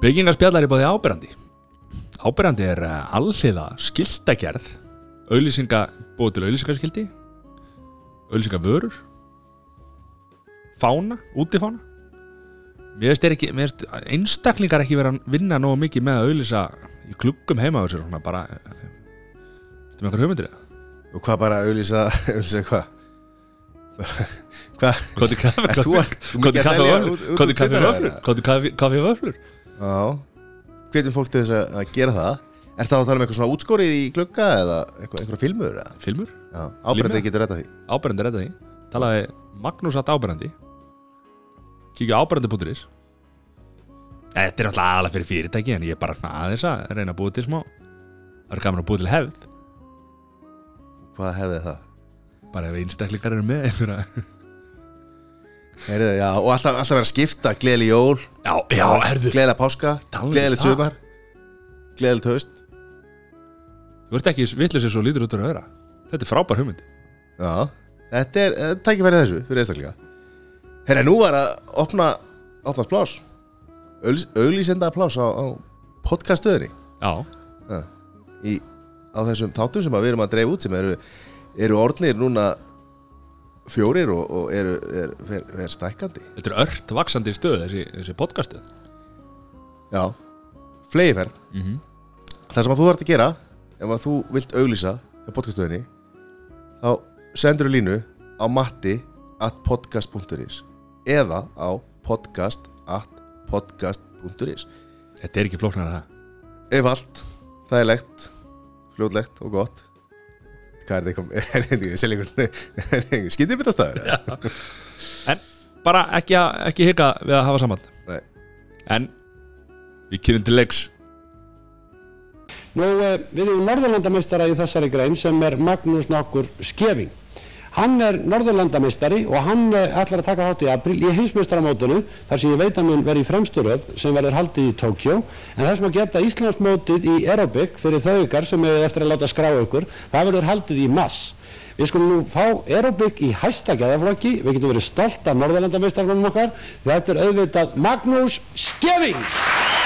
Byggingarspjallar er báði áberandi Áberandi er eh, alliða skiltagerð auðlýsinga, búið til auðlýsingarskildi auðlýsingavörur fána, útifána mér þeir ekki mér finnst einstaklingar ekki vera að vinna nógu mikið með að auðlýsa í kluggum heima á þessu svona bara Þetta með einhver hugmyndir eða? Og hvað bara auðlýsa, auðlýsa hvað? Hvað? Kóti kaffi að- Kóti að kaffi vöflur? Kóti kaffi vöflur Já Hvetjum fólk til þess að, að gera það Er það að tala um eitthvað svona útskórið í glugga eða einhverja filmur eða? Filmur Já, Límmiða? getur þetta því Áberandi er þetta því Talaði Magnús að áberandi Kíkja á áberandi.is Þetta er náttúrulega aðalega fyrir fyrirtæki En ég er bara aðeins að reyna að búa til smá Það er gaman að búa til hefð Hvað hefði það? Bara ef einstaklingar eru með einhverja. Heyrðu, já, og alltaf, alltaf vera að skipta Gleðli jól. Já, já, herðu Gleðilega páska Talaðu um Gleðilegt það. sumar Gleðilegt haust. Þú ert ekki vitlega svo lítur út að vera. Þetta er frábær hugmynd. Já, þetta er uh, tækifærið þessu fyrir einstaklega Herra, nú var að opna opnast plás auglýsenda plás á, á podcaststöðinni. Já, í, á þessum þáttum sem að við erum að dreifa út sem eru, eru orðnir núna fjórir og, og eru er, er, er stækkandi? Þetta er ört vaksandi stöð Þessi, þessi podcastu Já, flegiferð Mhm. Það sem að þú þarf að gera ef að þú vilt auglýsa á podcaststöðinni þá sendur þú línu á matti at podcast.is eða á podcast at podcast.is Þetta er ekki flóknar að það. Einfalt, þægilegt fljótlegt og gott Hvað er þetta eitthvað þetta ekki selja skyndibitastæður? En bara ekki, að- ekki hika við að hafa saman Nei. En við kynum til leiks Nú, eh, við erum norðurlandameistara í þessari grein sem er Magnús Nokkur Skeving. Hann er norðurlandameistari og hann eh, ætlar að taka þátt í april í heimsmeistaramótinu þar sem ég veit að mun verið í fremsturöð sem verður haldið í Tókjó en sem að geta Íslandsmótið í aerobik fyrir þau ykkar sem er eftir að láta skrá ykkur það verður haldið í mass. Við skulum nú fá aerobik í hæsta gæðaflokki, við getum verið stolt af norðurlandameistarunum okkar, þetta er auðvitað Magnús Skeving!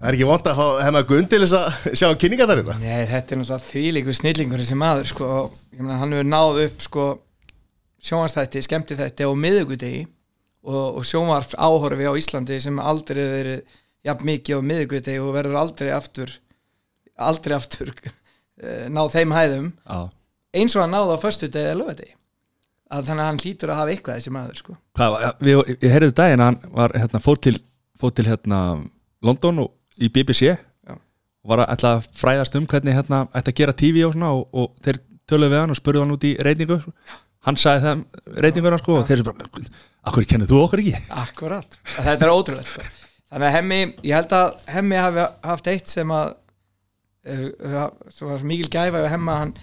Það er ekki vant að fá hennar Gunn til þess að sjá kynninga þar hérna Nei, þetta er náttúrulega þvílíku snillingur þessi maður sko, og ég meina hann hefur náð upp sko, sjónvarstætti, skemmtithætti á miðugudegi og, og sjónvarp áhorfi á Íslandi sem aldrei hefur verið jafn mikið á miðugudegi og verður aldrei aftur aldrei aftur eh, náð þeim hæðum Já. eins og hann náð á föstudegi eða lögadegi að þannig að hann hlýtur að hafa eitthvað þessi maður sko. Hvað, við, ég heyrði daginn að hann var, hérna, fór til, fór til hérna, London og í BBC Já. og var að fræðast um hvernig hérna, ætti að gera TV og svona og, og þeir töluðu við hann og spurðu hann út í reyningu hann sagði þeim reytinguna sko og þeir sem bara, akkur kennið þú okkur ekki? Akkurat, þetta er ótrúlegt sko. þannig að hemmi, ég held að hemmi hafi haft eitt sem að uh, svo var svo mikil gæfa ef hemma hann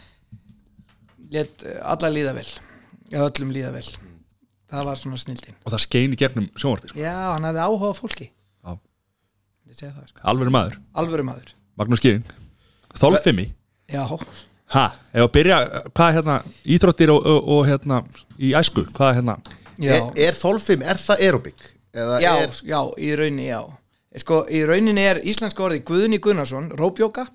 let alla líða vel eða öllum líða vel það var svona snildin og það skein í gegnum sjónvarpi sko. já, hann hafði áhuga á fólki það sko, alveg maður, alvöru maður. Magnús Gýring Þolfimi, já, ha, ef að byrja hvað er hérna, íþróttir og, og, og hérna í æsku, hvað er hérna? Já, Er, er þolfim, er það aerobik? Eða já, er, já, í rauninni já. Sko, í rauninni er íslenska orði Guðni Gunnarsson, Róbjóka.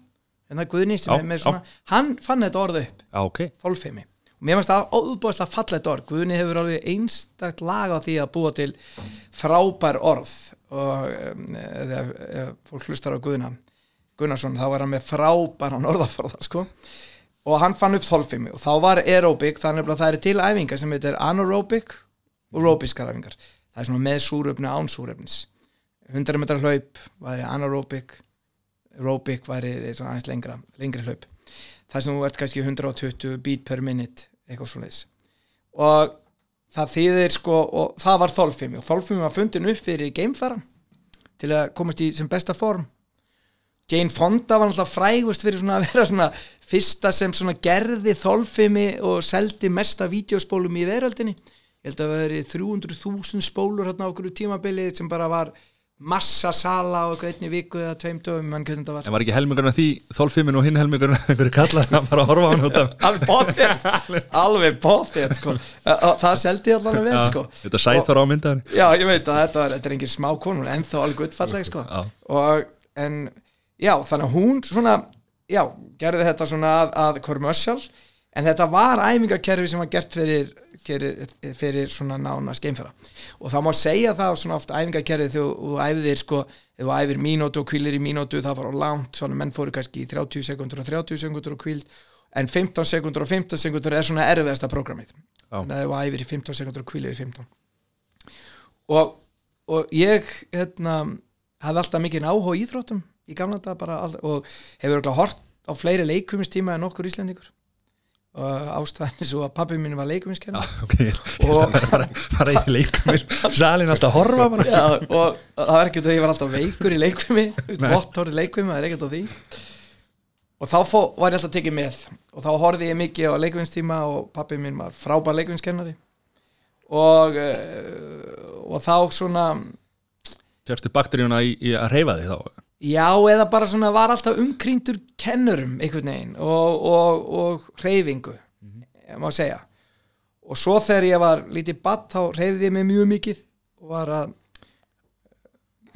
En það er Guðni sem Já, er með svona hann fann þetta orð upp. Já, ok, þolfimi. Og mér finnst það óbúðslega fallet orð. Guðni hefur alveg einstakt lag á því að búa til frábær orð og þegar ef fólk hlustar á Guðna Gunnarsson þá var hann með frábæran orðaforða sko. Og hann fann upp þolfimi og þá var aerobic þannig að það er til æfingar sem heitir anaerobic og aerobiskar æfingar. Það er svona með súröfni án súröfnis 100 metrar hlaup væri anaerobic aerobic væri svona aðeins lengra lengri hlaup. Það sem þú ert kannski 120 beat per minute eitthvað svo leiðis og það þýðir sko og það var þolfimi. Og þolfimi var fundin upp fyrir geimfaran til að komast í sem besta form. Jane Fonda var náttúrulega frægust fyrir svona að vera svona fyrsta sem svona gerði þolfimi og seldi mesta vídeospólum í veröldinni. Ég held að það veri 300.000 spólur hérna á okkur tímabilið sem bara var massa sala á einni viku eða tveim dögum En var ekki helmingurinn af því þólfimmin og hinn helmingurinn af einhverju kallar að fara að horfa á hann út af alveg bóttið alveg bóttið sko. Það seldi að vel sko. Þetta sæþór á myndaðin já ég veit að þetta, var, þetta er engin smá konun en þá alveg guttfalleg sko. Og en já þannig að hún svona já gerði þetta svona að, að commercial en þetta var æfingakerfi sem var gert fyrir, fyrir, fyrir svona nána skeimfæra og það má segja það svona oft æfingakerfi þegar þú æfðir sko þegar þú æfir mínútu og kvílir í mínútu það var á langt, svona menn fóru kannski í 30 sekundur og 30 sekundur og kvíld en 15 sekundur og 15 sekundur er svona erfiðasta prógramið þannig að þú æfir í 15 sekundur og kvílir í 15 og, og ég hérna, hafði alltaf mikið áhuga í íþróttum í gamla dag bara alltaf, og hefur hort á fleiri leikumistíma en okkur íslendingur er svo að pabbi mín var leikumiskennar Ok, Og- fara, fara í leikumir Salin alltaf horfa Já, og það var ekkert að ég var alltaf veikur í leikvimi bóttóri leikvimi, það er ekkert á því. Og þá fó, var ég alltaf tekið með. Og þá horfði ég mikið á leikvinstíma og pappi mín var frábær leikvinskennari og uh, og þá svona Fjöxtu bakteríuna í, í að reyfa þig þá já, eða bara svona var alltaf umkrýndur kennurum einhvern veginn og, og, og reyfingu ég má segja. Og svo þegar ég var lítið badd þá reyfði ég mig mjög mikið og var að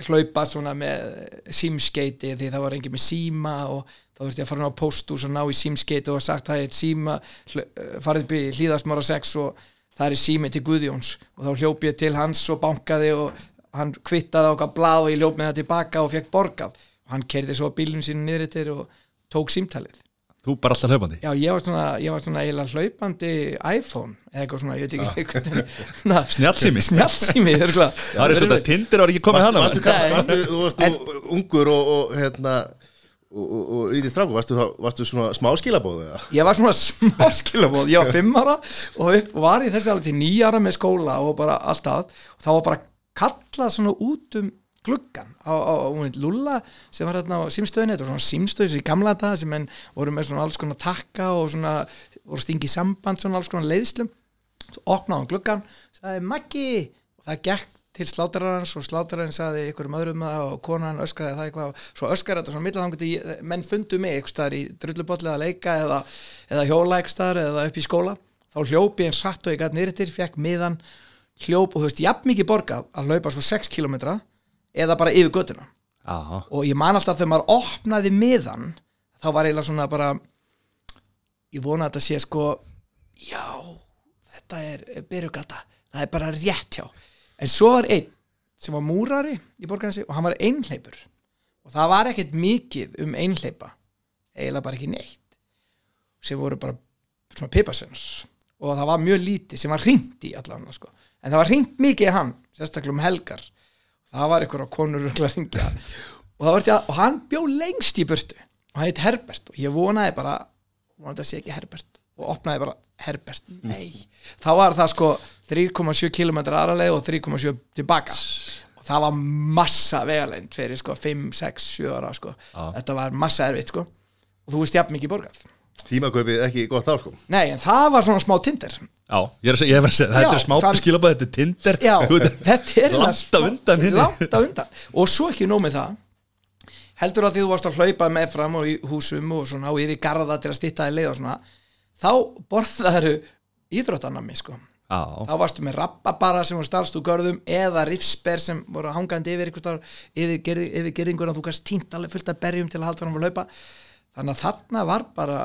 hlaupa svona með símskeiti því það var engin með síma og þá þurfti ég að fara á póstús og ná í símskeiti og sagt það er síma hl- farið í hlýðasmára 6 og það er sími til Guðjóns. Og þá hljóp ég til hans og bankaði og hann kvittaði okkar blað og ég hljóp með það tilbaka og fekk borgað. Og hann kerði svo bílum sínu niður til og tók símtalið. Þú bara alltaf hlaupandi? Já, ég var svona, ég var svona eiginlega hlaupandi iPhone eða eitthvað svona, ég veit ekki hvernig Snjallsími. Snjallsími, það er eitthvað Það er svona tindir var ekki komið varstu, þú varst ungur og, og hérna og, og, og rítið stráku, varstu, þá- varstu svona smáskilabóðu eða? Ég var svona smá skilabóð, ég var fimm ára og var í þessi alveg til nýja ára með skóla og bara alltaf og þá var bara kallað svona út um gluggan á, á, á Lulla sem var hérna á símstöðinni, þetta var svona símstöð sem í gamla þetta sem menn voru með svona alls konar takka og svona voru stingi samband svona alls konar leiðslum. Svo opnaði hann gluggan, sagði Maggi! Og það gekk til slátararans og slátararans sagði ykkur um öðrum það og konan öskraði það eitthvað. Svo öskraði þetta svona að menn fundu mig eitthvað staðar í drullubolli að leika eða, eða hjóla eitthvað staðar eða upp í skóla. Þá hljóp ég eins hratt og ég gæti nýrtir fekk miðan hljóp og þú veist jafn mikið borgað að hlaupa svo 6 km eða bara yfir göttuna og ég man alltaf þegar maður opnaði miðan þá var eiginlega svona bara ég vona að þetta sé sko já, þetta er byrjugata, það er bara rétt hjá. En svo var einn sem var múrari í borgarnasi og hann var einhleipur og það var ekkert mikið um einhleipa eiginlega bara ekki neitt sem voru bara svona pipasönnars og það var mjög lítið sem var hringt í allan sko. En það var hringt mikið í hann sérstaklega um helgar. Það var einhverja konur örugglega að hringja. Og, og hann bjó lengst í burtu. Og hann heit Herbert. Og ég vonaði bara vonaði að sé ekki Herbert. Og opnaði bara Herbert, nei. Þá var það sko 3,7 km aðraleg og 3,7 tilbaka. Og það var massa vegalend fyrir sko 5, 6, 7 ára sko. Þetta var massa erfitt sko. Og þú veist jafn mikið borgað Tímakaupið ekki gott á sko. Nei, en það var svona smá tindir já ég er að segja, ég er að segja Þetta Já, er smá skilabæð, þetta er tindir Já, þetta er Langt á undan. Langt á undan. Og svo ekki nóg með það. Heldur að því þú varst að hlaupa með fram og í húsum og svona og yfir garða til að stýtta í leið og svona þá borðaðu íþróttanami sko. Já, þá varstu með rappabara sem var starfst úr görðum eða rifsber sem voru hangandi yfir ykkur starf, yfir, gerði, yfir gerðingur og þú kannst tínt alveg fullt af berjum til að halda hann að hlaupa. Þannig að þarna var bara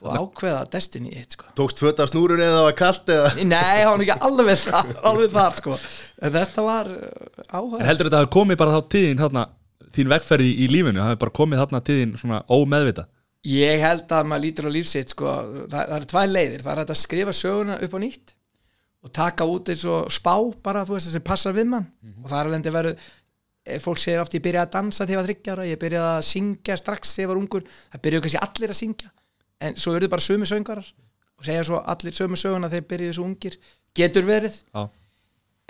að ákveða destiny eitt sko. Tókst föt af snúrun eða það var kalt eða? Nei, hann var ekki alveg þar, alveg þar sko. en þetta var uh, áhuga En heldur þetta að komið bara þá tíðin þarna þín vegferði í lífinu, hafi bara komið þarna tíðin svona ómeðvita Ég held að maður lítur á lífsitt sko, það, það eru tvær leiðir, það er að skrifa söguna upp á nýtt og taka út eins og spá bara þú veist sem passar við mann. Og það er alveg að veru fólk segir oft ég byrjaði að dansa þegar ég var þryggjara, ég byrjaði að syngja strax þegar ég var ungur, það byrjuðu kannski allir að syngja en svo eru bara sömu söngarar og segja svo allir sömu söguna þegar byrjuðu svo ungir, getur verið. Já,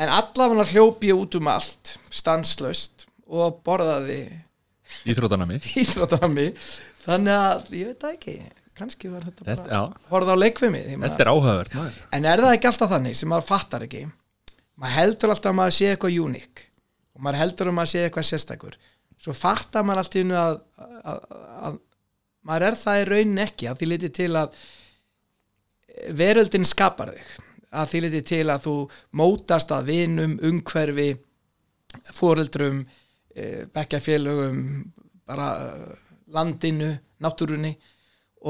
en allavega hljópi ég út um allt stanslaust og borðaði íþrótanami íþróttanami. Þannig að ég veit það ekki kannski var þetta Þetta, bara já, horfða á maður- þetta er áhugavert maður. en er það ekki alltaf þannig sem maður fattar ekki? Maður heldur alltaf að maður sé eitthvað uník og maður heldur að sé eitthvað sérstakur. Svo fattar maður allt í hennu að, að, að maður er það í raunin ekki að því liti til að veröldin skapar þig. Að því liti til að þú mótast að vinum, umhverfi foreldrum e, bekkjafélögum bara eh, landinu, náttúrunni.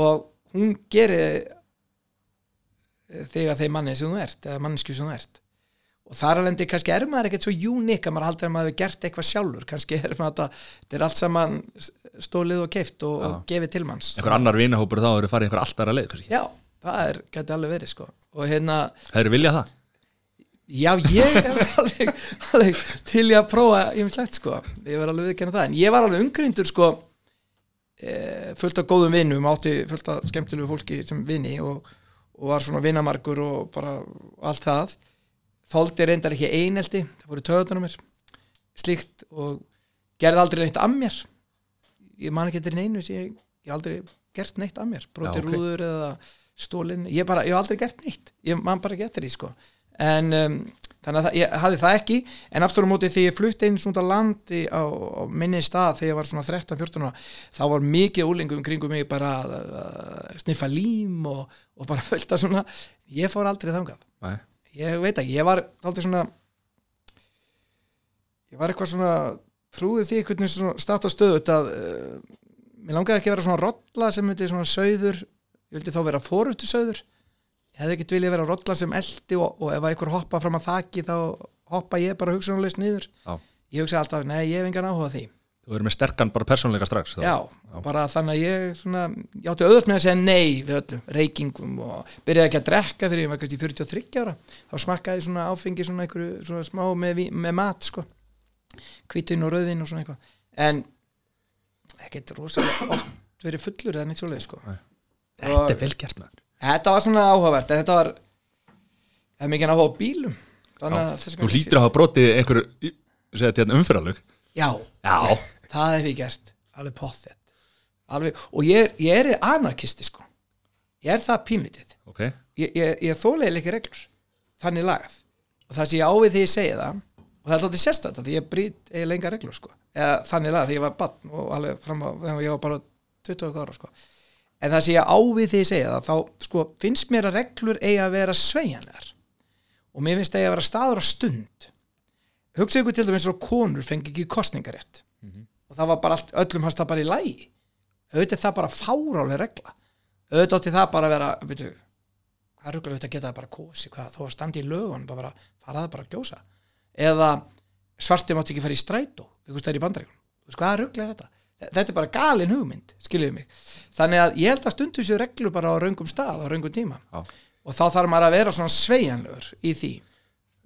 Og hún gerir eh, þig að þeim manni sem þú ert eða mannsku sem þú ert. Og þar alveg kannski er maður ekkert svo uník að maður haldur að maður hefur gert eitthvað sjálfur. Kannski er maður þetta, þetta er allt saman stólið og keift og, og gefið til manns. Einhver annar vinahópur þá eru farið einhver alltaf að leið kannski. já, það er, gæti alveg verið sko. Og hérna, Það eru viljað það? Já ég er alveg, alveg til ég að prófa ég slett sko, ég var alveg viðkenna það. En ég var alveg umgryndur sko e, fullt af góðum vinnum átti fullt af skemmtilegu fólki sem vinni og, og var svona vinnamarkur og bara allt það. Þóldi reyndar ekki einelti það voru töðunar mér. Slíkt og gerði aldrei neitt að mér ég man ekki eftir neinu ég, ég aldrei gert neitt að mér. Broti Já, ok. rúður eða stólin ég, bara, ég hef aldrei gert neitt. Ég man bara ekki eftir því sko. En um, þannig að það, ég hafði það ekki. En aftur á móti því ég flutti einn svona landi á, á minni stað þegar ég var svona 13-14 ára, þá var mikið úlingum kringum mig bara að, að sniffa lím og, og bara fölta svona. Ég fór aldrei þangað. Nei. ég veit ekki, ég var aldrei svona ég var eitthvað svona trúið því hvernig svona stát og stöðu að uh, mér langaði ekki að vera svona rolla sem myndi svona söður ég vildi þá vera fórutu söður ég hefði ekkert viljað vera rolla sem eldi og, og ef einhver hoppa fram að þaki þá hoppa ég bara hugsunarlaust niður. Já. ég hugsa alltaf, nei, ég hef engan áhuga á því. Þú verður með sterkan bara persónleika strax þá. já, bara þannig að ég svona, ég átti auðvöld með að segja nei við öllum, reykingum og byrjaði ekki að drekka fyrir ég var kannski 43 ára. Þá smakkaði svona áfengi svona einhverju svona smá með, með mat sko hvítin og rauðin og svona eitthvað. En ekkert rosalega oft verið fullur eða neitt svoleið sko. Þetta er vel gert maður. Þetta var svona áhugavert en þetta var það er mikið áhuga á bílum. Þú hlýtur að hafa brotið einhver segja þetta umfyralug já, Já, það hef ég gert. Alveg alveg, og ég ég er anarkisti sko. Ég er það pínlítið ok. Ég, ég, ég þólega ekki reglur. Þannig lagað. Og það sem ég ávið því ég segi það og það er alltaf sérstætt því ég brýt eiginlega enga reglur sko. Eða þannig lagað því ég var bann og alveg fram á þegar ég var bara 20 ára sko. En það sem ég ávið því ég segi það þá sko finnst mér að reglur eigi að vera sveigjanlegar. Og mér finnst eigi að vera staður á stund. Hugsa ykkur til dæmis svo konur fengi ekki kostningarétt og það var bara allt, öllum fannst það bara í lægi auðvitað er það bara fárálega regla. Auðvitað átti það bara að vera veitu, hvað ruggla auðvitað geta það bara kosi hvað, þó að standi í lögun bara faraði bara að gjósa eða svarti mátti ekki fara í strætó ykkur stær í bandaríkun hvað ruggla er þetta? þetta er bara galin hugmynd, skiljuðu mig. Þannig að ég held að stundu sér reglu bara á raungum stað, á raungum tíma. Já. og þá þarf maður að vera svona sveigjanlegur í því.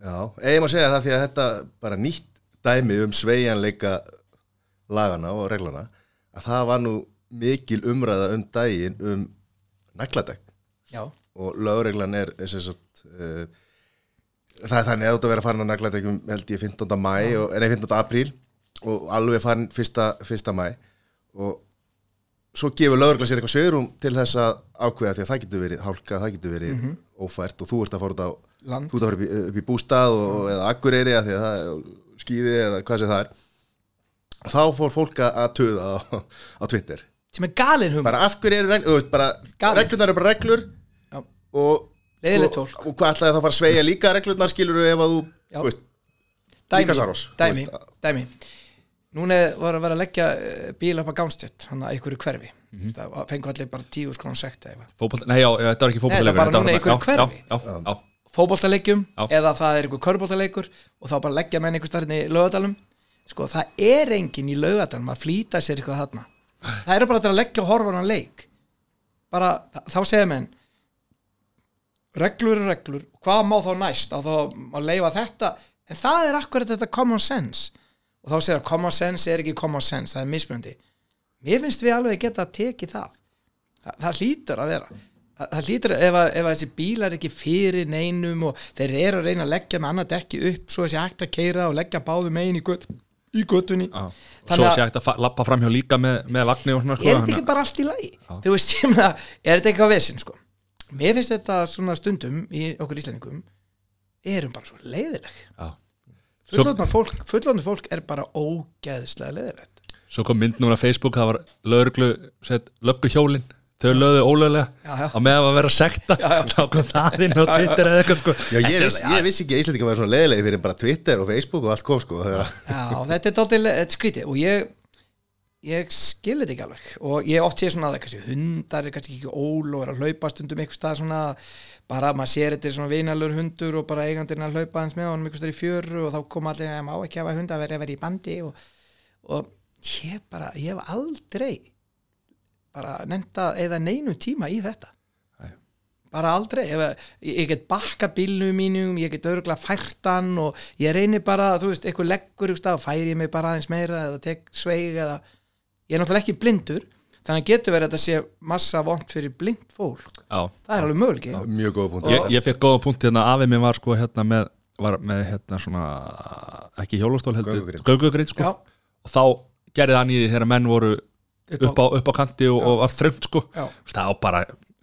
Já, eigum að segja það því að þetta bara nýtt dæmi um sveigjanleika lagana og reglana að það var nú mikil umræða um daginn um nagladekk. Já, og lögreglan er, er sem sagt, uh, það er þannig að þú ert að vera farin á nagladekkum held ég 15. mæ nei 15. apríl og alveg farin 1. 1. mæ og svo gefur lögreglan sér eitthvað sveigurum til þess að ákveða því að það getur verið hálka, það getur verið ófært og þú ert að fara út á ert að fara upp í, upp í bústað og, eða akkureyri að því að það er skýði eða hvað sem það er þá fór fólk að að töða á, á Twitter sem er galin hugmynd bara af hverju eru reglur, þú veist, bara Galið. reglurnar eru bara reglur Já. og Leiðilegt og, fólk. og hvað ætlaði það að fara að sveigja líka reglurnar skilur ef að þú, Já. þú veist, dæmi, Líka Saros, dæmi, veist, dæmi. Núna var að vera að leggja eh, bíl upp að gánstjött hann að einhverju hverfi. Það fengu allir bara tíu skrón sekt eða eitthvað. Fótbolt, nei já, þetta var ekki Nei, þetta fótboltalegur var bara núna í einhverju já, hverfi. Já, já, já, fótboltaleikjum Já. eða það er einhver körbóltaleikur og þá bara leggja menn einhver starfinn í laugadalum sko það er enginn í laugadalum að flýta sér eitthvað þarna. Það eru bara að leggja og horfa á leik. Bara þá segja menn reglur er reglur. Hvað má þá næst? Að þá leifa þetta. En það er akkurat þetta common sense. Og þá segja að common sense er ekki common sense það er mismunandi. Mér finnst við alveg geta að teki það. Það, það hlýtur að vera. Það, það hlýtur ef, að, ef að þessi bílar er ekki fyrir neinum og þeir eru að reyna að leggja með annað dekki upp svo þessi hægt að keira og leggja báðu megin í, göt, í göttunni já. Og svo sé hægt að lappa framhjá líka með, með vagni og svona sko, er þetta þannig ekki bara allt í lagi? Veist, er þetta eitthvað vesinn sko mér finnst þetta svona stundum í okkur íslendingum erum bara svo leiðileg. Fullóðna fólk, fólk er bara ógeðslega leðilegt Svo kom mynd núna á Facebook, það var lögreglu sett löggu hjólin þau lögðu ólöglega á meðan að vera sekta. Þá kom það inn á Twitter eða eitthvað sko. Já, ég, viss, ég vissi ekki að Íslandingar væri svona leiðilegi fyrir bara Twitter og Facebook og allt kom sko Já, þetta er er skrítið. Og ég ég skil þetta ekki alveg. Og ég oft sé svona að kannski hundar er kannski ekki ól og er að hlaupa stundum einhvers stað svona bara maður sér þetta er svona vinalur hundur og bara eigandinn að hlaupa hans með honum einhvers stað í fjöru og þá kom allir að má ekki hafa hunda verið að vera í bandi. Og, og ég bara, ég hef aldrei bara nefnda eða neinu tíma í þetta. Bara aldrei. Ef, ég, get bakka bílnum mínum ég get örgulega fært hann og ég reynir bara, þú veist, eitthvað leggur og færi mig bara aðeins meira eða tek sveig eða ég er náttúrulega ekki blindur þannig að getur verið að þetta sé massa vond fyrir blind fólk Já, það er alveg möguleiki Mjög góða punkt ég, ég fekk góða punkt hérna afið mér var sko hérna með var með hérna svona ekki hjólastól heldur, Göngugrind. göngugrind sko Já. og þá gerði hann í því þegar menn voru upp á, upp á kanti og, og var þröngt sko Já. það á bara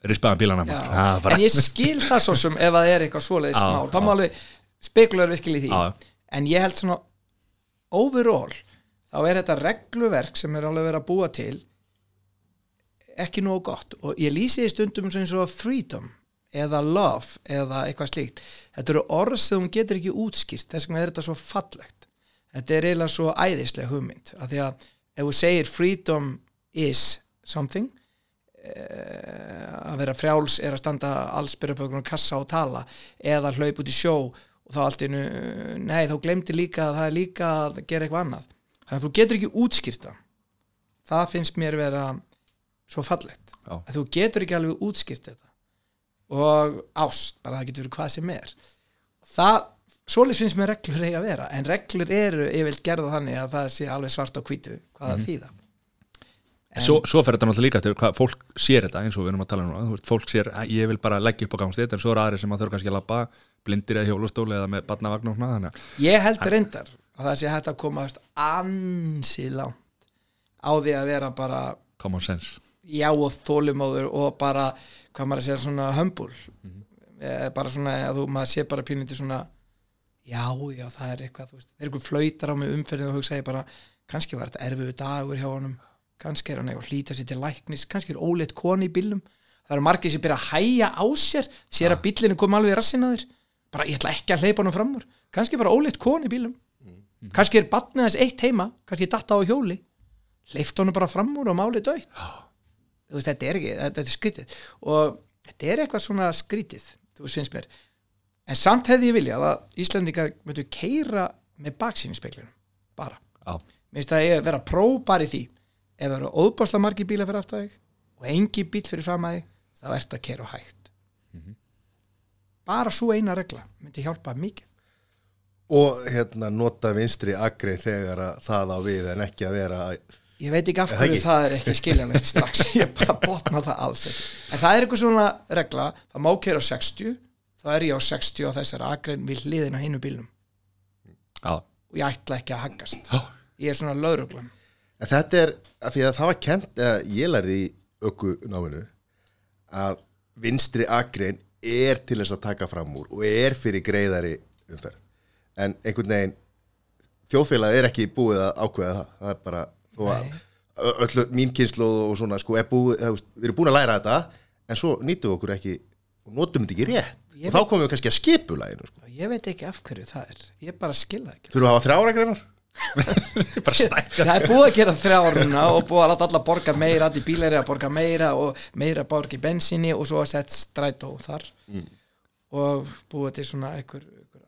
rispaðan bílana Já. maður. Það bara, en ég skil það svo sem ef það er eitthvað svoleiðis Já, mál, það já. má alveg spekular virkilega í því Já. en ég held svona overall þá er þetta regluverk sem er alveg verið að búa til ekki nógu gott. Og ég lýsi því stundum eins og freedom eða love eða eitthvað slíkt. Þetta eru orð sem hún getur ekki útskýrt. Þess vegna er þetta svo fallegt. Þetta er eiginlega svo æðislega hugmynd. Af því að ef þú segir freedom is something eh, að vera frjáls er að standa allsbyrjapökunum kassa og tala eða hlaup út í sjó og þá allt innu, nei þá glemdi líka að það er líka að gera eitthvað annað þannig að þú getur ekki útskýrt það. Það finnst mér vera svo fallegt. Já. að þú getur ekki alveg útskýrt þetta. Og ást, bara það getur verið hvað sem er. Það, svoleiðis finnst mér reglur eiga að vera, en reglur eru yfirleitt gerða þannig að það sé alveg svart á hvítu hvað það þýða. En, svo, svo fer þetta náttúrulega líka eftir hvað fólk sér þetta eins og við erum að tala um veist, fólk sér að ég vil bara leggja upp á gangstið en svo eru aðri sem að þurfa kannski að labba blindir eða hjólastóli eða með badnavagn og svona ég held reyndar að það sé hægt að koma veist, ansi langt á því að vera bara common sense. Já og þólumóður og bara hvað maður að segja svona hömbul mm bara svona að þú maður sé bara pínlítið svona já já það er eitthvað þú veist, það er eitthvað flautar á mig umferðin og hugsa ég bara kannski var þetta erfiðu dagur hjá honum kannski er hann eitthvað að hlýta sér til læknis kannski er óleitt koni í bílnum. Það eru margir sem byrja að hæja á sér sér að bílinu kom alveg í rassina þér. Bara ég ætla ekki að hleypa honum fram úr. Kannski er bara óleitt koni í bílum kannski er batnið hans eitt heima kannski datta á hjóli. Hleyft honum bara fram úr og málið döitt veist, þetta er ekki, þetta, er skrítið. Og þetta er eitthvað svona skrítið þú finnst mér. En samt hefði ég viljað að Íslandingar myndu keira með baksín í speklunum bara, Já, minnst það að vera próbar í því. Ef það eru óbásla margir bílar fyrir aftur þig og engi bíl fyrir fram að þig þá ert að keira á hægt. Bara svo eina regla myndi hjálpa mikið Og hérna nota vinstri agri þegar að það á við en ekki að vera ég veit ekki af Er það hverju ekki? það er ekki skiljanlegt strax. Ég bara botna það alls ekki. En það er eitthvað svona regla það má keira á 60 þá er ég á 60 á þessari agrein við hliðin á hinu bílnum. Já, og ég ætla ekki að haggast. Já, ég er svona En þetta er, að því að það var kent, eða ég lærði í ökku náminu að vinstri agrein er til þess að taka fram úr og er fyrir greiðari umferð. En einhvern veginn, þjóðfélag er ekki búið að ákveða það. Það er bara, að öllu mín kynslu og svona, sko, er búið, það, við erum búin að læra þetta, en svo nýtum við okkur ekki og notum þetta ekki rétt. Ég og þá komum við kannski að skipulæginu, sko. og ég veit ekki af hverju það er ég bara skilða ekki Þurfum við að hafa þrjára greinar? það er búið að gera þrjáruna og búið að láta alla borga meira allir bílar er að borga meira og meira borga í bensinni og svo að setja strætó þar og búið til svona einhver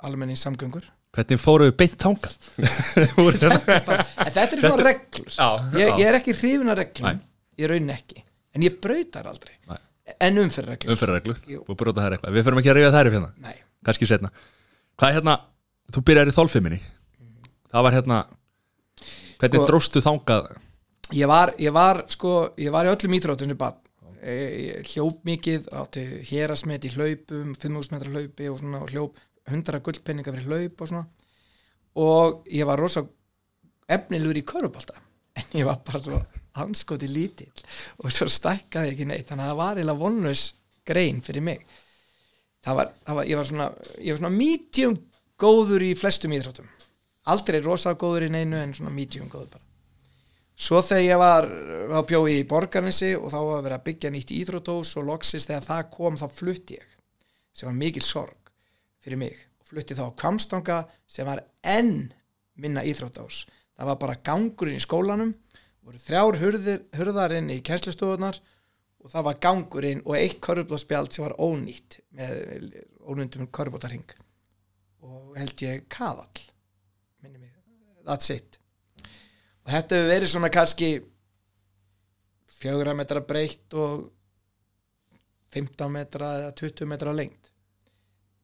almenning samgöngur. Hvernig fóruð við beint tanga? en þetta er svona reglur. Já, ég, já. ég er ekki hrifin af reglum Nei. ég raun ekki, en ég brautar aldrei. Nei. en umfyrir reglur Umferðarreglu, Jú. og brota þær eitthvað. Við förum ekki að rifja þær upp hérna, Nei. kannski setna Hvað er hérna, þú byrjar í þolfiminni Það var hérna Hvernig Sko- dróstu þangað? Ég var, ég var sko, ég var í öllum íþróttunni bad. Ég hljóp mikið átti hérasmet í hlaupum 5.000 metra hlaupi og svona og hljóp 100 gullpenninga fyrir hlaup og svona. Og ég var rosa efnilegur í körubálta en ég var bara svo hanskoti lítill og svo stækkaði ég ekki neitt. Þannig að það var eiginlega vonlaus grein fyrir mig. Það var, það var, ég var svona ég var svona medium góður í flestum íþróttum. Aldrei rosa góður í neinu en svona medium góður bara. Svo þegar ég var á bjói í Borgarnesi og þá var að vera að byggja nýtt íþrótós og loksist þegar það kom þá flutti ég sem var mikil sorg fyrir mig. Og flutti þá á Kvamstanga sem var enn minna íþrótós það var bara gangurinn í skólanum voru þrjár hurðir, hurðarinn í kænslustofunar og það var gangurinn og eitt körfublóðspjald sem var ónýtt með ónýttum körfbótarhing og held ég kaðall minni mig, that's it. Og þetta hefur verið svona kannski fjögra metra breytt og 15 metra eða 20 metra lengt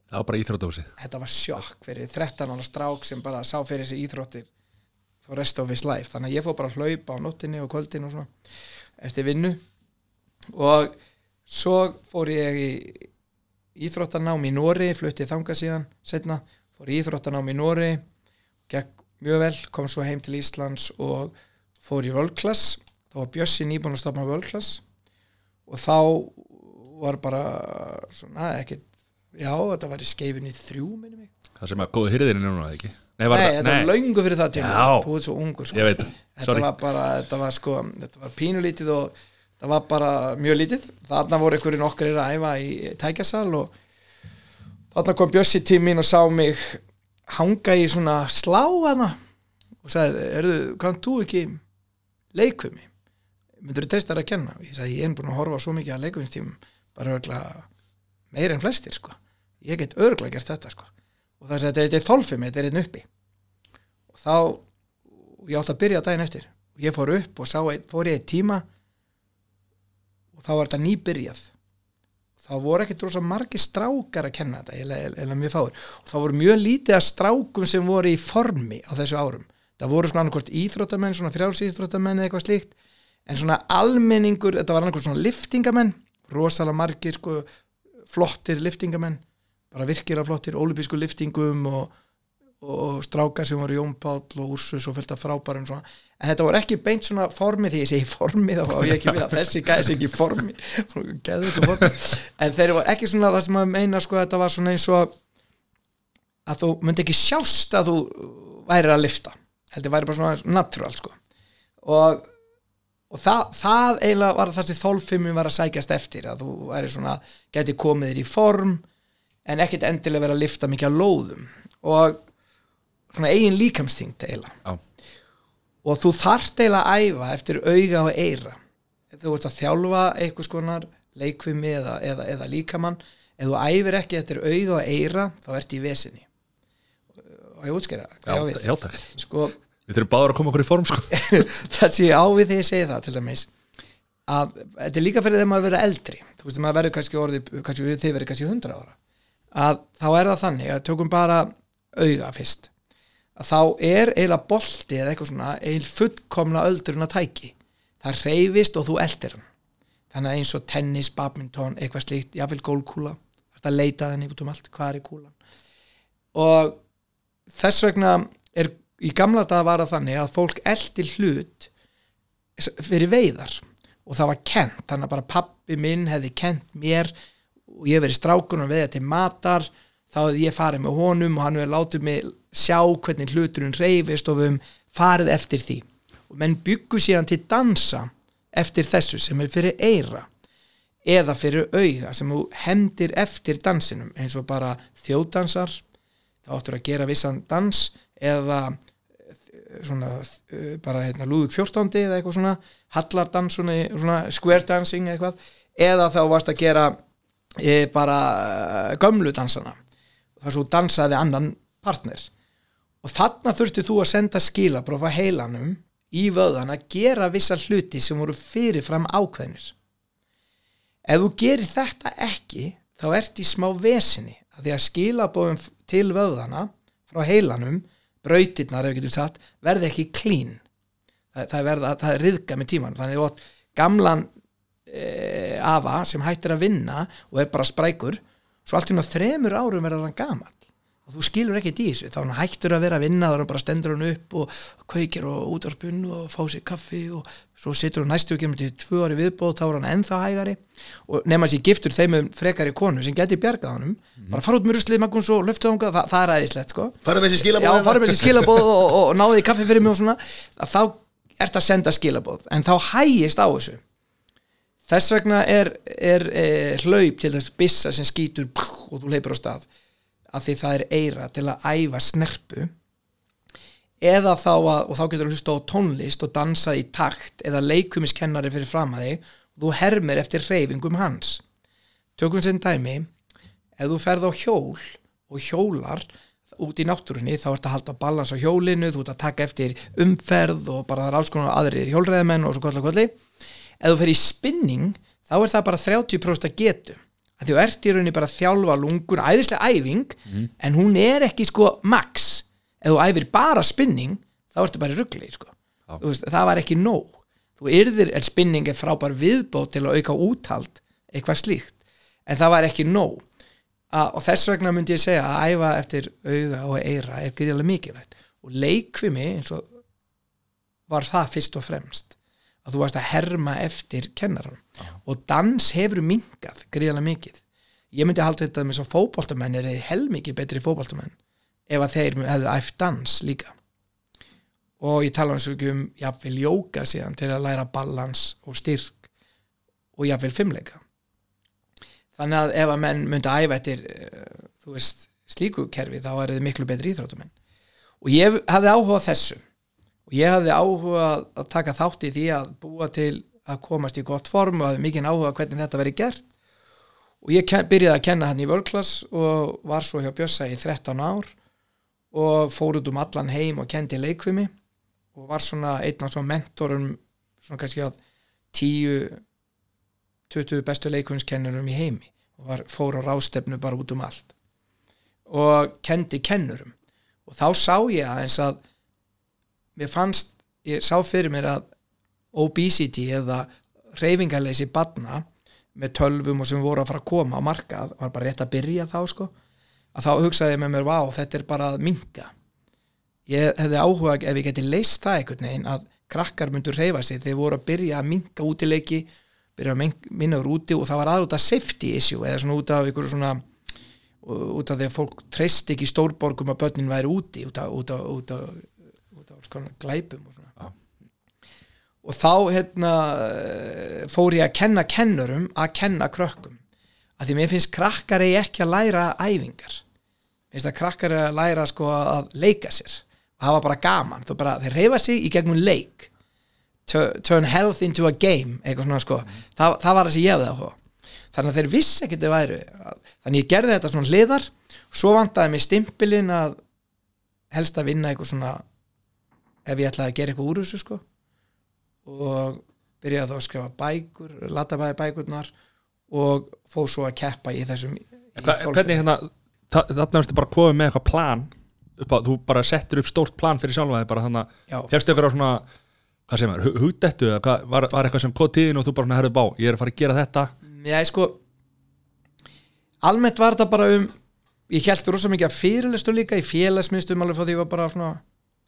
það var bara íþrótdósi þetta var sjokk fyrir 13 ára strák sem bara sá fyrir þessi íþróttir for rest of his life. Þannig að ég fór bara að hlaupa á nóttinni og kvöldin og svona eftir vinnu. Og svo fór ég í íþróttanám í Nóri fluttið þanga síðan setna, fór í íþróttanám í Nóri gekk mjög vel, kom svo heim til Íslands og fór í völklass þá var Bjössi nýbúin að stopna völklass og þá var bara svona ekkert já, þetta var í skeifinu þrjú minni mig. Það sem að góðu hyrðin er núna ekki? Nei, Nei, var þetta var löngu fyrir það tíma. Já. Þú ert svo ungur sko. ég veit, Þetta sorry. var bara, þetta var sko Þetta var pínulítið og það var bara mjög lítið. Þarna voru einhverjum okkur að æfa í tækjasal og þarna kom Bjössi til mín og sá mig hanga í svona slá hana og sagði, erðu, kann þú ekki leikvimi myndur þú treysta þær að kenna? Ég sagði, ég er búin að horfa svo mikið að leikvimstímum bara örgulega meir en flestir sko. ég get örgulega gert þetta sko. og það sagði, þetta er þolfimi, þetta er einn uppi. Og þá ég átti að byrja daginn eftir. Og ég fór upp og sá, fór ég eitt tíma. Og þá var þetta nýbyrjað. Þá voru ekki drosa margir strákar að kenna þetta eða, mjög fáir. Og þá voru mjög lítið að strákum sem voru í formi á þessu árum. Það voru svona annarkvort íþróttamenn svona frjálsíþróttamenn eða eitthvað slíkt. En svona almenningur, þetta var annarkvort svona liftingamenn, rosalega margir sko, flottir liftingamenn bara virkilega flottir, ólipísku liftingum og, og strákar sem voru Jón Páll og Úrsus og fullt af frábærum svona. en þetta voru ekki beint svona formi því ég segi formi þá var ég ekki við að þessi gæði ekki formi. En þeir voru ekki svona það sem að meina sko þetta var svona eins og að þú myndi ekki sjást að þú væri að lifta þetta væri bara svona natural sko. Og, og það, það eiginlega var það sem þolfimmin var að sækjast eftir að þú væri svona, geti komið þér í form en ekkit endilega vera að lifta mikið að lóðum. Og svona eigin líkamstingt eiginlega. Já. og þú þarft eiginlega að æfa eftir auga og eira þú ert að þjálfa einhvers konar leikvimi eða, eða, eða líkamann ef þú æfir ekki eftir auga og eira þá ert í vesinni. Og ég útskýra hvað ég á við. sko, við þurfum báður að koma okkur í form sko. það sé ég á við þegar ég segi það til dæmis að þetta er líka fyrir þeim að vera eldri. Þú veist, maður verður kannski orðið kannski, við þið verður kannski 100 ára. Að þá er það þannig að tökum bara auga fyrst. Að þá er eiginlega bolti eða eitthvað svona eiginlega fullkomna öldurinn að tæki. Það reyfist og þú eldir hann. Þannig að eins og tennis, badminton eitthvað slíkt, jáfnvel gólkúla þetta leita þenni út um allt, hvað er í kúlan? Og þess vegna er í gamla dag var það þannig að fólk eldi hlut fyrir veiðar og það var kent, þannig að bara pappi minn hefði kent mér og ég verið strákun og veiða til matar þá hefði ég farið með honum og hann hefði látið mig sjá hvernig hluturinn reyfist og við höfum farið eftir því. Og menn byggu síðan til dansa eftir þessu sem er fyrir eira eða fyrir auga sem þú hendir eftir dansinum eins og bara þjóðdansar. Þá áttur að gera vissan dans eða eh, svona eh, bara hérna lúðug 14 eða eitthvað svona hallardans svona, svona square dancing eitthvað eða þá varst að gera e, bara gömlu dansana þar svo dansaði annan partner. Og þarna þurfti þú að senda skilabróf að heilanum í vöðan að gera vissa hluti sem voru fyrirfram ákveðnir. Ef þú gerir þetta ekki þá ert í smá vesinni að því að skilabóðum til vöðana frá heilanum, brautirnar ef við getum sagt, verði ekki klín það, það, verða, það er riðga með tíman þannig að gamlan e, afa sem hættir að vinna og er bara sprækur svo allt í náttúrulega þremur árum verður hann gamal og þú skilur ekki þessu, þá er hann hættur að vera að vinna þá er hann bara stendur hann upp og kveikir og útvarpun og fá sér kaffi og svo situr hann næstu og kemur til tvö ári viðbóð þá er hann ennþá hægari. Og nema sér giftur þeim um frekari konu sem geti bjargað honum bara fara út með ruslið Magnús og löftu þangað, það, það er aðeinslegt sko. Farðu með Já, skilabóð farið með þessi skilabóð og, og, og náði kaffi fyrir mig og svona þá ert að senda skilabóð en þá hægist á þessu. Þess vegna er, er e, hlaup til þess bissa sem skýtur og þú leipur á stað af því það er eira til að æfa snerpu eða þá að, og þá getur þú hlusta á tónlist og dansað í takt eða leikumiskennari fyrir fram að þig og þú hermir eftir hreyfingum hans. Tökum sem dæmi ef þú ferð á hjól og hjólar út í náttúrunni þá ert að halda balans á hjólinu þú ert að taka eftir umferð og bara það er alls konar aðrir hjólræðamenn og svo kolli kolli. Ef þú fer í spinning þá er það bara 30% að getu að þú ert í rauninni bara að þjálfa lungun æðislega æfing en hún er ekki sko max. Ef þú æfir bara spinning þá ertu bara ruggli sko. Þú veist, það var ekki nóg. Þú yrðir, en spinning er frábær viðbót til að auka úthald eitthvað slíkt, en það var ekki nóg. Að, og þess vegna myndi ég segja að æfa eftir auga og eira er gríðarlega mikilvægt. Og leikvimi eins og var það fyrst og fremst að þú varst að herma eftir kennaran og dans hefur minkað gríðarlega mikið. Ég myndi halda þetta með svo fótboltamenn er þeir helmikið betri fótboltamenn ef að þeir hefðu æft dans líka. Og ég tala eins og ekki um jafnvel jóka síðan til að læra balans og styrk og jafnvel fimmleika þannig að ef að menn myndi æfa eftir eh, þú veist slíku kerfi þá er þið miklu betri íþróttumenn og ég hafði áhuga á þessu og ég hafði áhuga að taka þátt í því að búa til að komast í gott form og hafði mikið áhuga hvernig þetta veri gert. Og ég byrjaði að kenna hann í vörklass og var svo hjá Bjössa í 13 ár og fór út um allan heim og kendi leikfimi og var svona einn af svona mentorum svona kannski að 10 20 bestu leikfimiskennurum í heimi og var, fór á rástefnu bara út um allt og kendi kennurum. Og þá sá ég aðeins að mér fannst, ég sá fyrir mér að obesity eða reyfingarleysi badna með tölvum og sem voru að fara að koma á markað var bara rétt að byrja þá sko. Að þá hugsaði ég með mér, vá, þetta er bara að minga ég hefði áhuga ef ég geti leist það einhvern veginn að krakkar myndur reyfa sig. Þeir voru að byrja að minga útileiki byrja að min- minna úr úti og það var aðrúta safety issue eða svona út af ykkur svona út af því að fólk treyst ekki stórborgum að börnin væri úti út af, af, af, svona glæpum og svona. Já. og þá hérna fór ég að kenna kennurum að kenna krökkum. Að því mér finnst krakkar eigi ekki að læra æfingar. Mér finnst að krakkar eigi að læra sko að leika sér. Og hafa bara gaman. Þú bara, þeir reyfa sig í gegnum leik. Tu- turn health into a game eitthvað svona sko, það, það var það sem ég hefði á. þannig að þeir vissi ekki þetta væri þannig ég gerði þetta svona hliðar. Svo vantaði mig stimpilinn að helst að vinna eitthvað svona ef ég ætlaði að gera eitthvað úr þessu sko. Og byrjaði þá að skrifa bækur latabæði bækurnar og fóð svo að keppa í þessum í hvernig hérna þa- þarna ertu bara komið með eitthvað plan á, þú bara settur upp stórt plan fyrir sjálfa þig bara þannig að fjárstu ykkur á svona hvað segir maður, hu- hugdettu eða var, var eitthvað sem kom tíðin og þú bara herðu bá ég er að fara að gera þetta? Já, sko almennt var þetta bara um ég held rosa mikið að fyrirlistu líka í félagsmyndstum alveg frá því ég var bara svona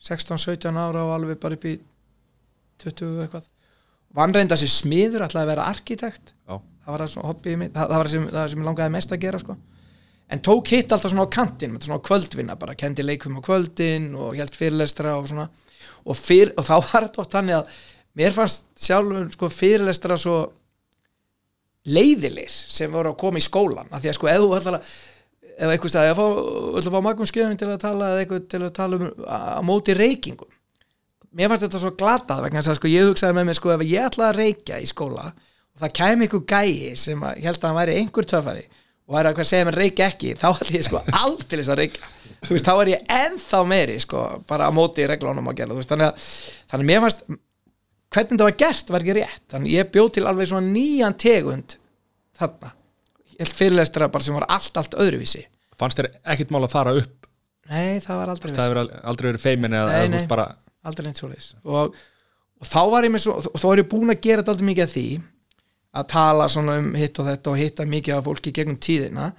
16-17 ára og alveg bara upp í 20 eitthvað. Vann reynda sér smiður, ætlaði að vera arkitekt. Já. það var það, það var sem, það sem ég langaði mest að gera sko. En tók hitt alltaf svona á kantinn með svona kvöldvinna bara, kendi leikum á kvöldin og held fyrirlestra og svona. Og, fyr, og þá var þetta oft þannig að mér fannst sjálfur sko fyrirlestra svo leiðilir sem voru að koma í skólan af því að sko ef þú að ef eitthvað stæði að fá, að fá Magnús Skjöfing til að tala eða eitthvað til að tala um að móti reykingum? Mér fannst þetta svo glatað vegna þess að sko ég hugsaði með mér sko ef ég ætla að reykja í skóla og það kæmi ykkur gæi sem að, held að hann væri einhver töfari og væri að hvað segja mér reykja ekki þá ætla ég sko aldrei að reykja. Þú veist þá er ég ennþá meiri sko bara á móti reglunum að gera veist þannig að, þannig að mér fannst hvernig þetta var gert var ekki rétt. Þannig ég bjóð til alveg svona nýjan tegund þarna held fyrirlestra bara sem var allt, allt öðruvísi. Fannst þér ekkit mál að fara upp? Nei það var aldrei það hefur al- aldrei verið feimin eða, Nei, nei. bara aldrei neitt svoleiðis. Og, og þá var ég með svo og þá var ég búin að gera þetta aldrei mikið að því að tala svona um hitt og þetta og hitta mikið af fólki gegnum tíðina.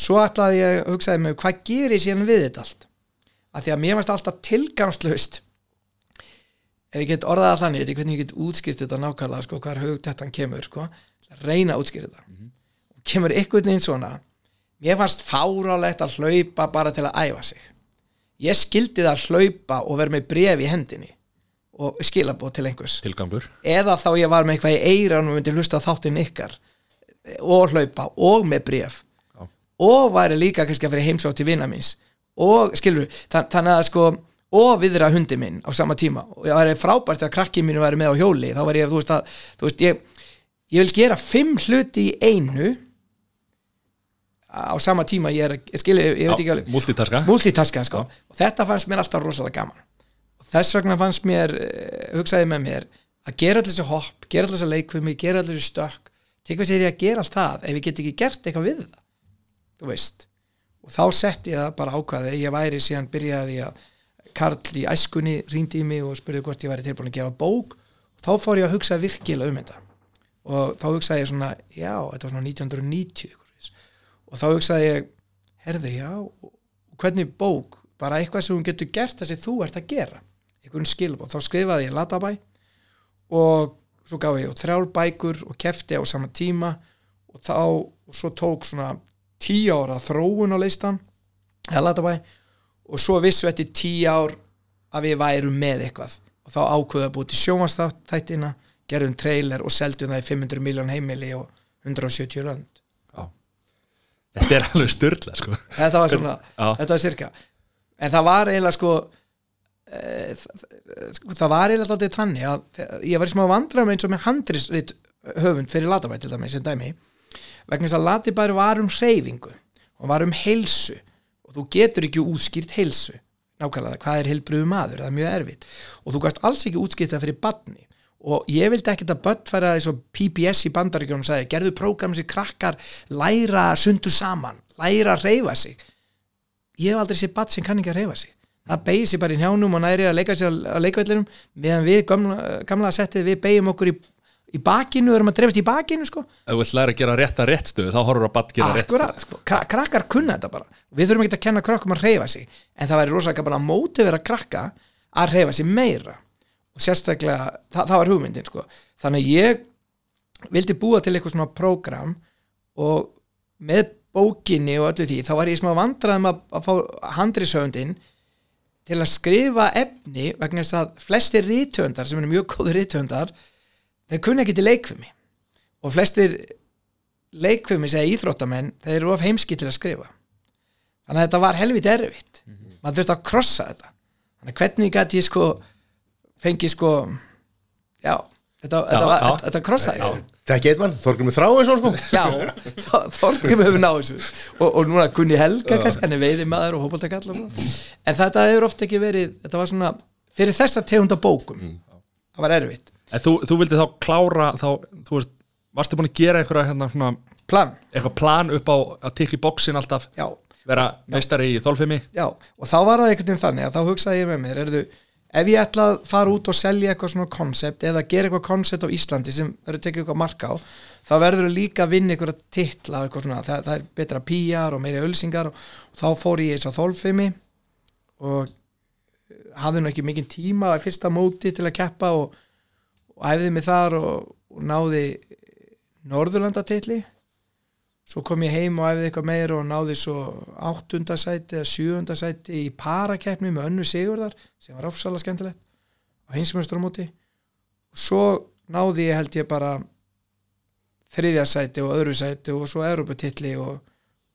Svo ætlaði ég að hugsaði mig hvað gerir ég síðan við þetta allt? Af því að mér varst alltaf tilgangslöst ef ég get orðað það þannig, ég veit ekki hvernig ég get útskýrt þetta nákvæmlega, sko, hvar hugdettan kemur sko, reyna að útskýra þetta. Og kemur einhvern veginn svona mér fannst fárálegt að hlaupa bara til að æfa sig. Ég skildi það að hlaupa og vera með bref í hendinni og skilabóð til einhvers. Tilgangur. Eða þá ég var með eitthvað í eiran og myndi hlusta þáttinn ykkar og hlaupa og með bref Já. og væri líka kannski að fyrir heimsótt til vina míns. Og skilur þann, þannig að sko og viðra hundi minn á sama tíma. Og það væri frábært að krakki mínu væri með á hjóli þá var ég, þú veist að þú veist, ég, ég vil gera fimm hluti í einu á sama tíma ég er, að- ég skilur, ég veit ekki alveg. multitaska. Multitaska sko. og þetta fannst mér alltaf rosalega gaman. Og þess vegna fannst mér eh, hugsaði með mér að gera allir þessi hopp gera allir þessi leikfumi, gera allir þessi stökk. Til hvað sér ég að gera allt það ef ég get ekki gert eitthvað við það þú veist. Og þá setti ég það bara ákvaði ég væri síðan byrjaði að Karl í æskunni rýndi í mig og spurði hvort ég væri tilbúin að gefa bók og þá fór ég að hugsa virkilega um þetta. Og þá hugsaði ég svona já, þetta var svona 1990 eitthvað svoleiðis. Og þá hugsaði ég herðu, já, hvernig bók bara eitthvað sem hún getur gert það sem þú ert að gera einhvern skilbóð, þá skrifaði ég Latabæ og svo gaf ég þrjár bækur og kefti á sama tíma og þá, og svo tók svona tíu ára þróun á leistan eða Latabæ og svo vissu eftir tíu ár að við værum með eitthvað og þá ákveðu að búið til sjónvarsþættina gerðum trailer og seldum það í 500 miljón heimili og 170 lönd. Þetta er alveg styrla sko. þetta var svona, þetta var styrka en það var eiginlega sko e, það, sko, það var eiginlega alltaf þannig að ég var í smá vandræðum eins og með handrisrit höfund fyrir Latabæ til dæmi sem dæmi vegna þess að Latabæ var um hreyfingu og var um heilsu. Og þú getur ekki útskýrt heilsu nákvæmlega hvað er heilbriðu maður, það er mjög erfitt. Og þú gast alls ekki útskýrt það fyrir badni og ég vildi ekkert að börn færa eins og PBS í bandaríkjónum sagði, gerðu prógram sem krakkar læra sundur saman, læra að reyfa sig. Ég hef aldrei séð badd sem kann ekki að reyfa sig. Það beigir sér bara í njánum og næri að leika sér á leikvellinum meðan við gamla, gamla settið við beigjum okkur í, í bakinu erum að drefast í bakinu sko. Ef vilt læra að gera rétta réttstöðu þá horfur að badd gera Akkurat, réttstöðu sko, kra krakkar kunna þetta bara. Við þurfum ekki að kenna krökkum að reyfa sig en það væri rosalega bara að móti vera krakka að reyfa sig meira og sérstaklega, það, það var hugmyndin sko. þannig að ég vildi búa til eitthvað svona prógram og með bókinni og öllu því, þá var ég smá vandraðum að, að fá handrisöfundin til að skrifa efni vegna þess að flestir rítöndar sem eru mjög góður rítöndar þeir kunna ekki til leikfumi og flestir leikfumi segja íþróttamenn þeir eru of heimski til að skrifa. Þannig að þetta var helvit erfitt. Maður þurfti að krossa þetta. Þannig að hvernig gæti ég sko fengi sko já, þetta, þetta, var, já. þetta, þetta krossaði. Tekki eitt mann, Þorgur með þrá eins og sko. Já, Þor- Þorgrim hefur náð þessu. Og, og núna Gunni Helga kannski, er veiði maður og hópaldakall en þetta hefur oft ekki verið þetta var svona, fyrir þessa tegunda bókum það var erfitt. En þú, þú vildi þá klára þá, þú veist, varstu búin að gera einhverja hérna, svona, plan, eitthvað plan upp á að tikka í bóksin alltaf? Já, vera meistari í þolfimi já og þá var það einhvern veginn þannig að þá hugsaði ég með mér erðu, ef ég ætla að fara út og selja eitthvað svona konsept eða gera eitthvað konsept á Íslandi sem verður tekið eitthvað marka á þá verður þú líka að vinna eitthvað titla og eitthvað svona, það, það er betra píjar og meiri ölsingar og, og þá fór ég eins og þolfimi og hafði nú ekki mikinn tíma í fyrsta móti til að keppa og, og æfði mig þar og, og náði Norðurlandatitli svo kom ég heim og æfði eitthvað meira og náði svo áttundasæti eða sjöundasæti í parakeppni með önnu Sigurðar sem var ofsalega skemmtilegt á hinsmjöstramóti og svo náði ég held ég bara þriðja sæti og öðru sæti og svo Europatitli og,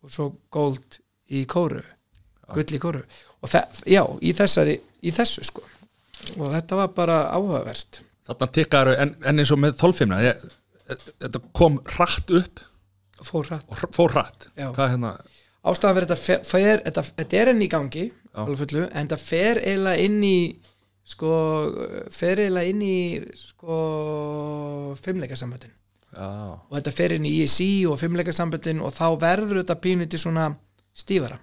og svo gold í kóru gull í kóru og já, í þessari í þessu sko. Og þetta var bara áhugavert. Þarna tikkaður, en, en eins og með þolfimna ég, þetta kom hratt upp fór hratt. Og hr- fór hratt. Já. hvað hérna, ástæðan fyrir þetta fer, þetta, þetta er enn í gangi fullu, en þetta fer eiginlega inn í sko, fer eiginlega inn í sko fimmleikasamböndin já, og þetta fer inn í ISI og fimmleikasamböndin og þá verður þetta pínuti svona stífara.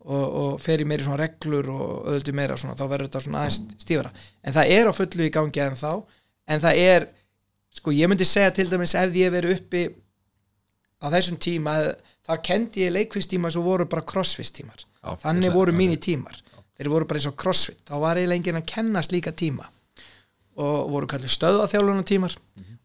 Og, og fer í meiri svona reglur og öðuldi meira svona, þá verður þetta svona aðeins stífara. En það er á fullu í gangi en þá en það er, sko ég myndi segja til dæmis ef ég verið uppi á þessum tíma þar kendi ég leikvistíma sem voru bara crossfit tímar Já, þannig ég voru sagði- mínir tímar. þeir voru bara eins og crossfit. Þá var eiginlega enginn að kenna slíka tíma. Og voru kallið stöðaþjálfuna tímar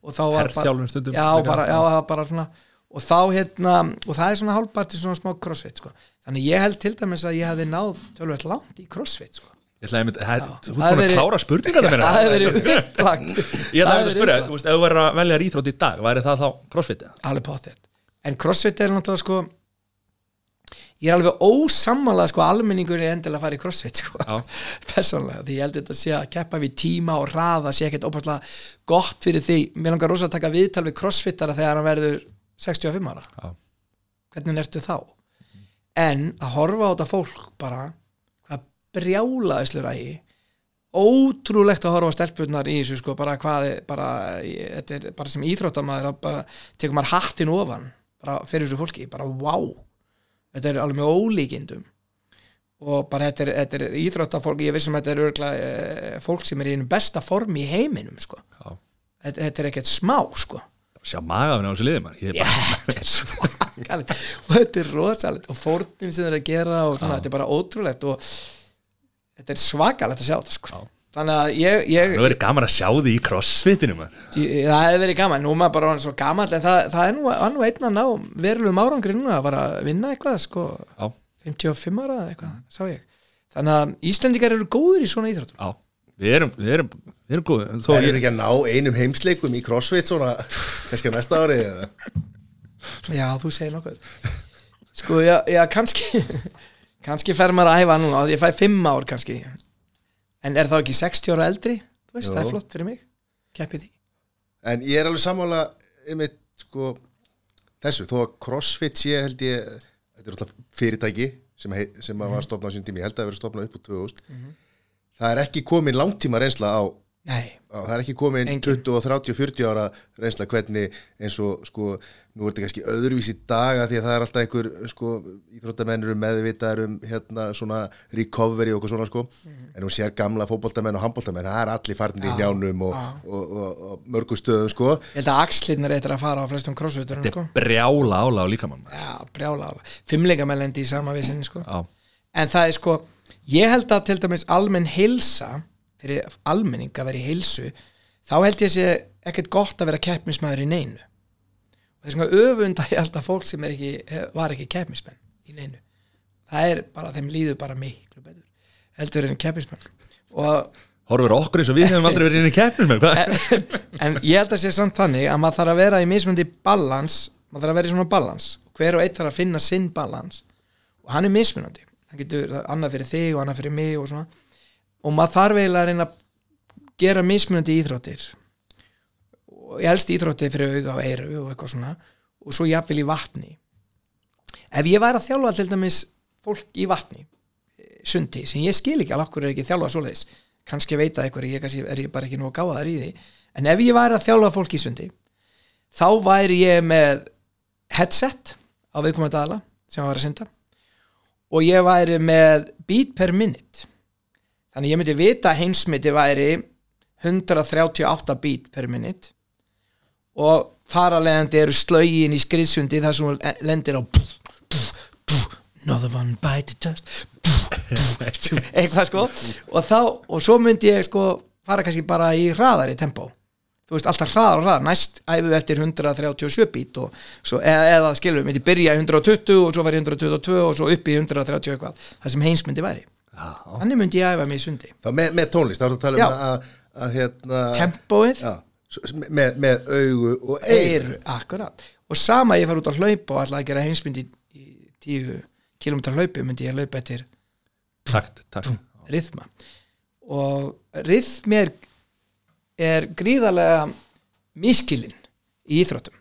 og þá var stundum já, bara, já, bara svona og þá hérna, og það er svona hálfparti svona smá crossfit sko. þannig ég held til dæmis að ég hefði náð tölvöld langt í crossfit sko. Ég þú ert búin að klára spurningar það það hefði verið upplagt Ég ætlaði að spyrja, ef þú verður að velja íþrótt í dag, væri það þá crossfit eða? alveg potið en crossfit er náttúrulega sko ég er alveg ósammála sko almenningur er endilega að fara í crossfit sko Já. persónlega, því ég held þetta að sé að keppa við tíma og raða sé ekkert ópærslega gott fyrir því, mér langar rosa að taka viðtal við crossfitara þegar hann verður 65 ára, Já. hvernig ertu þá? En að horfa á þetta fólk bara, hvað brjálaðislur ægi ótrúlegt að horfa á stelpurnar í þessu sko, bara hvað, er- bara, þetta er bara sem bara tekur maður hattin ofan bara fyrir þessu fólki, bara wow þetta er alveg með ólíkindum. Og bara þetta er, þetta er íþróttafólk, ég vissum að þetta er örgulega e, fólk sem er í einu besta formi í heiminum sko, Já. þetta, þetta er ekkert smá sko. Sjá magafinn á þessu liði er Já, þetta er svakalegt. Og þetta er rosalegt. Og fórnin sem þeir eru að gera og svona, þetta er bara ótrúlegt og þetta er svakalegt að sjá þetta sko. Þannig að ég, ég nú verður gaman að sjá því í crossfitinu Ég- það hefði verið gaman, nú er maður bara svo gaman en það, það er nú, nú einn að ná verulegum árangri núna að bara vinna eitthvað sko, Já, 55 ára eða eitthvað, sá ég. Þannig að Íslendingar eru góðir í svona íþróttum. Já, við erum, við erum, við erum góð Þó Það er ég, ekki að ná einum heimsleikum í crossfit svona, kannski á næsta ári eða? já, þú segir nokkuð. Sko, já, já kannski kannski fer maður að æfa núna ég fæ 5 ár kannski en er þá ekki 60 ára eldri? Veist, það er flott fyrir mig. Keppið því. En ég er alveg sammála einmitt, sko, þessu, þó að CrossFit sé held ég, þetta er alltaf fyrirtæki sem, hei, sem Mhm. var stofnað á sín tími, ég held að það verið stofnað upp á 2000 það er ekki komin langtíma reynsla á, nei, það er ekki komin Engin. 20, 30, 40 ára reynsla hvernig eins og sko, nú er þetta kannski öðruvísi daga því að það er alltaf einhver sko, íþróttamenn eru meðvitaður um hérna svona recovery og eitthvað svona sko. En hún sér gamla fótboltamenn og handboltamenn það er allir farnir í Já, njánum og, og, og, og, mörgum stöðum sko. Ég held að axlirnir eitthvað að fara á flestum crossfiturum þetta sko. er brjála ála á líkamann já, brjála fimmleika með lendi í sama vissinni sko. Já, en það er sko ég held að til dæmis almenn heilsa fyrir almenning að vera í heilsu þá held ég sé ekkert gott að vera keppnismæður í neinu. Og þess vegna öfunda ég alltaf fólk sem er ekki, var ekki keppnismenn í neinu. Það er bara, þeim líður bara miklu betur heldur en keppnismenn. Og horfur okkur eins og við hefum aldrei verið inn í með hvað? en ég held að sé samt þannig að maður þarf að vera í mismundi balans maður þarf að vera í svona balans hver og einn þarf að finna sinn balans og hann er mismunandi. Hann getur það er annað fyrir þig og annað fyrir mig og svona og maður þarf eiginlega að reyna að gera mismunandi íþróttir. Og ég helst íþróttir fyrir auga og eyru og eitthvað svona. Og svo jafnvel í vatni. Ef ég væri að þjálfa til dæmis fólk í vatni eh, sundi sem ég skil ekki alveg okkur er ekki þjálfa svoleiðis. Kannski veit að eitthvað, ég kannski er ég bara ekki nú að gáða þar í því. En ef ég væri að þjálfa fólk í sundi þá væri ég með headset á viðkomandi aðla sem var að synda. Og ég væri með beat per minute þannig ég myndi vita að heimsmyndi væri 138 beat per minute og þar að leiðandi eru slögin í skriðsundi þar sem hún lendir á another one bite eitthvað sko. Og þá, og svo myndi ég sko fara kannski bara í hraðari tempo. Þú veist, alltaf hraðar og hraðar. Næst æfu eftir 137 bít og svo, eða, eða skilur, myndi byrja í 120 og svo væri 122 og svo upp í 130 eitthvað, það sem heins myndi væri þannig myndi ég æfa mig í sundi. Þá með, með tónlist, þá er það að tala um að, að, að hérna tempóið, já, með, með augu og eir akkurat. Og sama ég fara út að hlaupa og ætla að gera heimsmyndi í 10 km hlaupi myndi ég hlaupa eftir Takt, takt. Rithma. Og rithmi er, er gríðarlega miskilinn í íþróttum.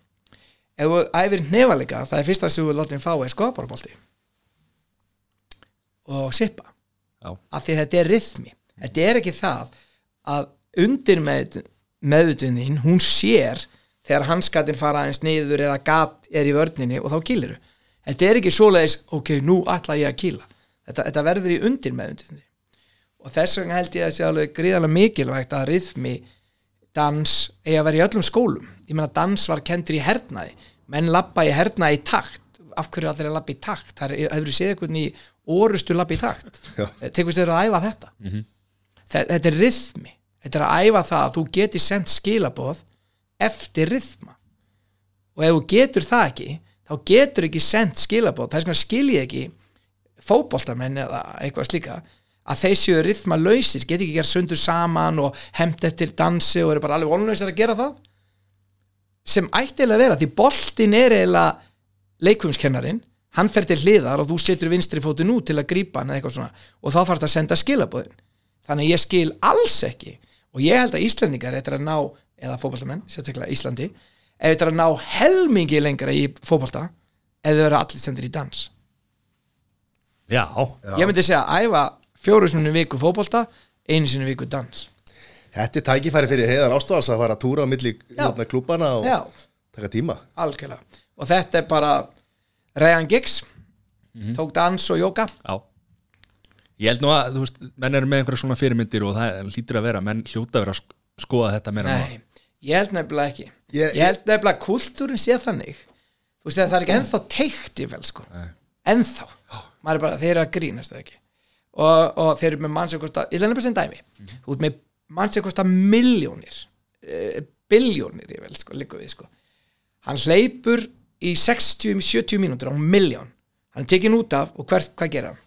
Ef þú æfir nefalega það er fyrsta sem þú látum fá er skoðbárbolti og sippa af því þetta er rithmi. Þetta er ekki það að undir með, meðutunðin hún sér þegar hanskatinn fara aðeins niður eða gat er í vörninni og þá kýliru þetta er ekki svoleiðis, ok, nú ætla ég að kýla. Þetta, þetta verður í undir meðutunni og þess vegna held ég að sé alveg gríðarlega mikilvægt að rithmi dans eigi að vera í öllum skólum. Ég meina dans var kendur í hernaði. Menn labba í herna í takt af hverju allir að labba í takt? Það er, hefur séð einhvern í orustu labba í takt? Já. tekur þér að æfa þetta? Þe- þetta er rithmi. Þetta er að æfa það að þú geti sendt skilaboð eftir rithma. Og ef þú getur það ekki þá getur ekki sendt skilaboð. Það er sem að skilji ekki fótboltamenn eða eitthvað slíka að þeir séu rithma lausir, geti ekki gera sundur saman og hemmt eftir dansi og eru bara alveg vonlausir að gera það. Sem ætti eiginlega að vera því boltin er eiginlega leikfumskennarin hann fer til hliðar og þú setur vinstri fótinn út til að grípa hann eða eitthvað svona og þá þarf þetta að senda skilabóðin þannig ég skil alls ekki og ég held að Íslandingar eftir að ná eða fótboltamenn, sérstaklega Íslandi ef þetta er að ná helmingi lengra í fótbolta ef þau eru allir sendir í dans. Já, ég myndi segja að æfa fjóru sinni í viku fótbolta einu sinni í viku dans. Þetta er tækifæri fyrir heiðan ástvars að fara að túra á milli Já. hérna, klúbana og Já. taka tíma. Algjörlega og þetta er bara Ryan Giggs tók dans og jóka. Já. Ég held nú að, þú veist, menn eru með einhverja svona fyrirmyndir og það hlýtur að vera, menn hljóta að vera að sk- skoða þetta meira nú. Nei, ég held nefnilega ekki. Ég- Ég held nefnilega að kultúrin sé þannig. Þú veist, það er ekki ennþá teikt í vel sko. Ennþá. Maður er bara, þeir eru að grínast það ekki. Og, og þeir eru með mann sem kosta Ég ætla nefnilega sem dæmi. Þú ert með mann sem kosta miljónir uh, Biljónir ég vel, sko, líka við sko. Hann hleypur í 60-70 mínútur á miljón Hann er tekin út af og hvert, hvað gera hann?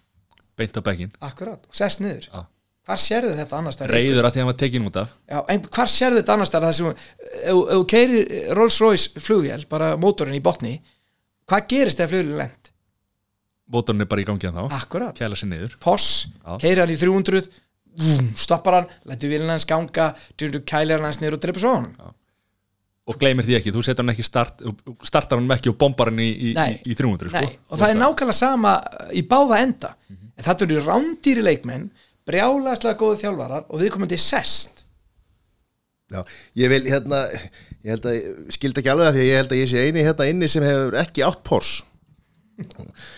Beint á bekkin, Akkurat, og sest niður. Já. Hvar sérðu þetta annars staðar? reyður að því að hann var tekin út af. Já, en hvar sérðu þetta annars þar það sem, ef þú keirir Rolls Royce flugvél, bara mótorinn í botni hvað gerist ef flugvél er lent? Mótorinn er bara í gangi að þá, Akkurat, kæla sér niður. Poss, keirir hann í 300 vum, stoppar hann, lætur vélina hans ganga kælir hann hans niður og dreipur svo á hann og gleymir því ekki, þú setur hann ekki start startar hann ekki og bombar hann í, í, í, í 300 Nei, sko. og það er nákvæmlega sama í báða enda. En það eru rándýri leikmenn brjálæslega góðu þjálfarar og við komum til sest. Já, ég vil hérna ég held að, ég skildi ekki alveg að því að ég held að ég sé eini hérna inni sem hefur ekki átt Porsche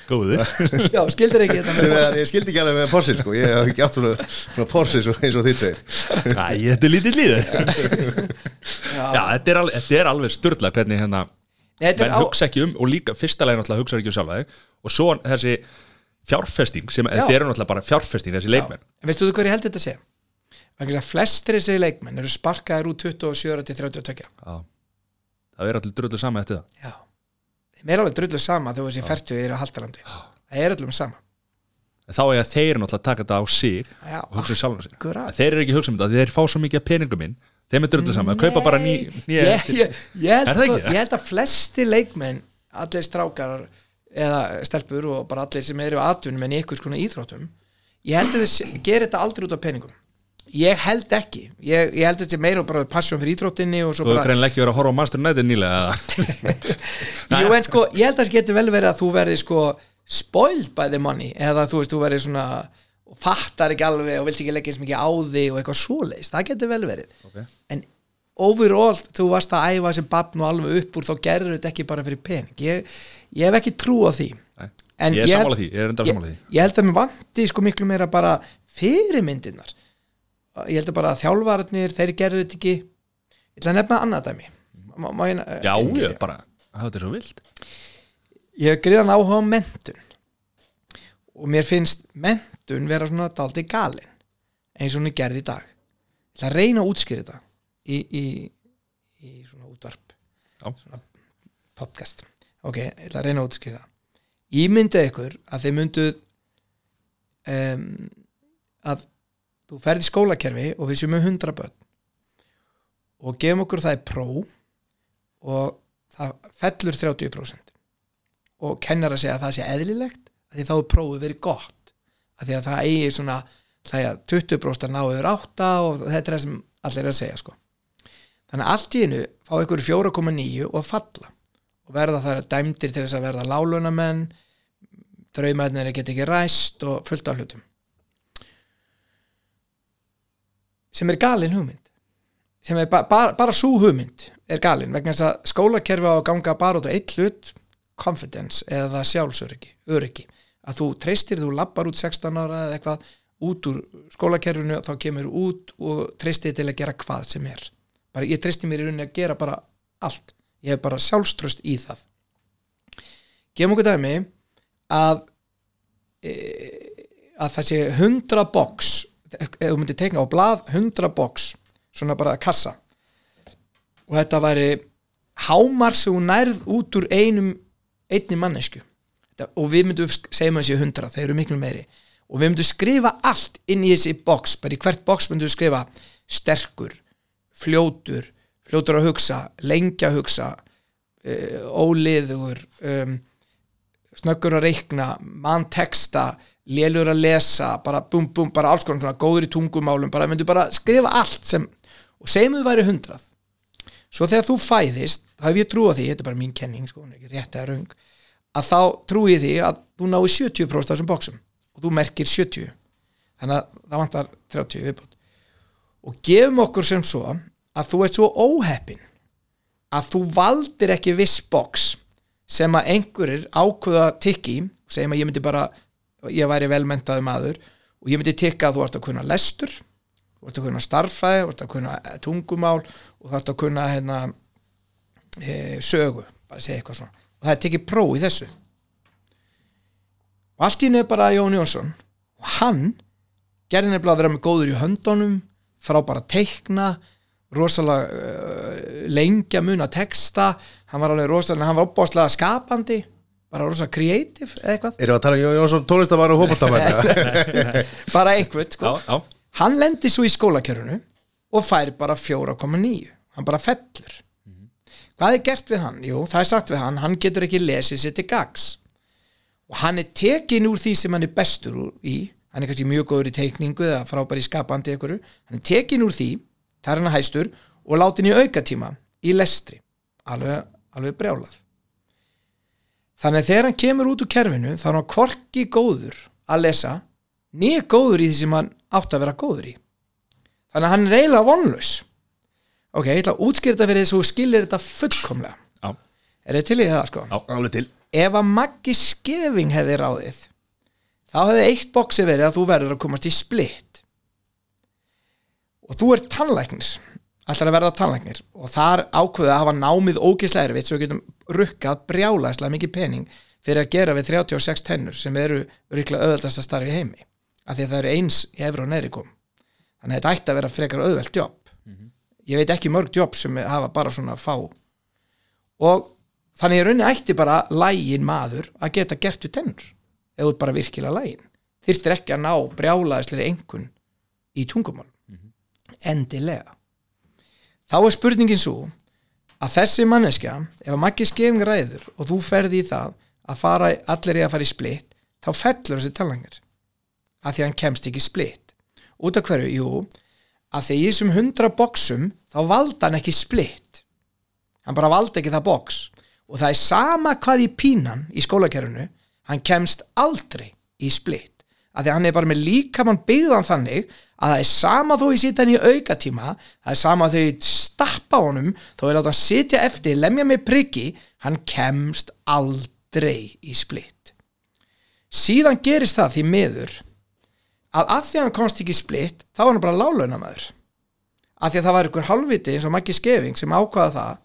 góður Já, skildir ekki er, ég skildi ekki alveg með Porsche sko. ég hef ekki átt svona, svona Porsche eins og, þið tveir. Æ, þetta er lítið líður Já, þetta er alveg, þetta er alveg styrla hvernig hérna Nei, þetta menn á- hugsa ekki um og líka fyrsta legin náttúrulega hugsa ekki um sjálfa þig. Og svo þessi fjárfesting sem Já. þetta eru náttúrulega bara fjárfesting þessi leikmenn. En veistu þú hvað ég held þetta að sé? Flestir þessi leikmenn eru sparkaðir úr 27 til 32 Já. það er allir dröldu sama eftir það. Já Þeim er alveg drullu sama þegar þessi færtu er að haldarandi Það er öllum sama. En þá er að þeir náttúrulega taka þetta á sig Já, og hugsa um sjálfa sig. Akkurat. Þeir eru ekki að hugsa um þetta, þeir fá svo mikið peningum minn þeim er dröldu sama, kaupa bara ný, ný ég, ég, ég, held, Er það sko, ekki? ég held að flesti leikmenn allir strákar eða stelpur og bara allir sem eru aðtunum en í einhvers konar íþróttum ég held að þess gerir þetta aldrei út af peningum ég held ekki. Ég, ég held þetta meira bara passion fyrir íþróttinni og svo Þú hefur bara greinlega ekki verið að horfa á United nýlega? Jú, en sko, ég held að það geti vel verið að þú verði sko spoiled by the money eða þú veist, þú verði svona og fattar ekki alveg og vilt ekki leggja eins mikið á þig og eitthvað svoleiðis, það geti vel verið. Ok. en overall þú varst að æfa sem barn og alveg upp úr þá gerður þetta ekki bara fyrir pening. Ég, ég hef ekki trú á því. Ég er sammála því, ég er enda ég, sammála því. ég held að mér vanti sko miklu meira bara fyrirmyndirnar ég held að bara að þjálfararnir þeir gerðu þetta ekki. Ég ætla að nefna annað dæmi. Má, má ég, Já, ég, ég bara, það er svo vilt. Ég hef greiðan áhuga á mentun og mér finnst mentun vera svona daldi galin eins og hún er gerð í dag. Ég ætla að reyna að útskýra þetta í, í, í svona útvarp. Já. svona podcast. Ok, ég ætla að reyna að útskýra myndi ykkur að þið mynduð um, að þú ferð í skólakerfi og við séum með 100 börn. Og gefum okkur það í pró og það fellur 30% og kennar að segja að það sé eðlilegt því þá er prófið verið gott. Því að það eigi svona er 20% að ná yfir 8 og þetta er það sem allir er að segja sko. þannig að allt í einu fá ykkur 4,9 og falla. Og verða það dæmdir til þess að verða lálunamenn draumæðnir geta ekki ræst og fullt af hlutum sem er galin hugmynd. Sem er ba bara, bara svo hugmynd er galin vegna þess að skólakerfi á að ganga bara út á eitt hlut confidence eða sjálfsöryggi öryggi. Að þú treystir, þú lappar út 16 ára eða eitthvað út úr skólakerfinu þá kemur út og treystir til að gera hvað sem er. Bara, ég treysti mér í rauninni að gera bara allt. Ég hef bara sjálfströst í það. Gefum okkur dæmi að e, að það sé 100 box ef þú myndir tekna á blað 100 box svona bara kassa. Og þetta væri hámar sem hún nærð út úr einum einni mannesku Þetta- og við myndum segjum að þessi 100, þeir eru miklu meiri. Og við myndum skrifa allt inn í þessi box bara í hvert box myndum við skrifa sterkur, fljótur fljótur að hugsa, lengja að hugsa uh, óliður um, snöggur að reikna mann texta, lélur að lesa bara bum bum, bara alls konar svona, góður í tungumálum, bara myndum bara skrifa allt sem, og segjum við væri 100 svo þegar þú fæðist þá hef ég trú á því, þetta er bara mín kenning sko, ekki rétt eða röng að þá trúi ég því að þú nái 70% af þessum bóksum og þú merkir 70 þannig að það vantar 30 viðbútt og gefum okkur sem svo að þú ert svo óheppin að þú valdir ekki viss boks sem að einhverjir ákveða tikki segjum að ég myndi bara ég væri velmentaði maður og ég myndi tikka að þú ert að kunna lestur þú ert að kunna starffæði, þú ert að kunna eh, tungumál og þú ert að kunna hérna, e, sögu bara segja eitthvað svona. Og það er tekið próf í þessu. Og allt í nefn bara Jón Jónsson og hann gerði nefnilega að vera með góður í höndunum frábara teikna rosalega uh, lengja mun að texta. Hann var alveg rosalega, hann var opbáslega skapandi bara rosalega creative eða eitthvað. Erum við að tala um Jón Jónsson tónlistamann og hópastamann? bara einhvern sko. Já, já, hann lendir svo í skólakjörunu og fær bara 4,9 hann bara fellur. Hvað er gert við hann? Jú, það er sagt við hann hann getur ekki lesið sér til gags. Og hann er tekin úr því sem hann er bestur úr í. Hann er kannski mjög góður í teikningu eða frábær í skapandi einhverju. Hann er tekin úr því, það er hann hæstur og látin í aukatíma í lestri. Alveg, alveg brjálað þannig að þegar hann kemur út úr kerfinu þá er hann hvorki góður að lesa nýja góður í því sem hann átt að vera góður í. Þannig að hann er eiginlega vonlaus. Ok, ég ætla að útskýra þetta fyrir þess að þú skilir þetta fullkomlega. Já, er þið til í það sko? Já. Alveg til. Ef að Maggi Skeving hefði ráðið þá hefði eitt boksi verið að þú verður að komast í splitt og þú er tannlæknis ætlar að verða tannlæknir. Og þar ákveða að hafa námið ógislega erfitt svo getum rukkað brjálæslega mikið pening fyrir að gera við 36 tennur sem eru ríkla auðvöldast að starfi heimi af því að það eru eins í efri og neðri kom. Þannig að þetta ætti að vera frekar auðvelt jobb. Ég veit ekki mörg jobb sem hafa bara svona fá. Og þannig í rauninni ætti bara lægin maður að geta gert við tennur ert bara virkilega lægin þyrstir ekki að ná brjálaðislega einhvern í tungumál endilega þá er spurningin svo að þessi manneskja ef að Maggi skefing ræður og þú ferði í það að fara, allir í að fara í splitt þá fellur þessi talangar að því að hann kemst ekki splitt út af hverju, jú að því í þessum hundra boksum þá valda hann ekki splitt hann bara valda ekki það boks og það er sama hvað í pínan í skólakerfinu hann kemst aldrei í splitt að því að hann er bara með líkamann byggðan þannig að það er sama þó ég sitja hann í aukatíma það er sama þó ég stappa honum þó ég láta hann sitja eftir lemja með priggi, hann kemst aldrei í splitt síðan gerist það því miður að að því hann komst ekki í splitt þá var hann bara lálaunamaður að því að það var ykkur halvviti eins og Maggi Skeving sem ákvaða það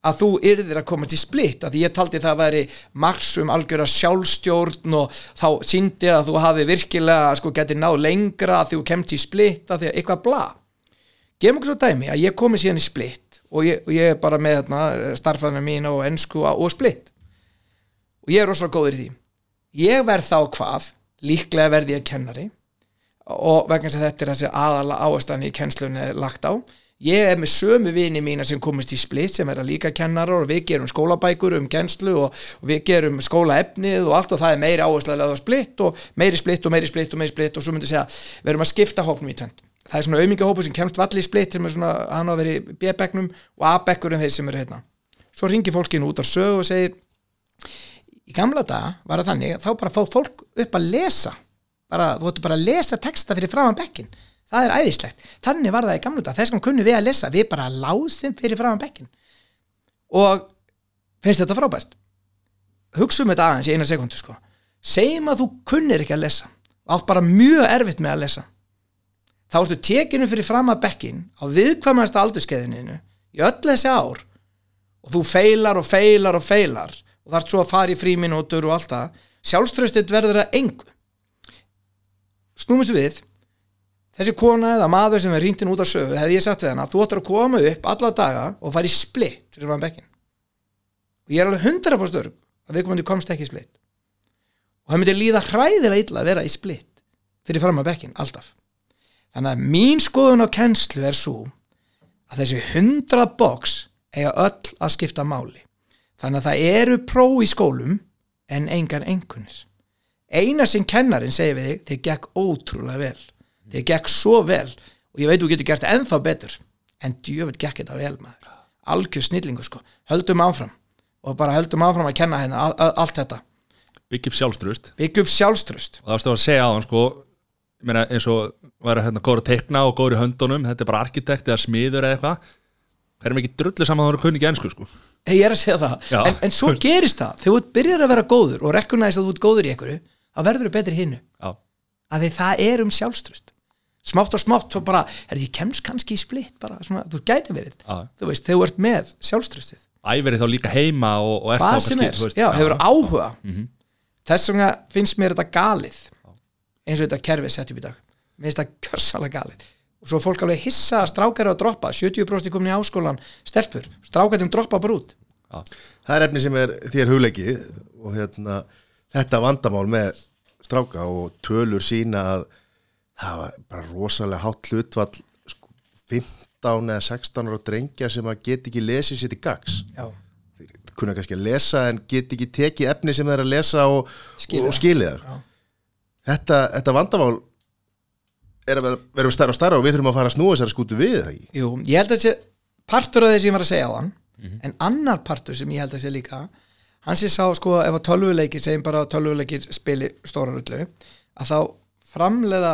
að þú yrðir að koma til splitt að ég taldi það að væri marsum algjöra sjálfstjórn og þá síndi að þú hafi virkilega sko getið náð lengra að þú kemst í splitt að því að eitthvað bla. Gefum okkur svo dæmi að ég komi síðan í splitt og ég, og ég er bara með þarna, starfræðina mín og ennsku og splitt og ég er rosalega góður í því. Ég verð þá hvað? Líklega verði ég kennari og vegna að þetta er þessi aðala áherslan í kennslunni lagt á ég er með sömu vini mína sem komist í splitt sem er að líka kennarar og við gerum skólabækur um kennslu og, og við gerum skólaefnið og allt og það er meiri áhersla að löða splitt og meiri splitt og meiri splitt og meiri splitt og svo myndi ég segja við erum að skipta hóknum í tvend það er svona auðmingahópu sem kemst valli í splitt sem er svona, hann á að vera í B-bekknum og A-bekkur en þeir sem eru hérna. Svo ringir fólkinu út á sög og segir í gamla daga var það þannig þá bara fá fólk upp að lesa. Bara, þú ættu bara að lesa texta fyrir framan bekkin það er æðislegt, þannig var það í gamla þess vegna kunni við að lesa, við bara lásum fyrir framan bekkin og finnst þetta frábært? Hugsaum þetta aðeins í eina sekundu sko. segjum að þú kunnir ekki að lesa. Átt bara mjög erfitt með að lesa. Þá ertu tekinu fyrir framan bekkin á viðkvæmast aldurskeiðinu í öll þessi ár og þú feilar og feilar og feilar og þarf svo að fara í fríminútur og allt það. Sjálfströstið verður að engu. Snúmum sér við þessi kona eða maður sem er rýndin út af sögu hefði ég sagt við hana, þú ættir að koma upp alla daga og fara í splitt fyrir fann bekkin og ég er alveg 100% örg að viðkomandi komst ekki í splitt og það myndi líða hræðilega illa að vera í splitt fyrir fram að bekkin, alltaf. Þannig að mín skoðun á kennslu er svo að þessi 100 box eiga öll að skipta máli. Þannig að það eru próf í skólum en engar engunir eina sem kennarin segir við þig þið gekk ótrúlega vel þið gekk svo vel og ég veit þú getur gert ennþá betur. En djöfut gekk þetta vel maður. Algjör snillingu sko, höldum áfram. Og bara höldum áfram að kenna hérna al- al- allt þetta, sjálfstrust byggja upp sjálfströst og það varstu að segja á hann sko meina eins og væri hérna góður að teikna og góður í höndunum, þetta er bara arkitekt eða smiður eða eitthvað. Það er mikið drullu saman að það eru kunni ekki ensku sko? Ég er að segja það, en, en svo gerist það. Þegar þú byrjar að vera góður og rekunæst að þú ert góður í einhverju, þá verður þú betri hinnu að því það er um sjálfströst smátt og smátt svo bara, er ég kemst kannski í splitt bara, svona, þú gæti verið. Já. þú veist, þegar þú ert með sjálfströstið æverið þá líka heima og, og ert hvað þá sem er, veist, já, hefur áhuga. Mhm. þess vegna finnst mér þetta galið eins og þetta kerfið sett upp í dag. Mér finnst þetta kjörsalega galið. Og svo fólk alveg hissa að strákar eru að droppa 70% komin í áskólan, stelpur strákarnir droppa bara út. Það er efni sem er þér hugleikið og hérna, þetta vandamál með stráka og tölur sína að það var bara rosalega hátt hlutvall sko, 15 eða 16 ára drengja sem að get ekki lesið sér til gags já, þeir kunna kannski að lesa en get ekki tekið efni sem þeir að lesa og Skilja. þar þetta, þetta vandamál er að vera, stærra og stærra og við þurfum að fara að snúa þessari skútu við það ekki? Jú, ég held að þessi partur af þessi ég var að segja á þann en annar partur sem ég held að sé líka hann sé sá sko ef að tölvuleikir segjum bara að tölvuleikir spili stóra rullu að þá framleiða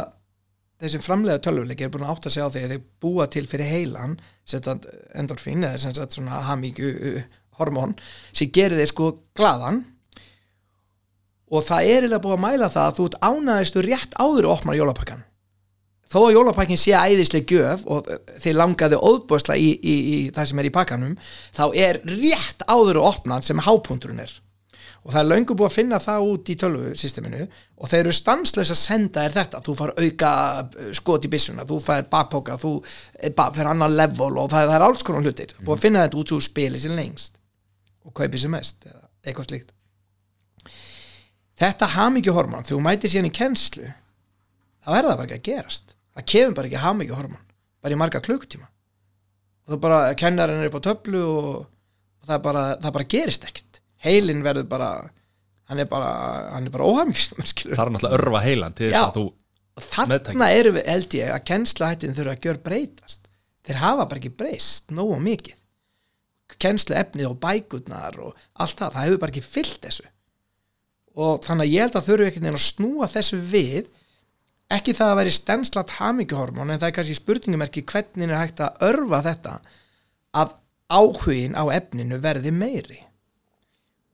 þeir sem framleiða tölvuleikir er búin að átta sig á því að þeir búa til fyrir heilan setja endorfín eða sem sagt svona hamíku hormón sem gerir þeir sko glaðan. Og það er eiginlega búið að mæla það að þú ert ánæðistu rétt áður og opnar jólapakkan þó að jólapakkin sé æðisleg gjöf og þeir langaði óðböðsla í, í, í það sem er í pakkanum þá er rétt áður og opnan sem hápunturinn er og það er löngu búið að finna það út í tölvusysteminu. Og þeir eru stanslös að senda þér þetta. Þú far auka uh, skot í byssuna þú far bakpoka, þú eh, fer annar level og það, það er alls konar hlutir. Búið að finna þetta út úr spili sem lengst. Og kaupi sem mest eða eitthvað slíkt. Þetta hamingjuhormón þegar þú mætir síðan í kennslu þá er það bara ekki að gerast. Það kemur bara ekki hamingjuhormón. Bara í marga klukktíma og það bara, kennarinn er upp á töflu og, og það, bara, það bara gerist ekkert heilin verður bara hann er bara, hann er bara skilur það er náttúrulega örfa heilan til þess að þú þarna erum við, held ég, að kennslahættin þurfa að gjör breytast þeir hafa bara ekki breyst nógu mikið. Kennslu efnið og bækurnar og allt það, það hefur bara ekki fyllt þessu. Og þannig að ég held að þurfa einhvern veginn að snúa þessu við. Ekki það að væri stenslat hamingjuhormón en það er kannski spurningumerki hvernig er hægt að örfa þetta að áhugin á efninu verði meiri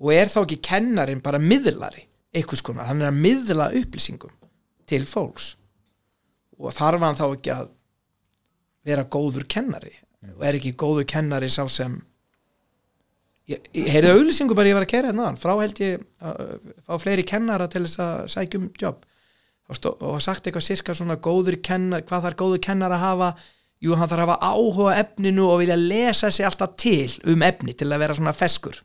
og er þá ekki kennarin bara miðlari einhvers konar, hann er að miðla upplýsingum til fólks. Og þarf hann þá ekki að vera góður kennari? Og er ekki góður kennari sá sem ég, ég heyrði auglýsingu bara ég var að kæra hérna frá held ég að fá fleiri kennara til þess að sækja um jobb og, sagt eitthvað sirka svona góður kennar hvað þarf góður kennar að hafa? Jú hann þarf að hafa áhuga efninu og vilja lesa sig alltaf til um efni til að vera svona feskur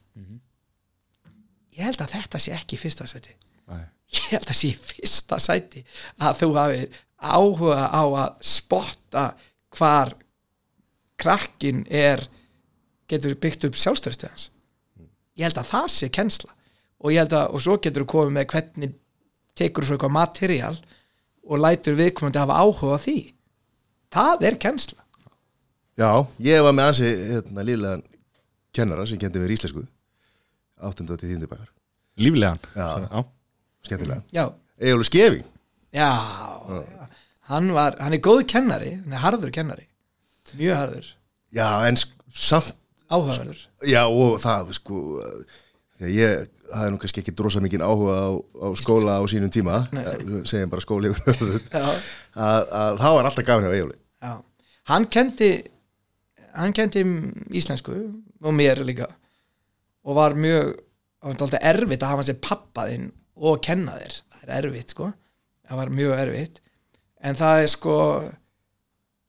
ég held að þetta sé ekki fyrsta seti Nei. ég held að sé fyrsta sæti að þú hafi áhuga á að spotta hvar krakkin er getur byggt upp sjálfstæðist hans. Ég held að það sé kennsla. Og ég held að, og svo getur þú komið með hvernig tekur svo eitthvað material og lætur viðkomandi hafa áhuga á því. Það er kennsla. Já, ég var með ansi hérna, líflegan kennara sem kendi mér íslensku 8. til 10. bakar líflegan. Já. Já. skemmtilega já, Egilur Skefing. Já, já. Hann, var, hann er góð kennari hann er harður kennari mjög harður, Já, en sk- samt áhugaverður. Já, og það sko þegar ég hafði nú kannski ekki drosa mikið áhuga á, á skóla á sínum tíma. Eh, segjum bara skóli yfir höfuð. Já. að, að það var alltaf gafin á Egilur Já, hann kendi hann kendi íslensku og mér líka og var mjög erfitt að hafa sér pappaðinn og kenna þér. Það er erfitt sko. Það var mjög erfitt. En það er sko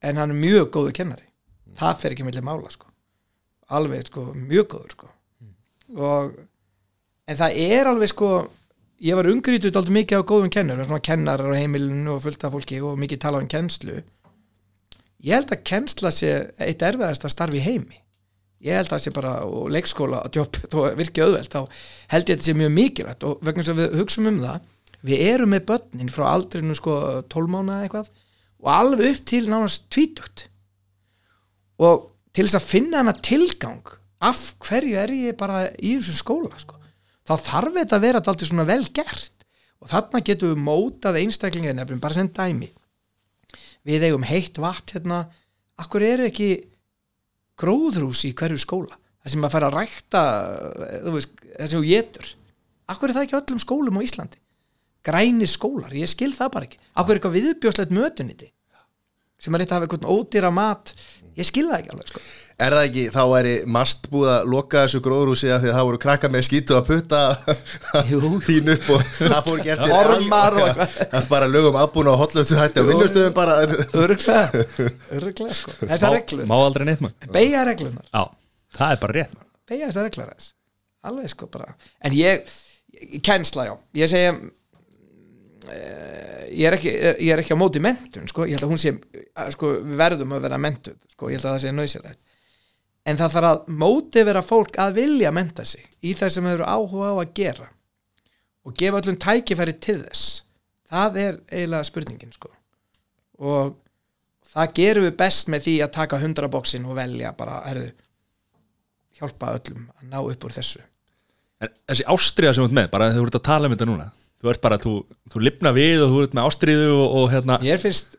en hann er mjög góður kennari. Það fer ekki milli mála sko. Alveg sko mjög góður sko. Og en það er alveg sko ég var ungrítut alltaf mikið á góðum svona kennarar á heimilinu og fullt af fólki og mikið tala um kennslu. Ég held að kennsla sé eitt erfiðast að starfi heimi ég held að það sé bara og leikskóla jobb, þó virkið auðvelt þá held ég að þetta sé mjög mikilvægt. Og vegna að við hugsum um það við erum með börnin frá aldrinu sko 12 mánuða eitthvað og alveg upp til nánast tvítugt. Og til þess að finna hana tilgang af hverju er ég bara í þessum skóla sko. þá þarf þetta að vera alltaf svona vel gert. Og þarna getum við mótað einstaklinga nefnum bara sem dæmi. Við eigum heitt vatn hérna. Akkur eru ekki gróðrús í hverju skóla. Það sem að fara að rækta þessi og getur akkur er það ekki öllum skólum á Íslandi? Grænir skólar, ég skil það bara ekki. Akkur er eitthvað viðbjóslegt mötuniti sem er eitt að hafa eitthvað ódýra mat? Ég skil það ekki alveg sko. Er það ekki, þá væri mast búið að loka þessu gróðrúsi að því að það voru krakka með skítu að putta þín upp og það fór ekki eftir Ormar og eitthvað. Það er bara lögum aðbúna og hotlöftu hætti og vinnustöðum bara. Örglega, örglega sko. þessar reglur, má aldrei neitt maður. Beigja reglunar Já, það er bara rétt maður. Beigja þessar reglur aðeins. Alveg sko bara. En ég, kennsla já, ég segja eh, ég er ekki, ég er ekki á móti mentun sko, ég held að hún sé að, sko, við verðum að vera mentuð sko, ég held að það sé nöðsilegt en það þarf að móti vera fólk að vilja menta sig í það sem þau eru áhuga á að gera og gefa öllum tækifæri til þess. Það er eiginlega spurningin sko. Og það gerum við best með því að taka hundraboksin og velja bara, erðu hjálpa öllum að ná upp úr þessu. En þessi ástriða sem þú ert með, bara þegar þú ert að tala um þetta núna Þú ert bara, þú, þú lifna við og þú ert með ástriðu og, og hérna mér finnst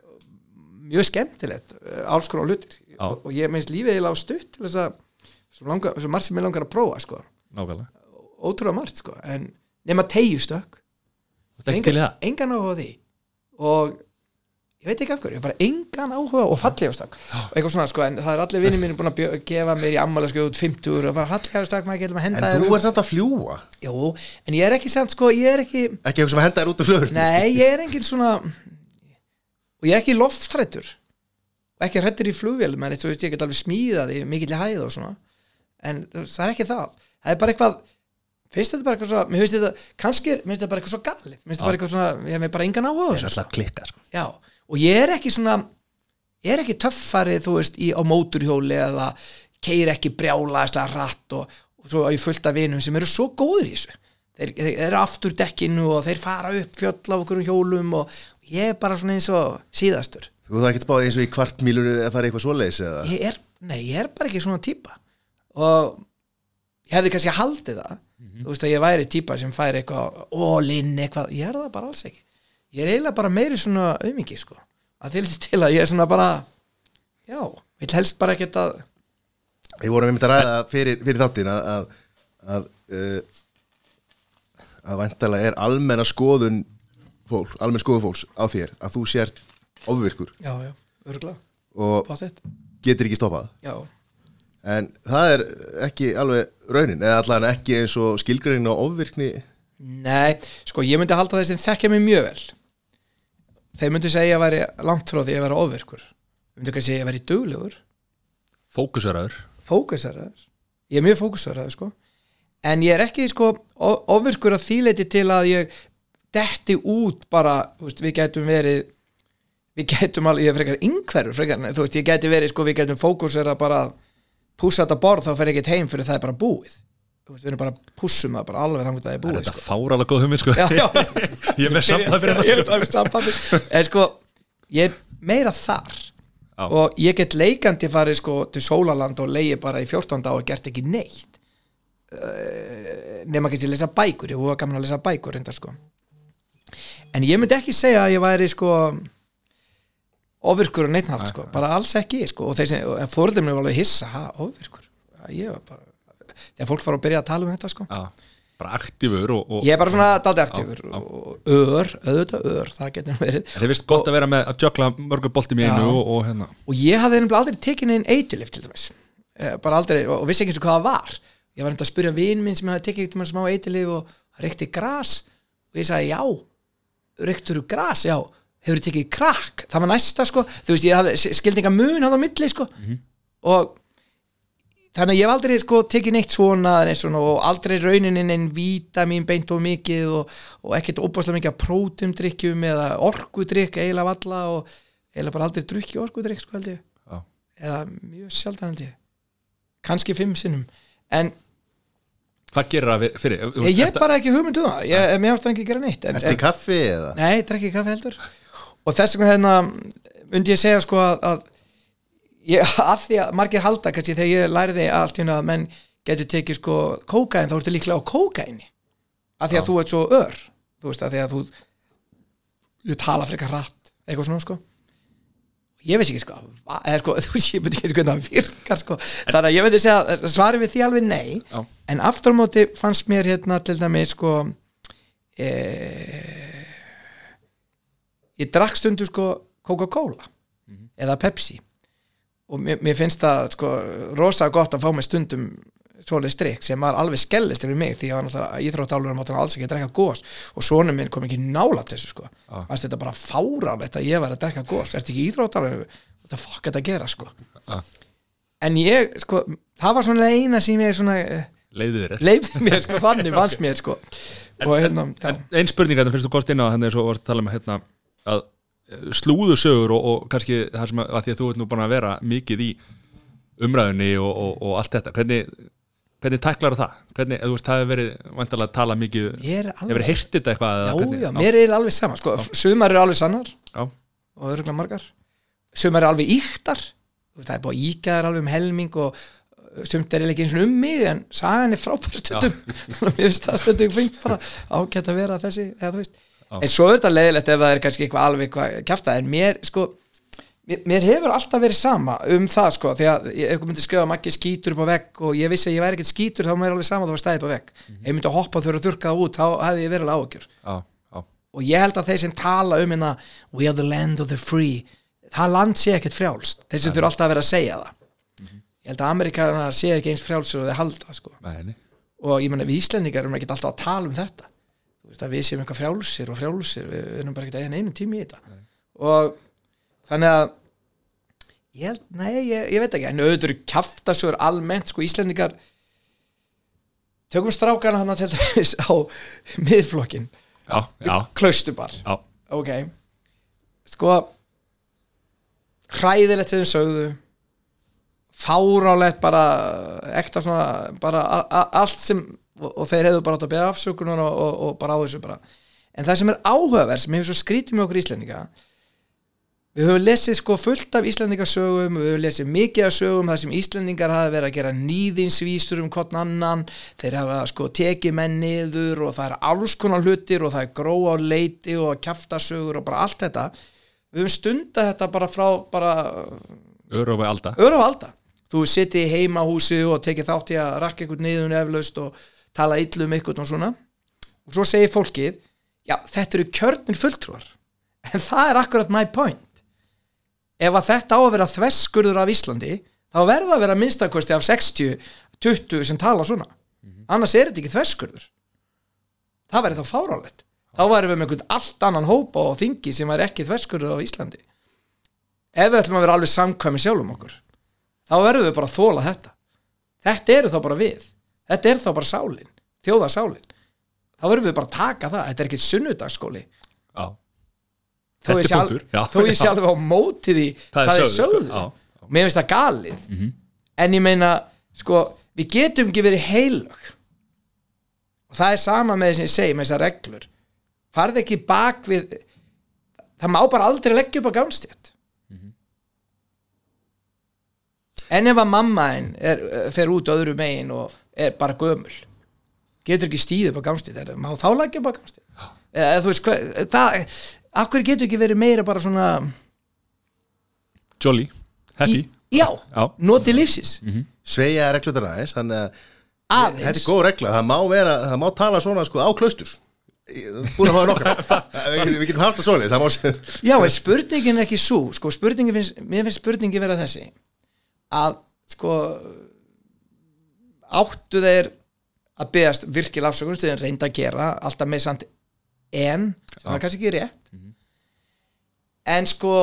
mjög skemmtilegt uh, alls konar hlutir. Og, og ég minnst lífið eiginlega á stutt til þess að svo, langa, svo margt sem ég langar að prófa sko. Ótrúlega margt sko. en nema tegjustök Þú engan áhuga því. Og ég veit ekki af hverju, ég bara engan áhuga og fallegustak og eitthvað svona sko, en það er allir vinni mínu búin að gefa mér í ammæli sko út 50 og bara fallegustak, maður getur að henda En þér þú út. ert þetta að fljúa Jú, en ég er ekki samt sko, ég er ekki Ekki eitthvað sem að henda þér út af flögur Nei, ég er engin svona og ég er ekki loftrættur og ekki hrættur í flugvélum en þú veist, ég get alveg smíðað í mikill í hæð og svona. En það er ekki það. Það er bara eitthvað finnst þetta bara eitthvað svo, mér finnst þetta kannski, mér finnst þetta bara eitthvað svo galið mér finnst þetta bara eitthvað svona, ég hef mér bara engan áhuga Það er alltaf klikkar sko. já, og ég er ekki svona ég er ekki töffari, þú veist, í, á móturhjóli eða keir ekki brjála eða rætt og, og svo á ég fullt af vinum sem eru svo góður í þessu. Þeir, þeir, eru aftur dekkinu og þeir fara upp fjöll á okkur hjólum og ég er bara svona eins og síðastur Þú það ekki spáði eins og í kvartmílur að fara eitthvað svoleiðis eða? Ég er, nei, ég er bara ekki svona típa. Og ég hefði kannski haldið það. Þú veist að ég væri típa sem færi eitthvað all-in eitthvað, ég er það bara alls ekki. Ég er eiginlega bara meiri svona aumingi sko, að því til að ég er svona bara já, vil helst bara ekki að Við vorum einmitt að ræða fyrir, fyrir þáttin að að, að, uh, að væntalega er almenna skoðun fólk, almenn skoðun fólks á þér að þú sért ofvirkur. Já, já, örgla, og þetta getur ekki stoppað. Já, en það er ekki alveg raunin eða allan ekki eins og skilgrein og ofvirkni? Nei, sko ég myndi halda þessi þekkja mig mjög vel þeir myndi segja að væri langt frá því að vera ofvirkur. Myndi kannski segja að væri duglegur. Fókusverðar fókusaraður ég er mjög fókusaraður sko. En ég er ekki sko ofvirkur að þýleiti til að ég detti út bara, þú veist, við gætum verið við gætum alveg, ég er frekar yngverður frekar, þú veist, ég gæti verið sko, við gætum fókusera bara að pússa þetta borð þá fer ég ekki heim fyrir það er bara búið. Þú veist, við erum bara að pússum það bara alveg þannig að það er Það búið þetta sko. fáralega góð humir sko. Já, já, Ég er með samband fyrir ég er með sambandi en sko, ég er meira þar. Já. og ég get leikandi farið sko til Sólaland og leiði bara í 14 dag og gert ekki neitt. Uh, nema ekki að lesa bækur. Ég var gaman að lesa bækur reyndar sko. En ég myndi ekki segja að ég væri sko ofirkur og neittnátt sko, bara alls ekki sko, og fóröldum mér var alveg hissa ha, ofirkur, ég var bara þegar fólk fara að byrja að tala um þetta sko. Já, bara aktífur og, og ég er bara svona daldi aktífur Já, já. og ör, auðvitað ör, það getur verið. Það er vist gott að vera með að jökla mörgur boltum í einu Já. og, og hérna? Og ég hafði nefnilega aldrei tekið inn eitilif til dæmis. Eh, bara aldrei, og og vissi ekki eins og hvað það var. Ég var enda að spyrja vin minn sem hefði tekið eitthvað smá eitilif og reykti gras. Og ég sagði já, reyktur þú gras, já hefur tekið krakk, það var næsta sko. Þú veist, ég hafði skildinga mun hann á milli sko. Og þannig að ég hef aldrei sko tekið neitt svona, neitt svona og aldrei raunininn en víta mín beint og mikið og, og ekkert óbáslega mikið að prótumdrykkjum eða orkudrykk eiginlega valla og eiginlega bara aldrei drukki orkudrykk sko held ég. Já. eða mjög sjaldan held ég. Kannski fimm sinnum. En Hvað gerir það fyrir? ég, ertu- bara ekki hugmyndu það. Ég, það ekki gera neitt en, Ertu í kaffi eða? Nei, ég drekki kaffi heldur og þess vegna hérna myndi ég segja sko að, að ég, að því að margir halda kannski þegar ég læriði allt hérna að menn getur tekið sko kókain þá ertu líklega á kókaini að því að þú ert svo ör þú veist að því að þú þú tala frekar rætt eitthvað svona sko. Ég veist ekki sko, eða, sko þú veist ég myndi ekki sko hvernig það virkar sko. Þannig að ég myndi segja að svarið við því alveg nei Já. en aftur á móti fannst mér hérna til dæmis sko e, ég drakk stundu sko Coca-Cola eða Pepsi. Og mér, mér finnst það sko rosa gott að fá mig stundum svoleið strikk sem var alveg skellist yfir mig því að náttúrulega íþróttálur mátti hann alls ekki að drekka gós og sonum minn kom ekki nála til þessu sko. Ah. þetta bara fáránlegt að ég var að drekka gós ertu ekki íþróttálur þetta fuck þetta að gera sko? Ah. en ég sko það var svona eina sem ég svona eh, Leiðið mér sko þannig fannst mér sko. Og hérna já. En ein spurning að það þú góðst inn á henni eins og varst að tala um hérna að slúðusögur og, og kannski það sem að, að því að þú ert nú búin að vera mikið í umræðunni og, og, og allt þetta. Hvernig, hvernig tæklar það? Hvernig, þú veist, það hefur verið vantalega að tala mikið hefur heyrt þetta eitthvað eða já, hvernig? já, mér er alveg sama sko, sumar eru alveg sannar já, og örgulega margar. Sumar eru alveg íktar það er íka þær alveg um helming og uh, sumt er ekki eins og um mig en sagan er frábær stundum. Mér finnst það stundum fengt bara ágætt að vera þessi eða, þú veist. En svo er þetta leiðilegt ef það er kannski eitthvað alveg eitthvað kjafta en mér sko mér, mér hefur alltaf verið sama um það sko því að ef einhver myndi skrifa makki skítur upp á vegg og ég vissi að ég væri ekkert skítur þá mér alveg sama þá var stæði upp á vegg. Ef ég myndi að hoppa þurfa að þurka það út þá hefði ég verið alveg já, og ég held að þeir sem tala um hérna we are the land of the free það land sé ekkert frjálst. Þeir sem þurfa alltaf að vera að segja það. Ég held að Amerikanar sé ekki eins frjálsur og þeir halda sko. Og ég menna við Íslendingar erum ekki alltaf að tala um þetta. Þú veist, að við séum eitthvað frjálsir og frjálsir við, við erum bara ekki að eina einum tími í þetta. Og þannig að ég nei, ég, ég veit ekki en auðvitað eru kjaftasögur almennt sko Íslendingar tökum strákana hann til dæmis á miðflokkin já, já, klaustubar. Já, ok. Sko hræðilegt þegar þau sögðu fárálegt bara bara allt sem og, og þeir hefðu bara átt að beða afsökunar og, og, og bara á þessu bara. En það sem er áhugaverð sem hefur svo skrítið með okkur Íslendinga við höfum lesið sko fullt af Íslendingasögum við höfum lesið mikið af sögum þar sem Íslendingar hafa verið að gera nýðinsvísur um hvort annan, þeir hafa sko tekið menn niður og það er alls konar hlutir og það er gróa á leiti og kjaftasögur og bara allt þetta. Við höfum stundað þetta bara frá bara öru og á alda. Þú sitið í heimahúsi og tekið þátt í að rakka eitthvað niður eflaust og tala illu um eitthvað og svona. Og svo segir fólkið já þetta eru kjörnin fulltrúar. En það er akkurat my point. Ef að þetta á að vera þveskurður af Íslandi þá verða að vera minnstakosti af 60 20 sem tala svona. Annars er þetta ekki þveskurður það verður þá fárálegt þá værum við með einhvern allt annan hópa og þingi sem væri ekki þveskurður á Íslandi. Ef við ætlum að vera alveg samkvæmi sjálfum okkur þá verðum við bara að þóla þetta. Þetta eru þá bara við þetta er þá bara sálin, þjóðasálin þá verðum við bara að taka það. Þetta er ekkert sunnudagsskóli. Já, þó ég já. alveg á móti því Það hvað er sögðu, sko, mér finnst það galið. En ég meina, sko við getum ekki verið heilög. Og það er sama með þess að ég segi með þessar reglur. Farð ekki bak við það má bara aldrei leggja upp á gánstjætt en ef að mamma er, fer út öðru megin og er bara gömul. Getur ekki stíð upp á gánstjætt má þá leggja upp á gánstjætt eða þú veist hvað hva, af hverju getur ekki verið meira bara svona jolly, happy? Í, já, Já. noti lífsins. Sveigja reglutar aðeins Þannig að aðeins. Þetta er góð regla. Það má vera, það má tala svona sko á klaustur Búin að fá nokkra. Við við getum haft það svona Það má Já, en spurningin er ekki svo sko, spurningin finnst, mér finnst spurningin vera þessi að sko áttu þeir að beðast virkilega afsökun sem þeir reynda að gera alltaf með samt en sem var kannski ekki rétt. En sko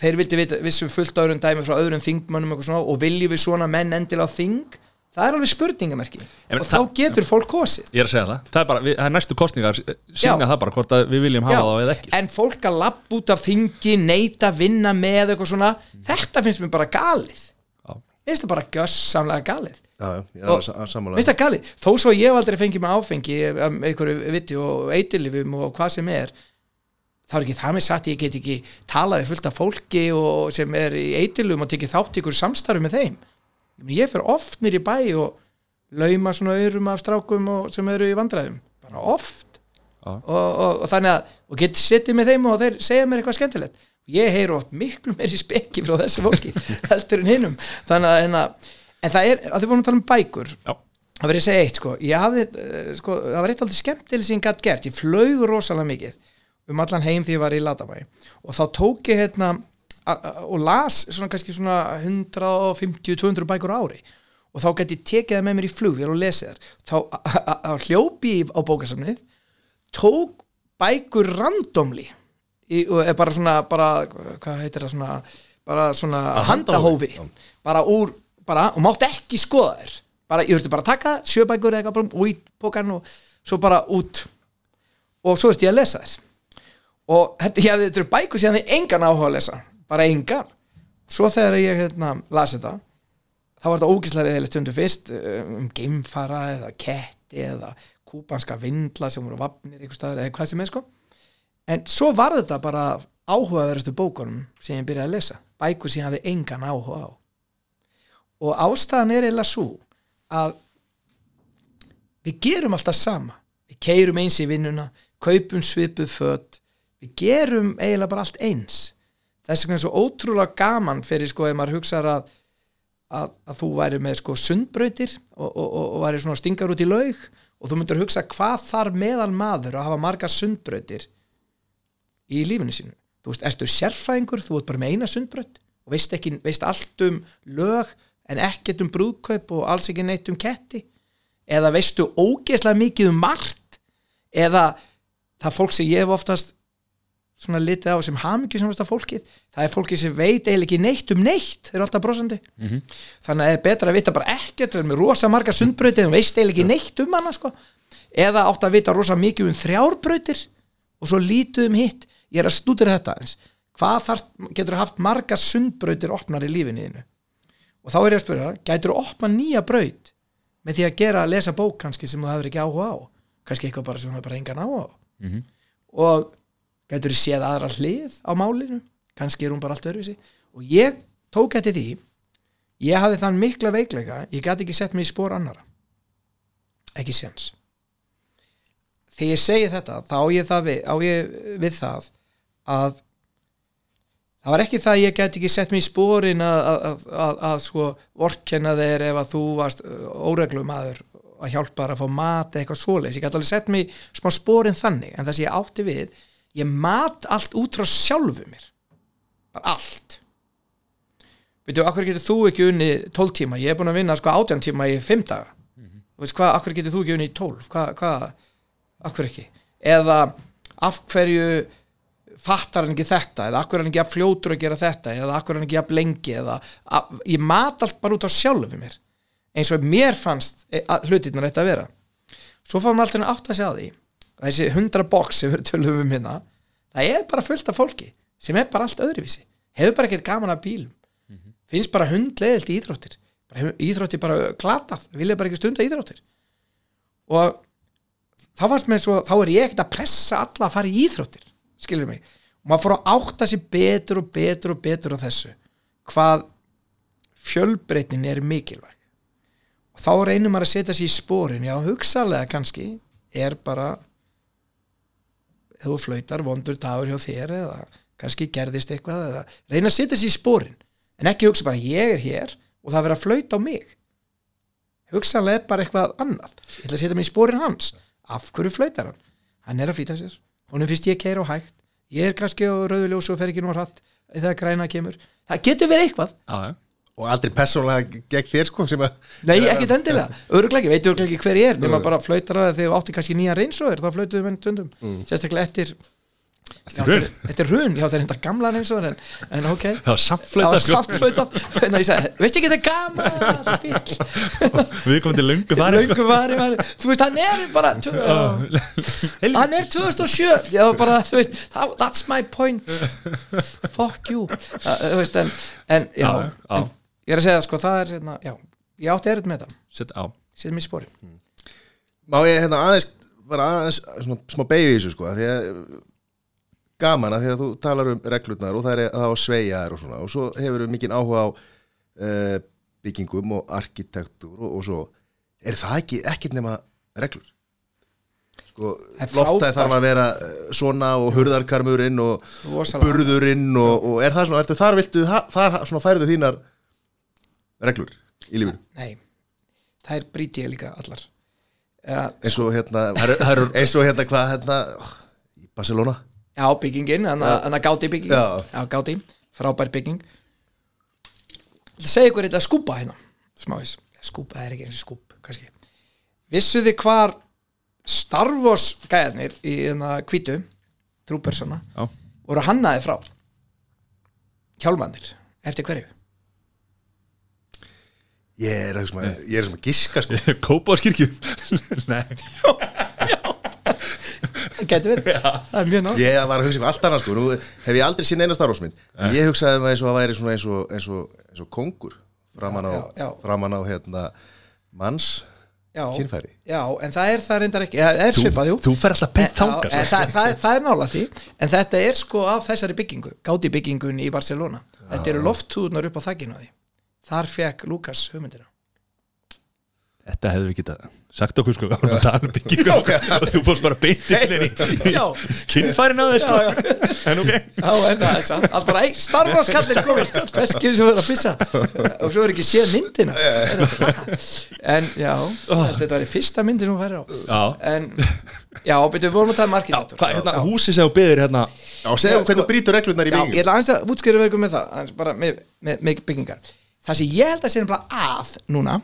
þeir vildi vita, vissum fullt á öðrum dæmi frá öðrum þingmönnum og viljum við svona menn endilega á þing? Það er alveg spurningamerki. Og það- þá getur fólk kosið. Ég er að segja það, það er bara, við, það er næstu kostningar sína Já. það bara hvort við viljum hafa Já, það eða ekki. En fólk að lappa út af þingi neita að vinna með eitthvað svona þetta finnst mér bara galið. Finnst það bara gössamlega galið. Já, já, Og- finnst það galið, þó svo ég aldrei fengið með áfengi um, einhverju viti og eitilifum og hvað sem er þá er ekki það með satt. Ég get ekki talað við fullt af fólki sem er í eitilum og tekið þátt ykkur samstarfi með þeim. Ég fer oft mér í bæ og lauma svona aurum af strákum sem eru í vandræðum. Bara oft. Og, og, og þannig að og get sittið með þeim og þeir segja mér eitthvað skemmtilegt ég heyr oft miklu meiri spekki frá þessu fólki heldur en hinnum þannig að, en, að, en það er, að þið vorum að tala um bækur. Já. það ég að segja eitt sko, ég hafði, eh, sko það var eitt aldrei skemmtileg sem ég gætt gert. Ég flög rosalega mikið um allan heim því ég var í Latabæ og þá tók ég hérna og las svona kannski svona 150-200 bækur ári. Og þá gæti ég tekið það með mér í flug og lesið þær. Þá hljópi ég á bókasamnið tók bækur randomli í, og er bara svona bara, hvað heitir það svona bara svona handahófi bara úr, bara, og mátti ekki skoða þér bara, ég þurfti bara að taka sjöbækur eða eitthvað og í pókan og svo bara út. Og svo þurfti ég að lesa þér og þetta, ég hafði þetta eru bækur sem ég hafði engan áhuga að lesa. Bara engan. Svo þegar ég hérna, las þetta þá var þetta ógislega eða stundu fyrst eh, um geimfara eða ketti eða kúbanska vindla sem voru vapnir einhver staðar eða hvað sem er sko en svo var þetta bara áhugaverðustu bókunum sem ég byrjaði að lesa. Bækur sem ég hafði engan áhuga á. Og ástæðan er eiginlega svo að við gerum alltaf sama. Við keirum eins í vinnuna kaupum svipuð fött við gerum eiginlega bara allt eins. Þess vegna er svo ótrúlega gaman fyrir sko ef maður hugsar að, að, að þú væri með sko sundbrautir og, og, og, og væri svona stingar út í laug og þú myndir hugsa hvað þarf meðal maður að hafa marga sundbrautir í lífinu sínu. Þú veist, ertu sérfræðingur, þú ert bara með eina sundbraut og veist, ekki, veist allt um lög en ekkert um brúðkaup og alls ekki neitt um ketti? Eða veistu ógeðslega mikið um margt? Eða það fólk sem ég hef oftast svona litið á sem hamingju sem fólkið það er fólkið sem veit eiginlega ekki neitt um neitt þeir eru alltaf brosandi. -hmm. þannig að það er betra að vita bara ekkert við erum með rosa marga sundbrautir og veist eiginlega ekki neitt um hana sko. eða átt að vita rosa mikið um þrjárbrautir og svo lítið um hitt ég er að stúdur þetta eins hvað þar, getur haft marga sundbrautir opnar í lífinu þínu? Og þá er ég að spyrja, gætur þú opna nýja braut með því að gera að lesa bók kannski sem þú hefur ekki áhuga á? Kannski eitthvað bara sem þú hefur bara engan áhuga á. Mhm. og gætur þú séð aðra hlið á málinu? Kannski er hún bara allt öðruvísi. Og ég tók eftir því ég hafði þann mikla veikleika ég gæti ekki sett mig í spór annara ekki séns. Þegar ég segi þetta þá á ég, við, á ég við það að það var ekki það að ég gæti ekki sett mig í spórin að, að, að, að, sko vorkenna þeir ef að þú varst óreglum aður að hjálpa þær að fá mat eða eitthvað svoleiðis, ég gæti alveg sett í smá spórin þannig, en það sem ég átti við ég mat allt út frá sjálfu mér. Bara allt. Veitu, akkur getur þú ekki unni 12 tíma, ég er búin að vinna sko 18 tíma í 5 daga. Þú veist hvað, akkur getur þú ekki unni í 12 hvað, hvað, akkur ekki? Eða af hverju fattar hann ekki þetta eða akkur hann ekki að fljótur að gera þetta eða akkur hann ekki að lengi eða að, ég mat allt bara út á sjálfu mér eins og mér fannst e, að hlutirnar þetta að vera. Svo fáum við alltaf að segja því að þessi 100 box sem við tölum um hérna það er bara fullt af fólki sem er bara allt öðruvísi. Hefur bara ekkert gaman af bílum. Finnst bara hundleðilt í íþróttir. Bara íþróttir bara glatað vilja bara ekki stunda íþróttir. Og þá fannst mér svo þá er ég ekkert að pressa alla að fara í íþróttir skilur mig, og maður fór að átta sér betur og betur og betur á þessu hvað fjölbreytnin er mikilvæg. Og þá reynir maður að setja sér í spórin já, hugsalega kannski er bara ef þú flautar vondur dagur hjá þér eða kannski gerðist eitthvað eða reyna að setja sér í spórin en ekki hugsa bara ég er hér og það verður að flauta á mig. Hugsalega er bara eitthvað annað. Ég ætla að setja mig í spórin hans. Af hverju flautar hann? hann er að flýta sér honum finnst ég keira á hægt. Ég er kannski á rauðuljós og fer ekki nú hratt þegar græna kemur. Það getur verið eitthvað. Já, já. og aldrei persónulega gegn þér sko sem að Nei, ekkert endilega, öruglega ekki, veitu öruglega ekki hver ég er. Nema bara flautar að þegar þú átti kannski nýja reynsóður þá flautuðu menn tundum, sérstaklega eftir? Þetta er- Þetta er hrun, já það er þetta gamla reynsóður en, en ok. Það var Það samflöta Þannig að ég sagði, veist ekki þetta er bíll Við komum til löngu farið sko. Löngu vari, vari Þú veist, hann er bara Hann er 2007 Já, bara, þú veist, that- that's my point. Fuck you. Þú veist, en, en já, Já, já. En, Ég er að segja, sko, það er, hérna, já Ég átti erut með þetta, Sett á. Setjum í spori má ég hérna aðeins bara aðeins svona, smá þessu sko af því að gaman að því að þú talar um reglurnar og það er það á sveigjaðar og svona og svo hefur við mikinn áhuga á uh, byggingum og arkitektúr og, og svo er það ekki ekkert nema reglur? Sko, frábært. þarf að vera eh, svona og hurðarkarmurinn og Rosalega. burðurinn og, og er það svona, ertu þar viltu þar svona færðu þínar reglur í lífinu? Nei, það er brýti ég líka allar. Eins og hérna eins og hérna hvað hérna í Barcelona Já, byggingin, hann að gáti bygging. Já. já gáti, frábær bygging. Segi ykkur þetta skúpa hérna smávís, skúpa, það er ekki eins og skúp kannski, vissu þið hvar Star Wars gæðarnir í hérna kvítu trúpersona, Já. voru hannaði frá? Hjálmannir, eftir hverju? Ég er að hugsa maður- ég er að giska sko. Kópáskirkju Nei getur verið, það er mjög nátt ég var að hugsa eitthvað allt annað sko. Nú hef ég aldrei sín eina starfsmynd ég hugsaði maður eins og að væri eins og, eins og, eins og kongur framan á, Já, já. framan á hérna manns já, kynfæri. Já, en það er það reyndar ekki. Það er svipað, jú. Þú fer alltaf En- þangað já, en það, það, það er nála því en þetta er sko af þessari byggingu gáti byggingun í Barcelona. Þetta eru lofttúðunar upp á þakkinu á því. Þar fekk Lukas hugmyndina Þetta hefðu við getað sagt okkur sko. Að tala um byggingu og þú fórst bara beint inn í Já. kynfærin á þér sko. En ok. Já, en það er satt. Allt bara, ei, Star Wars kallir komin Veskið sem verður að pissa. Og svo er ekki séð myndina. En já, þetta var í fyrsta myndi sem hún færi á. En, já, við vorum að tala um arkitektur. Hvað, hérna, húsi sem þú byggðir hérna Já, segðu hvernig þú brýtur reglurnar í Já, ég ætla að útskjöru verkum með það bara með, byggingar. Það sem ég held að sé bara að núna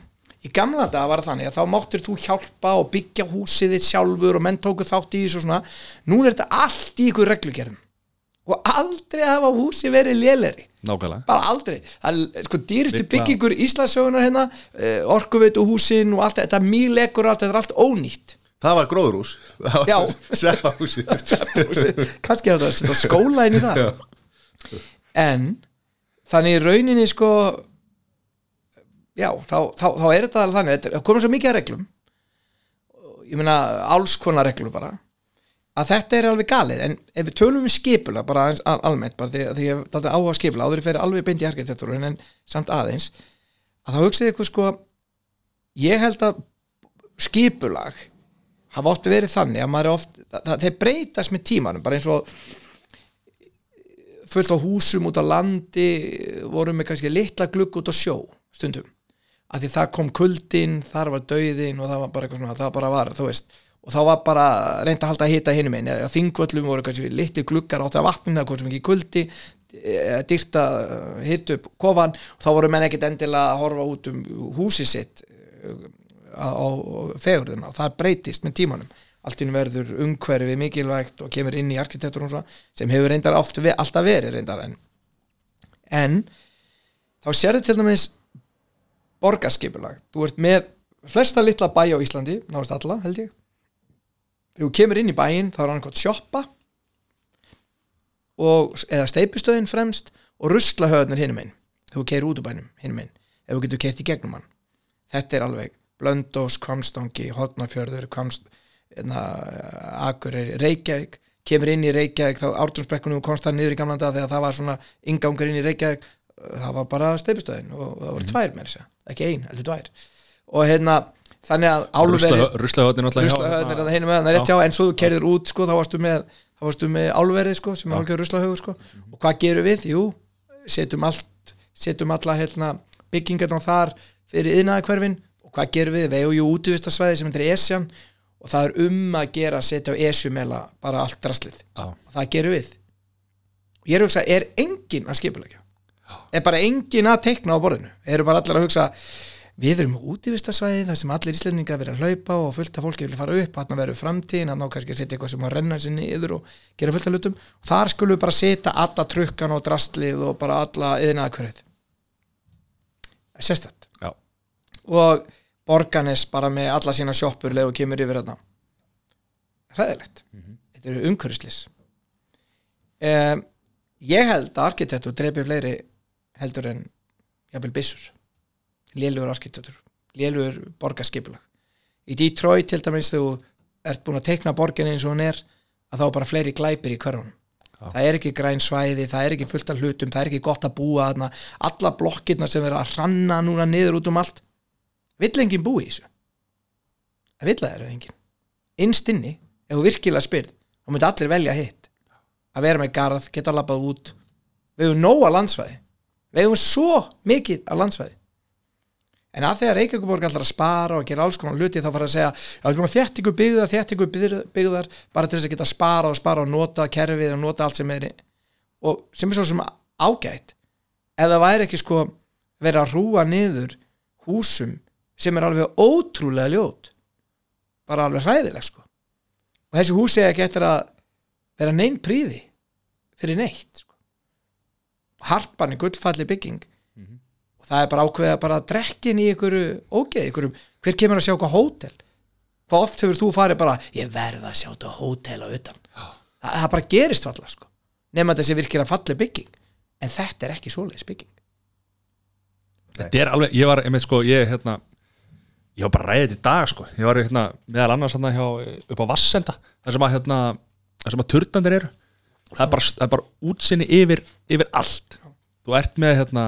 í gamla daga var þannig að þá máttir þú hjálpa og byggja húsið þitt sjálfur og menn tóku þátt í þessu og svona. Nú er þetta allt í ykkur reglugerðum. Og aldrei hafa húsi verið léleri. Nákvæmlega. Bara aldrei, það er sko dýristu Við- byggingur Íslandsögunar hérna uh, orkuveitu húsin og allt þetta mýlegur og allt, þetta er allt ónýtt. Það var gróðurhús. Já. sveppahúsi kannski að það skóla inn í það. Já. en þannig í rauninni sko já, þá, þá, þá er þetta alveg þannig. Það komur svo mikið að reglum. Ég meina alls konar reglum bara. Að þetta er alveg galið. En ef við tölum um skipula bara al- almennt bara því, því ég þetta áhuga skipula áður ég fer alveg beint í arkitekturinn en samt aðeins að þá hugsaði ykkur sko ég held að skipulag hafa oft verið þannig að maður er oft það, þeir breytast með tímanum bara eins og fullt á húsum út á landi voru með kannski litla glugg út á sjó stundum að því það kom kuldin, þar var dauðin og það var bara eitthvað svona, það bara var, þú veist. Og þá var bara reynd að halda að hita hinum einn á þingvöllum voru kannski litli gluggar átt að vatnina, hvað sem ekki kuldi dýrt að hita upp kofan. Og þá voru menn ekkit endilega að horfa út um húsið sitt eh, á, á fegurðina. Og það breytist með tímanum. Allt inn verður umhverfið mikilvægt og kemur inn í arkitektur og svona sem hefur reyndar oft alltaf verið reyndar en en þá dæmis borgarskipulag. Þú ert með flesta litla bæ á Íslandi náðast alla held ég. Þegar þú kemur inn í bæinn þá er hann gott sjoppa og, eða steipustöðin fremst og ruslahöðnir hinum einn þegar þú keir út úr bænum hinum einn ef þú getur keirt í gegnum hann. Þetta er alveg Blöndós, Kvamstangi, Hotnafjörður Kvamst, hérna, Akureyri, Reykjavík. Kemur inn í Reykjavík þá ártúnsbrekkunum og komst það niður í gamla dag þegar það var svona ingangur inn í Reykjavík það var bara steipustöðin og það voru tvær með þess að ekki ein, heldur tvær. Og hérna, þannig að álveri Ruslahöfni náttúrulega hjá- hjá en svo þú kerðir út sko, þá varstu með, þá varstu með álverið sko, sem er alveg ruslahögu sko. og hvað gerum við? Jú, setjum allt setjum alla hérna, byggingarna þar fyrir yðnaðakverfin og hvað gerum við? Við eigum jú útvistasvæði sem heitir Esjan. Og það er um að gera að setja á Esjumela bara allt draslið. Já. og það gerum við. Og ég er að hugsa, er enginn að skipulegja er bara engin að teikna á borðinu? Eru bara allir að hugsa við erum útívistasvæði þar sem allir íslendingar verið að hlaupa og fullt af fólki vilja fara upp hann verður framtíðin, hann á kannski að setja eitthvað sem að renna sér niður og gera fullt af hlutum. Og þar skulum við bara setja alla trukkan og drastlið og bara alla yðnaða hverju sérstætt og Borganes bara með alla sína sjoppur leið og kemur yfir þarna. Hræðilegt. Þetta eru umhverfislis um, ég held að arkitektur dreipir fleiri heldur en jafnvel byssur. Lélugur arkitektur, lélugur borgarskipulag. Í Detroit til dæmis þú ert búin að teikna borgin eins og hún er að þá er bara fleiri glæpir í hverjum það er ekki græn svæði, það er ekki fullt af hlutum það er ekki gott að búa þarna. Alla blokkirna sem verður að ranna núna niður út um allt. Vill enginn búi í þessu? Það vill það eru enginn. Innst inni, ef þú virkilega spyrð þá myndi allir velja hitt. Að vera með garð, geta labbað út. Við hefum nóga landsvæði við hefum svo mikið að landsvæði en að þegar Reykjavíkuborg ætlar að spara og gera alls konar hluti þá fara að segja að þétt ykkur byggðar, þétt ykkur byggðar bara til þess að geta spara og spara og nota kerfið og nota allt sem er og sem er svo sem ágætt það væri ekki sko verið að rúa niður húsum sem er alveg ótrúlega ljót bara alveg hræðileg sko og þessi húsi er ekki eftir að vera neinn príði fyrir neitt. Harpan er gullfalli bygging. Og það er bara ákveðið að bara drekkin í ykkur ógeð, ykkur hver kemur að sjá hvað hótel? Hvað oft hefur þú farið bara ég verð að sjá þetta hótel á utan. Það, það bara gerist falla sko. Nema þessi virkilega falli bygging. En þetta er ekki svoleiðis bygging. Þetta er alveg, ég var, með sko, ég hérna ég var bara ræðið í dag sko. Ég var hérna meðal annars hérna hjá upp á Vassenda, þar sem að hérna þar sem að turtandir eru það er bara, það er bara útsinni yfir, yfir allt. Þú ert með hérna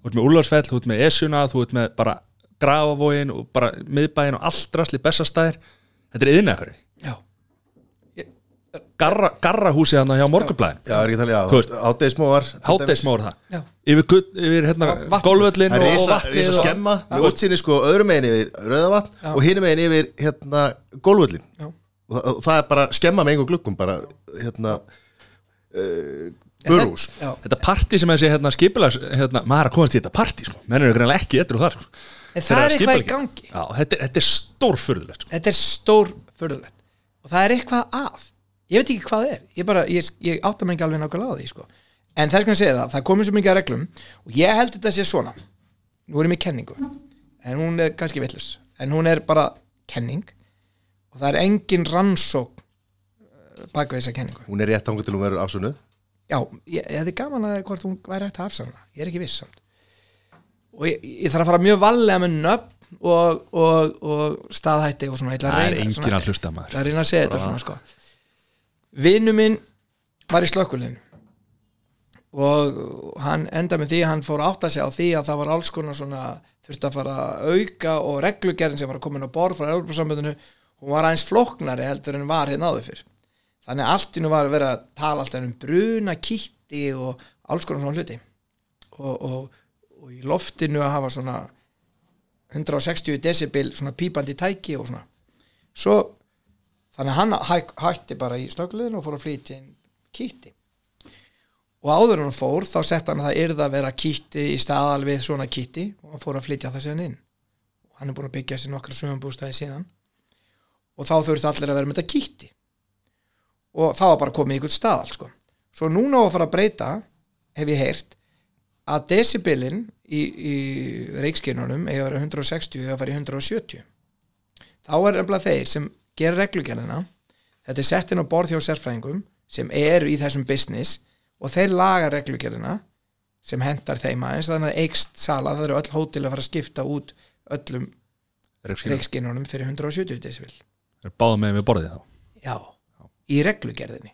þú ert með Úlfarsfell, þú ert með Esjuna þú ert með bara Grafavógin og bara miðbæin og allt drasli bestastæðir þetta er já, garra, garrahúsi hérna hjá Morgunblæðin Já, er ekki talið, Þú já, veist- hátegismóar Háteismóður það. Já. yfir, gull- yfir hérna, Það er og, og reysa, vatnið reysa og- skemma. Með útsinni sko öðrum megin yfir rauðavatn og hinum megin yfir hérna gólvöllin Já. og það, og það er bara skemma með einhver gluggum bara hérna uh, börhús já. Þetta partí sem þessi hérna, skipilags hérna, maður er að komast í þetta partí sko. menn eru greinlega ekki etru þar sko. En það er eitthvað í gangi. Já, þetta, er- þetta er stórfurðulegt sko. þetta er stór fyrðulegt og það er eitthvað að ég veit ekki hvað það er ég, bara, ég, ég átta mig ekki alveg nákvæmlega á því sko. en þess kann segja það, það komið svo mikið að reglum og ég held þetta sé svona nú er ég með kenningu en hún er kannski villus en hún er bara kenning og það er engin rannsók baka þessa kenningu. Hún er rétt ángur til hún verður afsönu já, ég, ég hefði gaman að hvort hún væri hægt að afsanna ég er ekki viss samt. Og ég, ég þarf að fara mjög vallega með nöfn og, og, og staðhætti og svona, ég ætla að Það er reyna engin að hlusta maður. Það er eina að segja þetta svona sko. Vinnu minn var í slökkulinu og hann enda með því að hann fór að átta sig á því að það var alls konar svona þurfti að fara að auka og reglugerðin sem var að koma inn á borð frá Európa-sambandinu hún var aðeins flóknari heldur en var hérna áður fyrr þannig að allt innu var að vera að tala alltaf um bruna, kitti og alls konar svona hluti. Og, og, og í loftinu að hafa svona 160 decibel svona pípandi tæki og svona. Svo þannig að hann hæ, hætti bara í stökluðinu og fór að flytja inn kitti. Og áður hann fór þá sett hann að það yrði að vera kitti í staðal við svona kitti og hann fór að flytja það síðan inn. Og hann er búin að byggja sér nokkra sögumbústæði síðan. Og þá þurfti allir að vera með þetta kitti og þá var bara komið í ykkur staðal sko. svo núna á að fara að breyta hef ég heyrt að decibelin í, í reikskinnunum eða vera 160 eða fara í 170 þá er nefnilega þeir sem gera reglugerðina þetta er sett inn á borð hjá sérfræðingum sem eru í þessum business og þeir laga reglugerðina sem hendar þeim aðeins þannig að eikst sala, það eru öll hótel að fara að skipta út öllum Reykskilur. reikskinnunum fyrir 170 decibel báða með við borðið þá já, í reglugerðinni.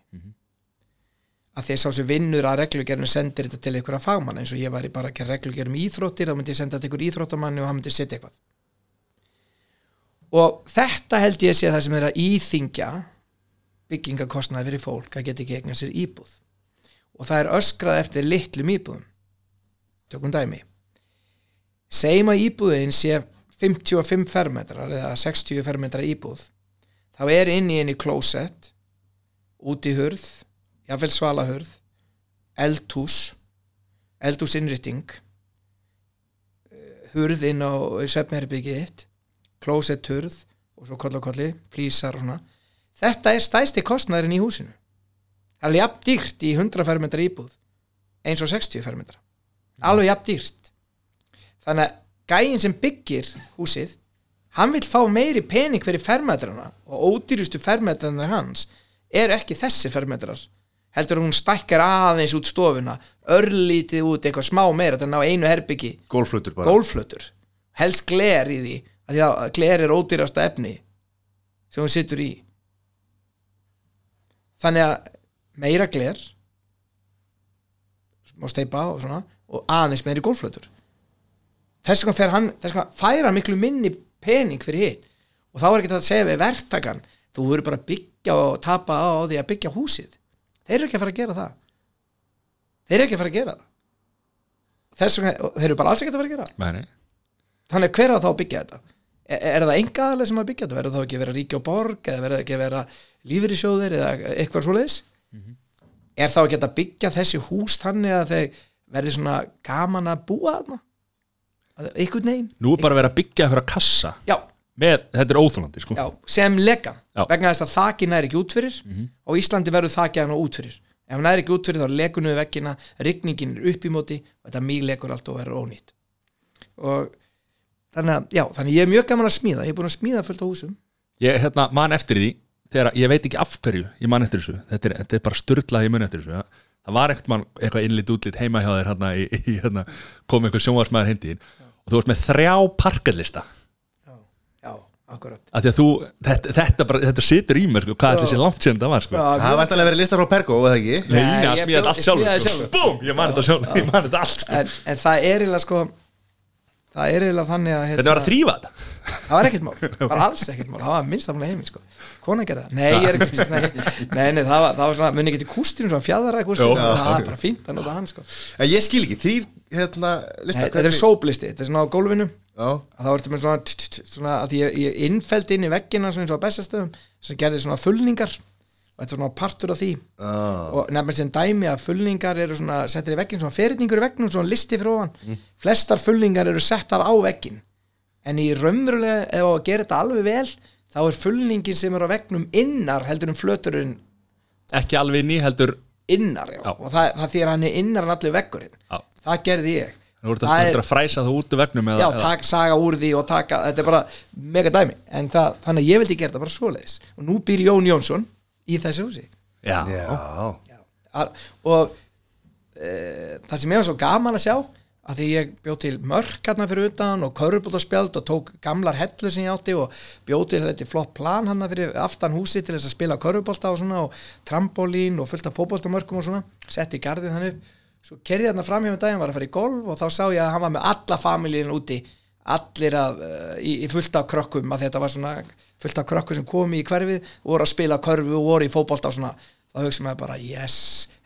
Að því að sá sem vinnur að reglugerðinu sendir þetta til einhverja fagmann eins og ég var í bara að gera reglugerð um íþróttir þá myndi ég senda þetta ykkur íþróttamanni og hann myndi setja eitthvað. Og þetta held ég að sé það sem er að íþingja byggingakostnaði fyrir fólk að geta ekki eignar sér íbúð. Og það er öskrað eftir litlum íbúðum. Tökum dæmi. Segjum að íbúðin sé 55 fermetrar eða 60 fermetrar íbúð þá er inn í henni klósett út í hurð jafnvel svalahurð eldhús eldúsinnrýtting hurð inn á svefnherbyggið þitt klósett hurð og svo koll og kolli, flýsar og svona. Þetta er stæsti kostnæðurinn í húsinu. Það er jafn dýrt í 100 fermetra íbúð eins og 60 fermetra. Alveg jafn dýrt. Þannig að gæinn sem byggir húsið hann vil fá meiri pening fyrir fermetrana og ódýrustu fermetrana hans er ekki þessi fermetrar. Heldur að hún stækkar aðeins út stofuna örlítið út eitthvað smá meira þannig að ná einu herbyggi. Gólflutur bara. Gólflötur helst gler í því að því að gler er ódýrasta efni sem hún situr í. Þannig að meira gler má steipa og svona og aðeins meiri gólflötur þess vegna fer hann þess vegna færa hann miklu minni pening fyrir hitt. Og þá er ekki það að segja við verktakan þú verður bara að byggja og tapa á því að byggja húsið. Þeir eru ekki að fara að gera það. Þeir eru ekki að fara að gera það. Þess þeir eru bara alls ekki að fara að gera nei. þannig að hver á þá að byggja þetta? Er, er það enga aðlega sem að byggja þetta? Verður þá ekki að vera ríki og borg eða verður ekki að vera lífyrirsjóðir eða eitthvað svoleiðis? Er þá ekki að byggja þessi hús þannig að þeir verði svona gaman að búa þarna? Að- einhvern veginn? Nú er bara verið að byggja fyrir að kassa. Já, með, þetta er óþólandi sko. sem legan Já. vegna þess að þakin er ekki út fyrir. Og Íslandi verður þakið hann út fyrir. Ef hann er ekki út fyrir þá legur niður vekkina rigningin er upp í móti og þetta mýg legur allt og verður ónýtt. Og þannig að, já, þannig ég er mjög gaman að smíða. Ég er búin að smíða fullt á húsum. Ég hérna, man eftir því þegar, ég veit ekki af hverju ég man eftir þessu. Þetta er, þetta er bara styrlað ég mun eftir þessu það, það var ekkert mann eitthvað innlit útlit heima hjá þér hérna, hérna, kom einhver sjónvarsmaður hindi og þú varst með þrjá parkallista já, akkurat af því að þú, þetta, þetta, bara, þetta situr í mér sko, hvað ætli sé langt sem það var sko. Það var vantilega verið listar frá Pergo, eða ekki? Nei, Nei, ég smíðaði bjó- allt sjálfur sko. sjálfur. Búm, ég man þetta sjálfur, ég man þetta allt sko. en, en það er eiginlega sko það er eiginlega þannig að hérna, Þetta var að þrýfa þetta? Það var ekkert mál, það var alls ekkert mál. Það var minnstaflega heiminn sko. Kona gerði það, nei ég er ekki nei, nei, nei, það var, það var svona, muni ekki til kústinu svona fjadara kústinu, Jó. það var bara fínt að nota hann sko. En ég skil ekki, þrýr, hérna, þetta er sóplisti, þetta er svona á gólfinu. Já, að þá ertu með svona, að ég, ég innfældi inn í veggina svona eins og á bestastöðum sem gerði svona fullningar og þetta var svona partur af því. Já, og nefnilega sem dæmi að fullningar eru svona settir í veggin, svona ferningur í veggin svona listi fyrir ofan, flestar fullningar eru settar á veggin en í raunverulega, ef á að gera þetta alveg vel þá er fullningin sem er á veggnum innar heldur en flöturinn Ekki alveg ný heldur innar, já, Já. og það, það þýr hann er innar en allir veggurinn, Já. það gerði ég. Þú ert Það að, er- að fræsa það út úr vegnum eða, já, eða, tak, saga úr því og taka þetta er bara mega dæmi, en það, þannig að ég vildi gera þetta bara svoleiðis, og nú býr Jón Jónsson í þessu húsi. Já. já. Og e, það sem ég var svo gaman að sjá að því ég bjóð til mörk hérna fyrir utan og körubóltaspjald og tók gamlar hellu sem ég átti og bjóð til þetta flott plan hann fyrir aftan húsi til þess að spila körubólta og svona og trampolín og fullt af fótboltamörkum og svona. Setti í garðin hann upp. Svo kerði hérna fram hjá um daginn var að fara í golf og þá sá ég að hann var með alla familjín úti allir að, uh, í, í fullt af krökkum að þetta var svona fullt af krökkum sem komi í hverfið og voru að spila körfu og voru í fótbolta og svona. Þá hugsa maður bara yes,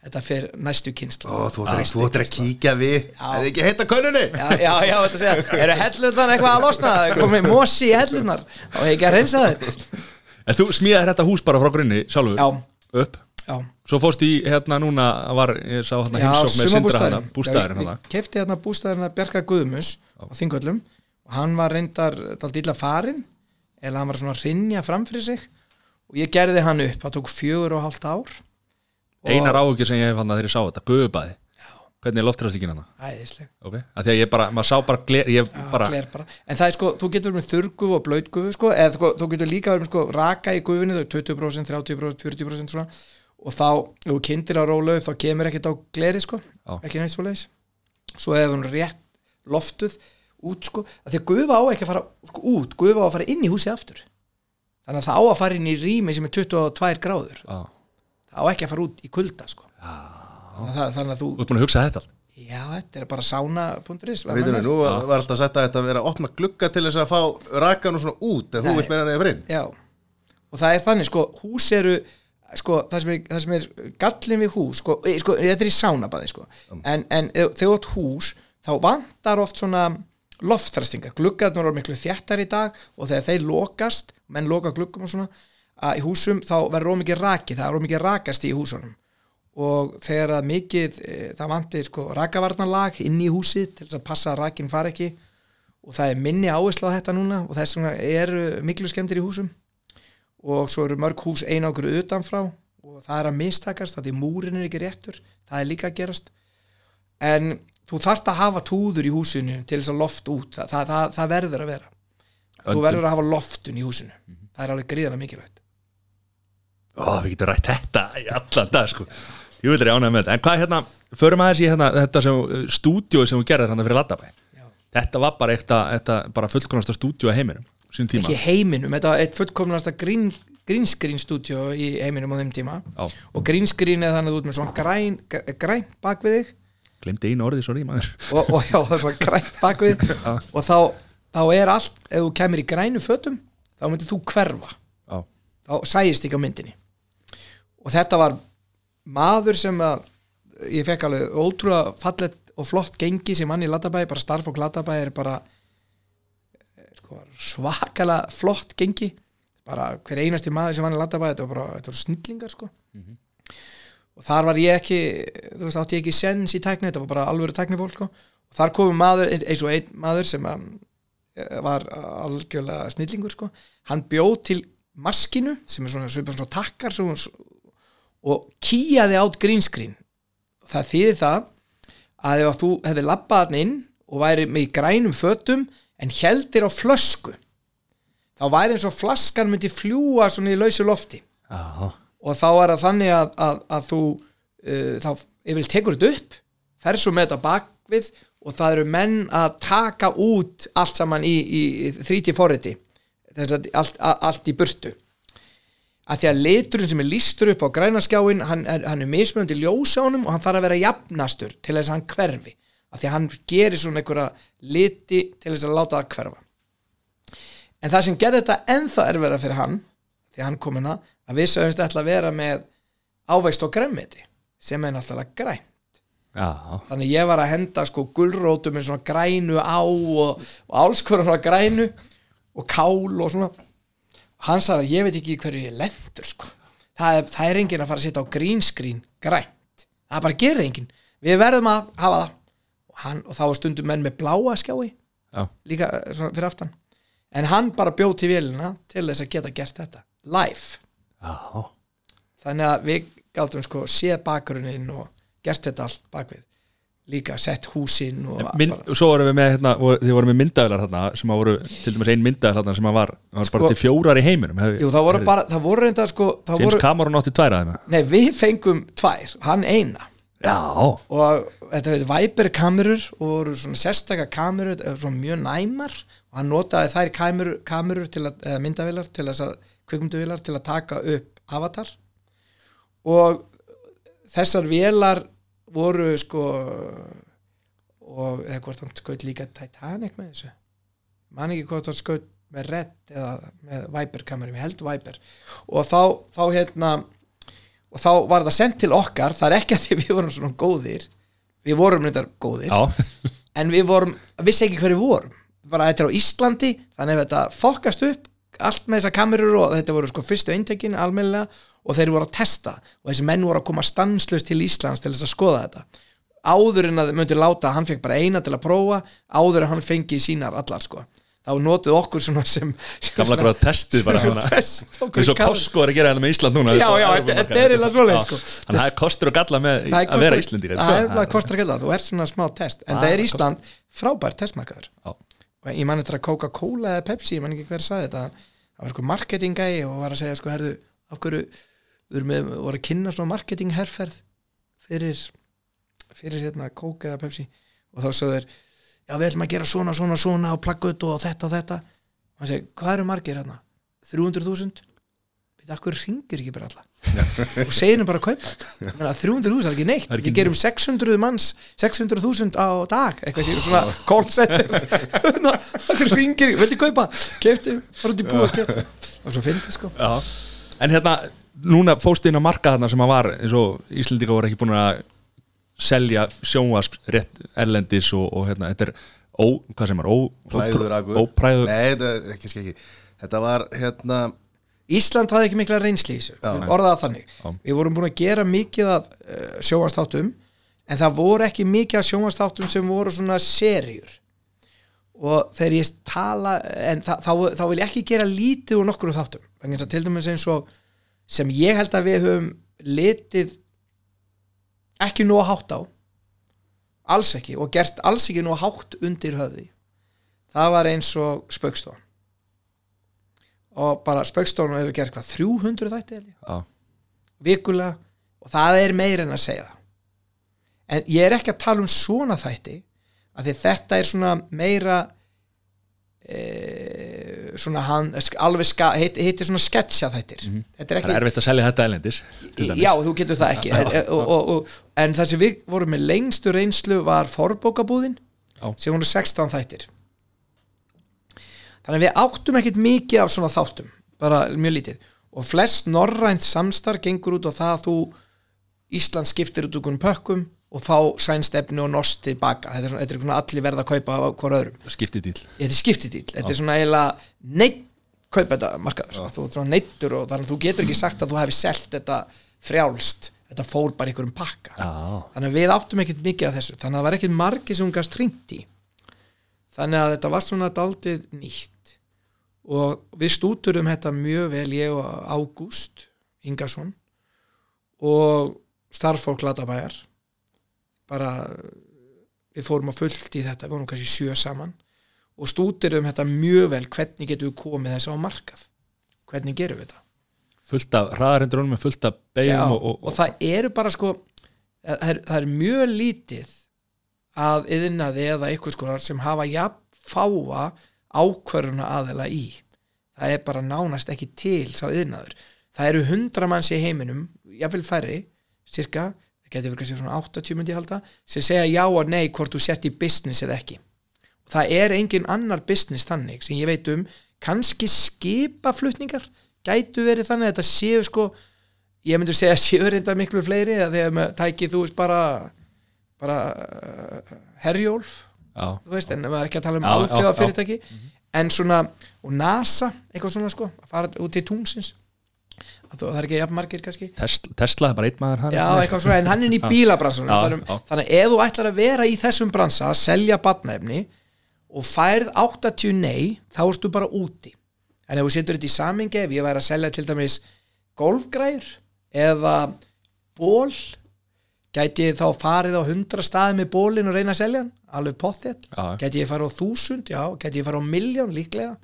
þetta fyrir næstu kynslu Ó, þú ættir að kíkja við. Eða ekki heita könnunni? Já, já, já, þetta segja, eru hellurnar eitthvað að losna, komið mosi í hellurnar. Og ekki að reynsa þeir En þú smíðaði þetta hús bara frá grunni sjálfur? Já, upp? Já, Svo fórst í hérna núna var, ég sá hérna heimsók með sindra hérna bústæðurinn hérna. Kefti hérna bústæðurinn að Bjarka Guðmus á Þingvöllum. og hann var reyndar dálítið illa farinn eða hann var svona að rinja fram fyrir sig. Og ég gerði hann upp, það tók fjögur og hálft ár. Og Einar áhugir sem ég hef hann að ég sá þetta, guðubæði Hvernig er loftræstingin hana? æðisleg. Ok, að því að ég bara, maður sá bara gler, bara, gler bara. en það er sko, þú getur verið með þurrgufu og blöytgufu sko, eða sko, þú getur líka verið með sko raka í gufunni, þau er 20%, 30%, 40% svona, og þá, ef þú kynntir að róla upp, þá kemur ekkert á gleri sko, Já. ekki neitt svo leiðis svo ef hún rétt loftuð út sko, að því að gufa á ekki að fara sko, út, gufa á að fara inn í húsi aftur. Þannig að það á að fara inn í rými sem er 22 gráður, á, það á ekki að fara út í kulda sko. Þannig að, þannig að þú, þú ert búin að hugsa þetta allt? Já, þetta er bara sána.is Veitum við, nú var var alltaf sett að þetta vera að opna glugga til þess að fá rakan og svona út en þú vilt meina nefnir inn Já, og það er þannig sko, hús eru sko, það sem er, það sem er gallin við hús, sko, e, sko þetta er í sánabaði sko, en, en ef- þegar þú átt hús þá vantar oft svona loftræstingar, gluggarnir eru miklu þjættar í dag og þegar þeir lokast menn loka gluggum og svona að í húsum þá verður ómikið raki, það er ómikið rakast í húsunum. Og þegar að mikið e, það vanti sko rakavarnarlag inn í húsið til þess að passa að rakin far ekki og það er minni áherslu á þetta núna og þess vegna eru miklu skemmtir í húsum. Og svo eru mörg hús einangur utanfrá og það er að mistakast það er ekki réttur það er líka að gerast. En þú þarft að hafa túður í húsinu til þess að loft út. Það, það, það, það verður að vera. Þú Öndun. verður að hafa loftun í húsinu. Það er alveg gríðana mikilvægt. Ó, við getum rætt þetta í allan dag sko. Ég vil reyna með þetta. En hvað hérna, förum aðeins í hérna, þetta sem stúdíói sem hún gerði þannig fyrir Latabæ. Já. Þetta var bara eitt, eitt bara fullkonasta stúdíó í heiminum sín tíma. Ekki heiminum, þetta var eitt fullkomnasta green screen stúdíó í heiminum á þeim tíma. Já. og green screen er þannig að þú ert með svona græn, græn bak við þig Glemdi einu orði, sorry maður. Og, og já, það er svona græn bak við þig og þá, þá er allt, ef þú kemur í grænu fötum þá myndir þú hverfa. Já, þá sæðist ekki á myndinni. Og þetta var maður sem að ég fekk alveg ótrúlega fallet og flott gengi sem mann í Latabæ bara starf og Latabæ er bara eh, sko, svakalega flott gengi. Bara hver einasti maður sem mann í Latabæ þetta var bara, þetta var snillingar sko og þar var ég ekki þú veist, átti ég ekki sens í tækni þetta var bara alvöru tæknifólk sko. Og þar komum maður, eins og einn maður sem að, eh, var algjörlega snillingur sko, hann bjóð til maskinu sem er svona, svona, svona takkar svona, og kýjaði átt greenskrín það þýði það að ef að þú hefði labbað hann inn og væri með grænum fötum en heldir á flösku þá væri eins og flaskan myndi fljúa svona í lausu lofti. Já, og þá er það þannig að, að, að þú uh, þá yfir tekur þetta upp fer svo með þetta bakvið og það eru menn að taka út allt saman í, í, í þríti forriti allt, allt í burtu. Að því að liturinn sem er lístur upp á grænaskjáin hann er, hann er mismöndi ljósa honum og hann þarf að vera jafnastur til þess að hann hverfi. Að því að hann gerir svona einhverja liti til þess að láta það hverfa. En það sem gerði þetta ennþá erfæra fyrir hann því að hann kom hérna að við sögumst ætla að vera með ávægst og gremmiti sem er náttúrulega græn já, þannig ég var að henda sko gulrótum með svona grænu á og, og hverju svona grænu og kál og svona. Hann sagði að ég veit ekki hverju ég lendur sko. Það er, það er enginn að fara að setja á green screen grænt, það bara gerir enginn. Við verðum að hafa það. Og, hann, og þá var stundum menn með bláa skjái já, líka eh, svona fyrir aftan. En hann bara bjóð til vélina til þess að geta gert þetta live já. þannig að við gátum sko séð bakgrunnin og gert þetta allt bakvið. Líka sett húsin og Mynd, bara, Svo vorum við með, hérna, og þið vorum með myndavilar hérna, sem að voru, til dæmis ein myndavilar hérna, sem að var, var Sko- bara til fjórar í heiminum hef, jú það voru bara, það voru reynda sko það James voru, Cameron átti tværa þeim. Nei við fengum tvær, hann eina. Já, og þetta veit Viper kamerur og voru svona sérstaka kamerur eh, svona mjög næmar. Og hann notaði þær kamerur, kamerur til að, eða myndavilar til þess að, kvikmyndavilar til að taka upp avatar. Og þessar vélar voru sko og eða hvort hann skaut líka Titanic með þessu? Man ekki hvort hann skaut með Red eða með Viper kamerum, ég held Viper. Og þá, þá hérna og þá var það sendt til okkar það er ekki að því við vorum svona góðir við vorum reyndar góðir já, en við vorum, vissi ekki hverju vorum. Bara þetta er á Íslandi þannig að þetta fokast upp allt með þessar kamerur og þetta voru sko fyrstu eintekin almennilega og þeir voru að testa og þessi menn voru að koma stanslust til Íslands til þess að skoða þetta. Áður en að myndir láta hann fekk bara eina til að prófa áður en hann fengi sínar allar sko. Þá notuðu okkur svona sem, gamla gráða testið bara eins og í. Costco er að gera hérna með Ísland núna. Já, já, þetta- þetta er eiginlega svoleiðis, sko. Þannig að það er kostur og galla með er að vera Íslendingar það er sko. bara kostar að gæla þú ert svona smá test en það er Ísland frábær testmarkaður. Og ég man þetta að Coca-Cola eða Pepsi ég man ekki hver að sagði þetta það var sko marketinggæi og var að segja sko herðu af hverju við erum með, voru að kynna svona marketingherferð fyrir fyrir hérna Coke eða Pepsi. Og þá sögðu þeir já við ætlum að gera svona svona svona og plaggut og þetta og þetta. Og hann segi hvað eru margir hérna? 300.000 veit af hverju ringir ekki bara alla og segir henni bara að kaupa. Þetta Ég meina, 300.000 er ekki neitt, Það er ekki við gerum 600 manns 600.000 á dag. Eitthvað sér svona call center. Okkur ringir, viltu kaupa? Keftu, fara út í búið að keftu og svo fyndi sko. Já. En hérna, núna fóstu inn á marka þarna sem að var eins og Íslendinga voru ekki búin að selja sjónvasp rétt erlendis og, og hérna, þetta er ó, hvað sem er, ó, Præður agur. ópræður Nei, þetta er ekki, ekki, ekki. Þetta var hérna Ísland hafði ekki mikla reynsli í þessu. Orðaða þannig, Já. við vorum búin að gera mikið af uh, sjónvastáttum en það voru ekki mikið af sjónvastáttum sem voru svona serjur og þegar ég tala en þa þá, þá vil ég ekki gera lítið úr nokkru þáttum, vegna þess að til dæmis eins og sem ég held að við höfum litið ekki nú að hátt á alls ekki og gert alls ekki nú að hátt undir höfði það var eins og spaukstofan og bara spaukstofan hefur gert hvað 300 þætti Já, vikulega. Og það er meir en að segja það. En ég er ekki að tala um svona þætti af því þetta er svona meira e, svona hann alveg ska, heit, heitir svona sketcha þættir. Þetta er Mhm. það ekki er erfitt að selja þetta elendis já þú getur það ekki. En, og, og, og, en það sem við vorum með lengstu reynslu var forbókabúðin sem voru 16 þættir þannig að við áttum ekkert mikið af svona þáttum bara mjög lítið. Og flest norrænt samstarf gengur út á það að þú Ísland skiptir út úr pökkum og fá sænstefni og norsk tilbaka þetta er, svona, þetta er svona allir verða að kaupa á hver öðrum. Skiptið dýl þetta er skiptidíl, þetta er svona eiginlega neitt kaupa þetta markaður þú ert svona neittur og þannig að þú getur ekki sagt að þú hefði selt þetta frjálst. Þetta fór bara ykkur um pakka. Já, þannig að við áttum ekkert mikið af þessu. Þannig að það var ekkert margir sem hún gafst hringt í þannig að þetta var svona daldið nýtt. Og við stúturum þetta mjög vel ég og Ágúst Ingarsson og starffólk Latabæjar. Bara við fórum að fullt í þetta við vorum kannski sjö saman. Og stúturum þetta mjög vel hvernig getum við komið þessu á markað? Hvernig gerum við þetta? Fullt af hraðarindrunum með fullt af beigum og, og, og, það eru bara sko það er, það er mjög lítið að yðnaði eða eitthvað sko sem hafa jafn fáa ákvöruna aðela í. Það er bara nánast ekki til sá yðnaður það eru hundra manns í heiminum jafnvel færri, cirka það getur verið svona 80 myndi halda sem segja já og nei hvort þú sett í business eða ekki. Og það er engin annar business þannig sem ég veit um. Kannski skipaflutningar gætu verið þannig þetta séu sko ég myndi segja séu reynda miklu fleiri að þegar tækið þú veist bara bara uh, herjólf já, þú veist, en maður er ekki að tala um Já, já, alþjóða já. fyrirtæki en svona, og NASA eitthvað svona sko, að fara út til túnsins það er ekki jafn margir kannski. Tesla, Tesla er bara einn maður hann já, eitthvað svona, en hann er í bílabransunum Já, þannig, já. þannig ef þú ætlar að vera í þessum bransa að selja batnaefni og færð 80 nei þá ertu bara úti. En ef þú setur þetta í samingi, ef ég væri að selja til dæmis golfgræður eða ból gæti ég þá farið á 100 staði með bólinn og reyna að selja hann? Alveg pottet, Já. gæti ég farið á 1000 já, gæti ég farið á miljón líklega.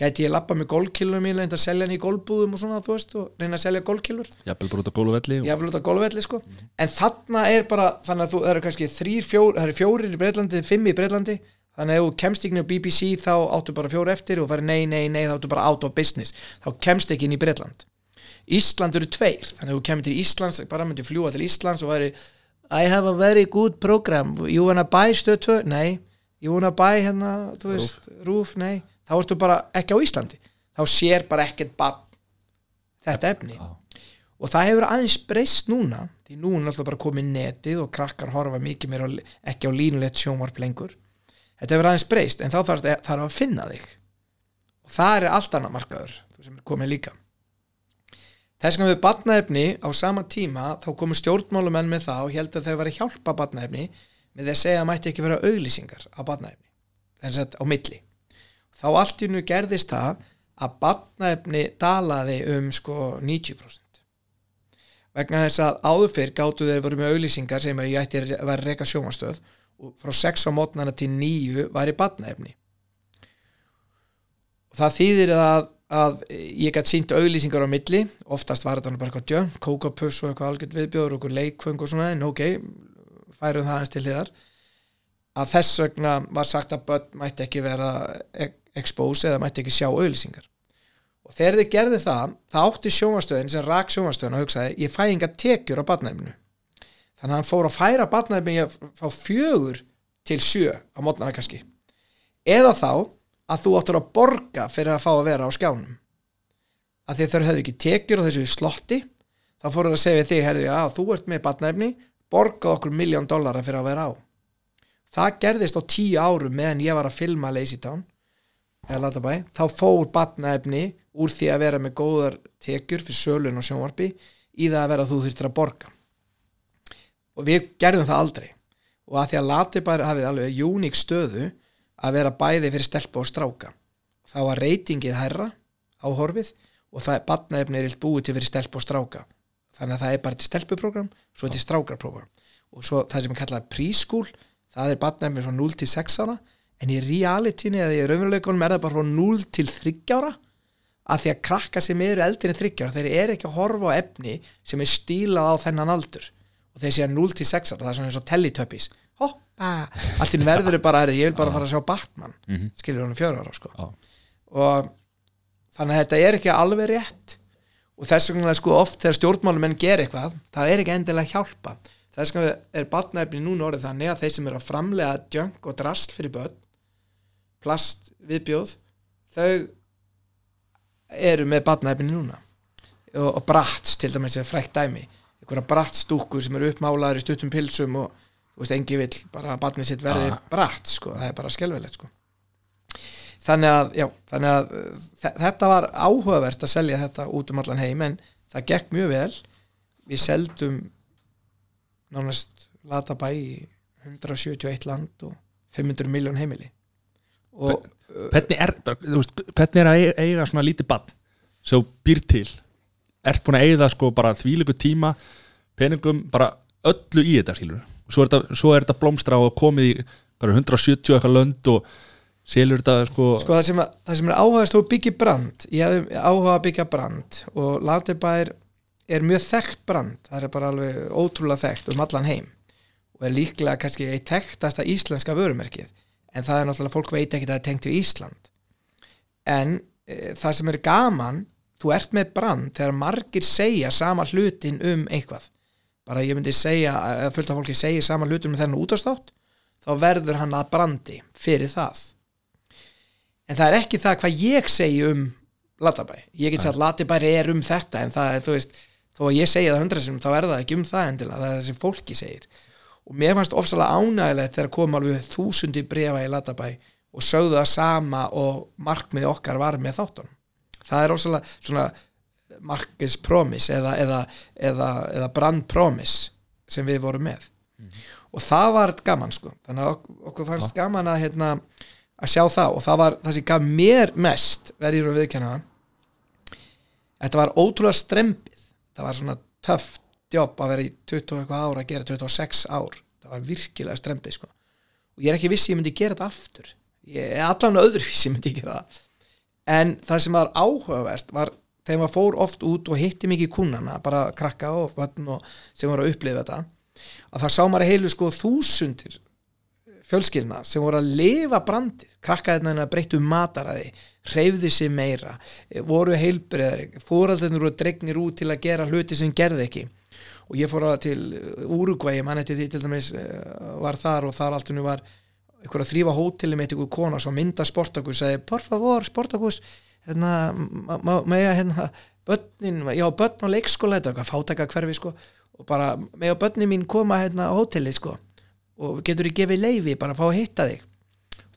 Gæti ég lappa með golfkilur mín reynda að selja hann í golfbúðum og svona þú veist og reyna að selja golfkilur jafnvel bara út á góluvelli og... jafnvel út á golfvelli sko. En þarna er bara, þannig að þú það eru kannski þrýr, fjór, það eru fjórir í Breitlandi fimm í Breitlandi, þannig að ef þú kemst ekki inn á BBC þá áttu bara fjóri eftir og farið nei, nei, nei, þá áttu bara out of business. Þá kemst ekki inn í Breitland Ísland eru tveir, þannig að þú kemur til Íslands bara myndi fljúa til Íslands og væri I have a very good program. You wanna buy stöð 2, nei. You wanna buy hérna, þú veist rúf, nei, þá ertu bara ekki á Íslandi. Þá sér bara ekkert bann þetta efni. Og það hefur aðeins breyst núna því nú er náttúrulega bara komið netið og krakkar horfa mikið á, ekki á línulegt sjónvarp lengur. Þetta hefur aðeins breyst en þá þarf það að finna þig. Og það er allt annað markaður sem er komið líka þess vegna við batnaefni á sama tíma þá komu stjórnmálumenn með það og held að þau var að hjálpa batnaefni með því að segja að mætti ekki vera auglýsingar á batnaefni þess að á milli. Þá allt í nú gerðist það að batnaefni dalaði um sko 90% vegna þess að áður fyrr gáttu þeir voru með auglýsingar sem ég ætti að vera reyka sjómastöð og frá 6 á mótnana til 9 var í batnaefni og það þýðir að, að ég gætt sínt auglýsingar á milli oftast var þetta bara eitthvað djönk, kókapuss og eitthvað algjörð viðbjóður og eitthvað leikfeng og svona en ok, færum það aðeins til hliðar. Að þess vegna var sagt að börn mætti ekki vera expose eða mætti ekki sjá auglýsingar. Og þegar þið gerði það það átti sjónvastöðin sem rak sjónvastöðin og hugsaði ég fæ enga tekjur á barnæfinu þannig að hann fór að færa barnæfinu fá fjögur til sjö á mótnana kannski. Eða þá að þú áttur að borga fyrir að fá að vera á skjánum. Að því þau höfðu ekki tekjur á þessu slotti þá fóruð að segja þig herðu, að þú ert með barnæfni borgað okkur miljón dollara fyrir að vera á. Það gerðist á tíu árum meðan ég var að filma Lazy Town Latabæ, þá fór batnaefni úr því að vera með góðar tekjur fyrir sölun og sjónvarpi í það að vera að þú þurftir að borga. Og við gerðum það aldrei. Og að því að Latibær hafið alveg uník stöðu að vera bæði fyrir stelpa og stráka. Þá var reytingið hærra á horfið og það er badnaefni er illt búið til fyrir stelpa og stráka. Þannig að það er bara til stelpuprogram svo er til strákarprogram og svo það sem er kallað preschool það er badnaefni frá 0 til 6 ára en í realityni eða í raunveruleikunum er það bara frá 0 til 3 ára að því að krakka sem eru eldri en 3 ára þeir eru ekki að horfa á efni sem er stílað á þennan aldur. Og þeir séu 0 til 6 ára það er svona eins og hoppa, allt í verður er bara ég vil bara fara að sjá Batman. Mm -hmm. skilur honum fjögur ára sko. Og þannig að þetta er ekki alveg rétt. Og þess vegna sko oft þegar stjórnmálumenn ger eitthvað það er ekki endilega hjálpa þess vegna er batnaefni núna orðið þannig að þeir sem eru að framlega junk og drast fyrir börn plast viðbjóð þau eru með batnaefni núna. Og, og brats til dæmis er frækt dæmi. Einhverja brattstúkkur sem eru uppmálaður í stuttum pilsum og veist, engi vill bara að batnið sitt verði Ah. bratt sko, það er bara skelvelegt sko. Þannig að, já, þannig að þe- þetta var áhugavert að selja þetta út um allan heim en það gekk mjög vel. Við seldum nánast latabæ í 171 land og 500 miljón heimili. Og hvernig er, hvernig er að eiga, svona lítið bann sem býr til? Ert búin að eiga sko bara þvílíku tíma peningum, bara öllu í þetta skilur svo er þetta, blómstra og komið í bara 170 eitthvað lönd og selur þetta sko, sko það sem, að, það sem er áhugast þú byggja brand. Ég hef áhuga að byggja brand og Latabær er mjög þekkt brand. Það er bara alveg ótrúlega þekkt um allan heim og er líklega kannski eitt þekktasta íslenska vörumerkið. En það er náttúrulega fólk veit ekki að það er tengt við Ísland. En e, það sem er gaman þú ert með brand þegar margir segja sama hlutin um eitthvað bara ég myndi segja að fullt af fólki segja sama hlutin um þennan útastátt þá verður hann að brandi fyrir það. En það er ekki það hvað ég segi um Latabæ, ég get sagt Latabæ er um þetta en það er, þú veist þó að ég segja það hundra sem þá er það ekki um það endilega það er það sem fólki segir. Og mér fannst ofsalega ánægilegt þegar kom alveg þúsundi brefa í Latabæ og sögðu það sama og markmið okkar var með þáttunum. Það er ofsalega svona markis promise eða, eða, eða, eða brand promise sem við vorum með. Og það var gaman sko. Þannig að ok- okkur fannst gaman að hérna, að sjá það. Og það var það sem gaf mér mest verið að viðkjanna þetta var ótrúlega strempið það var svona töff jobb að vera í 20 og eitthvað ár að gera 26 ár. Það var virkilega strempið sko. Og ég er ekki vissi ég myndi gera þetta aftur. Ég er allan öðruvísi myndi ég gera það. En það sem var áhugavert var þegar maður fór oft út og hitti mikið kúnana bara krakka og börn og sem voru að upplifa þetta að það sá maður að heilu sko þúsundir fjölskyldna sem voru að lifa brandið krakka þetta breyttu mataræði hreyfði sig meira voru heilbriðari, fóraldarnir voru dregnir út til að gera hluti sem gerði ekki. Og ég fór að til Úrugvægi mann eftir því til dæmis eh, var þar og þar alltaf var einhver að þrýfa hóteli með einhver kona svo mynda Sportakus sagði, por favor Sportakus hérna, með að hérna börnin, já börn á leikskóla þetta er eitthvað fátæka hverfi sko og bara með að börnin mín koma hérna á hóteli sko og getur þið gefið leifi bara að fá að hitta þig.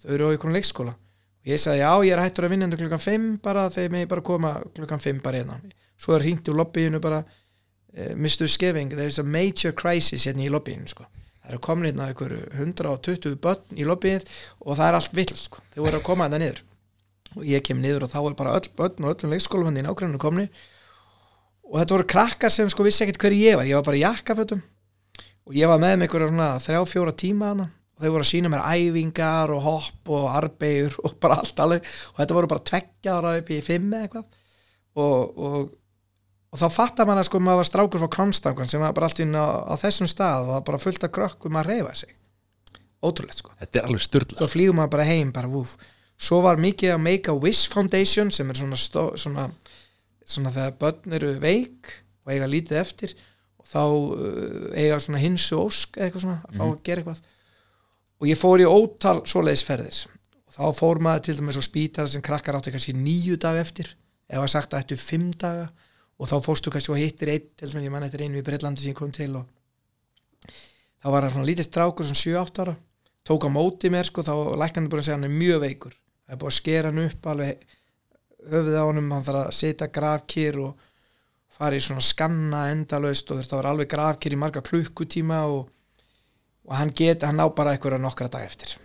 Þau eru á einhvern leikskóla. Og ég sagði já ég er hættur að vinna hérna klukkan 5 bara þegar mig bara koma klukkan 5 bara hérna. Svo er hringt úr lobbyinu bara uh, Mr. Skeving there is a major crisis hérna í lobbyinu sko. Það eru komin hérna einhverju 120 börn í lobbyið og það er allt vill sko. Þau voru að koma hérna niður og ég kem niður og þá er bara öll börn og öllum leikskólafandi í nágruninu komni og þetta voru krakkar sem sko vissi ekkert hverju ég var. Ég var bara í jakkafötum og ég var með með einhverja svona þrjá fjóra tíma hana og þau voru að sína mér æfingar og hopp og arbegur og bara allt alveg. Og þetta voru bara tveggja ára upp í fimm eða eitthvað. Og, og, og þá fattar mann að sko maður var strákur frá Kronstangan sem var bara allt inn á, á þessum stað og það var bara fullt af krökkum að reyfa sig. Ótrúlegt sko. Þetta er alveg styrla svo flýgum maður bara heim bara vúf svo var mikið að Make a Wish Foundation sem er svona, stó, svona, svona þegar börn eru veik og eiga lítið eftir og þá uh, eiga svona hinsu ósk eða eitthvað svona að fá að gera eitthvað. Og ég fór í ótal svoleiðisferðir og þá fór maður til dæmis á spítal sem krakkar áttu kannski nýju dag eftir ef að sagt að ættu fimm daga. Og þá fórstu kannski og hittir einn til dæmis ég mann eftir einu í Breitlandi sem ég kom til og þá var það svona lítið strákur sem 7-8 ára tók á móti mér sko þá var læknandi búin að segja hann er mjög veikur það er búin að skera hann upp alveg höfuð á honum hann þarf að setja grafkýr og fara í svona skanna endalaust og að vera alveg grafkýr í marga klukkutíma og, og hann get, hann ná bara eitthvað nokkra dag eftir.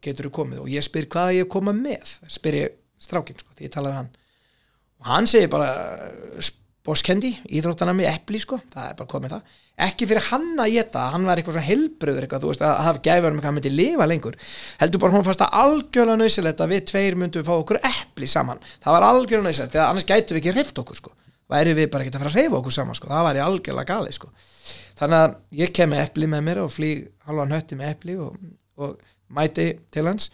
Getur þú komið? Og ég spyr hvað ég koma með spyr ég strákinn sko, því ég talaði hann. Og hann segir bara bóskendi, íþróttana með epli sko, það er bara komið það. Ekki fyrir hann að geta, hann var eitthvað svona helbröður eitthvað, þú veist, að hafa gæfur með hvað hann myndi lifa lengur, heldur bara hún fannst að algjörlega nöysilegt að við tveir myndum fá okkur epli saman, það var algjörlega nöysilegt þegar annars gætu við ekki hreift okkur sko. Væri við bara ekki að fara að hreyfa okkur saman sko, það væri algjörlega gali sko. Þannig að ég kem með epli með mér og flýg halvan hötti með epli og, og mæti til hans.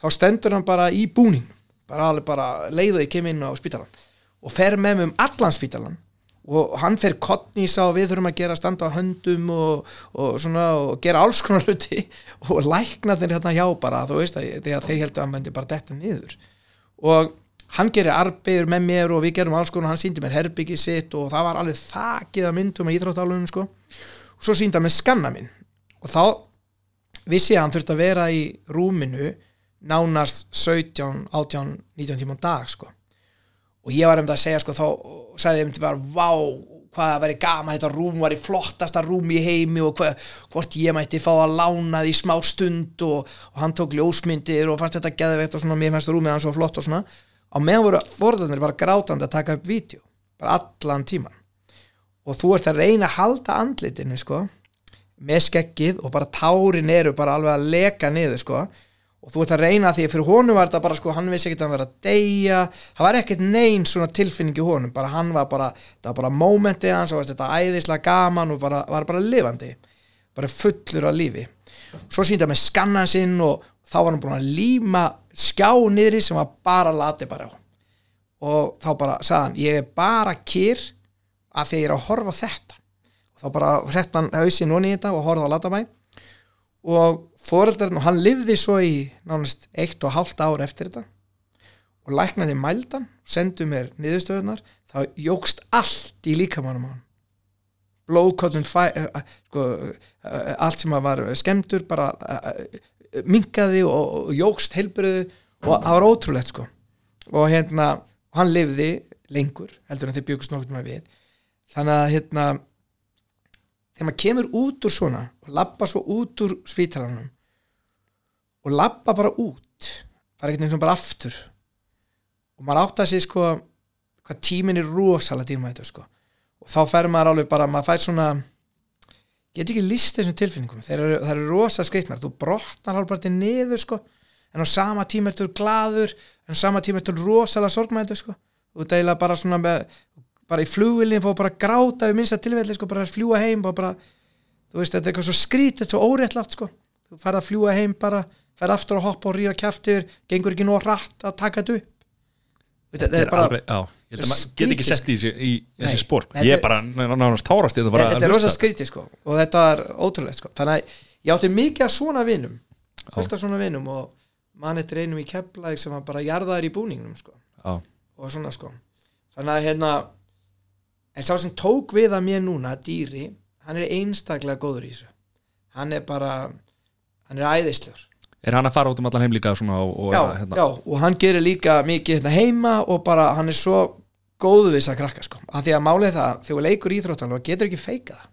Þá stendur hann bara í búning. Bara bara leið og ég kem inn á spítalan og fer með um allan spítalan og hann fer kottnýsa og við þurfum að gera standa á höndum og, og svona og gera alls konar hluti og lækna þeir hérna hjá bara þú veist að þeir heldur að hann myndi bara detta niður. Og hann gerir arbegur með mér og við gerum alls konar hann síndi mér herbyggi sitt og það var alveg þakið að myndum að íþróttalunum sko. Og svo síndi hann mér skanna minn. Og þá vissi ég að hann þurfti að vera í rúminu nánast 17, 18, 19 tíma dag sko og ég var um það að segja sko þá sagði ég um til að vera vá hvað að veri gaman þetta rúm var í flottasta rúm í heimi og hva, hvort ég mætti fá að lána því smá stund og, og hann tók ljósmyndir og fannst þetta geðveitt og svona mér fannst rúmið hann svo flott og svona. Á meðan voru fóröldarnir bara grátandi að taka upp vídeo bara allan tíman og þú ert að reyna að halda andlitinu sko með skeggið og bara tárin eru bara alveg að leka niður sko og þú ert að reyna því fyrir honum var þetta bara sko hann vissi ekki að hann verið að deyja. Það var ekkert neyn svona tilfinning í honum. Bara hann var bara, það var bara mómentið hans og þetta æðislega gaman og bara, var bara lifandi, bara fullur af lífi. Svo síndi hann með skannan sinn og þá var hann búin að líma skjá niðri sem var bara lati bara á. Og þá bara sagði hann ég er bara kýr að því ég er að horfa þetta. Og þá bara sett hann hausinn onni í þetta og horfa á latabæ. Og foreldarinn og hann livði svo í nánast eitt og halvt ár eftir þetta og læknaði mældan sendu mér niðurstöðunar þá jógst allt í líkamannum hann. Blóðkollun sko, allt sem var skemdur bara minkaði og, og jógst heilbriðu og það var ótrúlegt sko. Og hérna, hann livði lengur heldur en þeir byggust nokkur með við. Þannig að hérna þegar maður kemur út úr svona og lappa svo út úr spítalanum og lappa bara út bara ekkert og bara aftur. Og maður átt að sé sko hvað tímin er rosalega dýrmætu sko. Og þá fer maður alveg bara, maður fær svona get ekki list þessum tilfinningum. Þeir eru, það eru rosalega skreitnar þú brotnar alveg bara til niður sko en á sama tíma ertu gladur en á sama tíma ertu rosalega sorgmætu sko. Og er bara svona með bara í flugvilin fóð bara gráta við minnsta tilfelli sko, bara fljúa heim bara, þú veist, þetta er eitthvað svo skrítið svo óréttlátt sko, þú færð að fljúa heim bara, færð aftur að hoppa og ríða kæftir gengur ekki nóg rætt að taka þetta upp? Þetta, Þetta er bara alveg, já, ég held að maður skrítið, get ekki sett í, þessi- í Nei, þessi spór Ég er- bara nánast tárast þetta að er rosa skrítið sko. Og þetta er ótrúlegt sko. Þannig að ég átti mikið af svona vinum fullt af svona vinum og mann eftir einum í Keflæk sem var bara jarðaður í búningnum sko. Já, og svona sko. Þannig að hérna en sá sem tók við að mér núna dýri, hann er einstaklega góður í þessu. Hann er bara hann er æðislegur Er hann að fara út um allan heim líka svona og, og já, hérna, já, og hann gerir líka mikið hérna heima og bara hann er svo góðu þess að krakka sko. Að því að málið það, þegar leikur íþróttan og getur ekki feika það.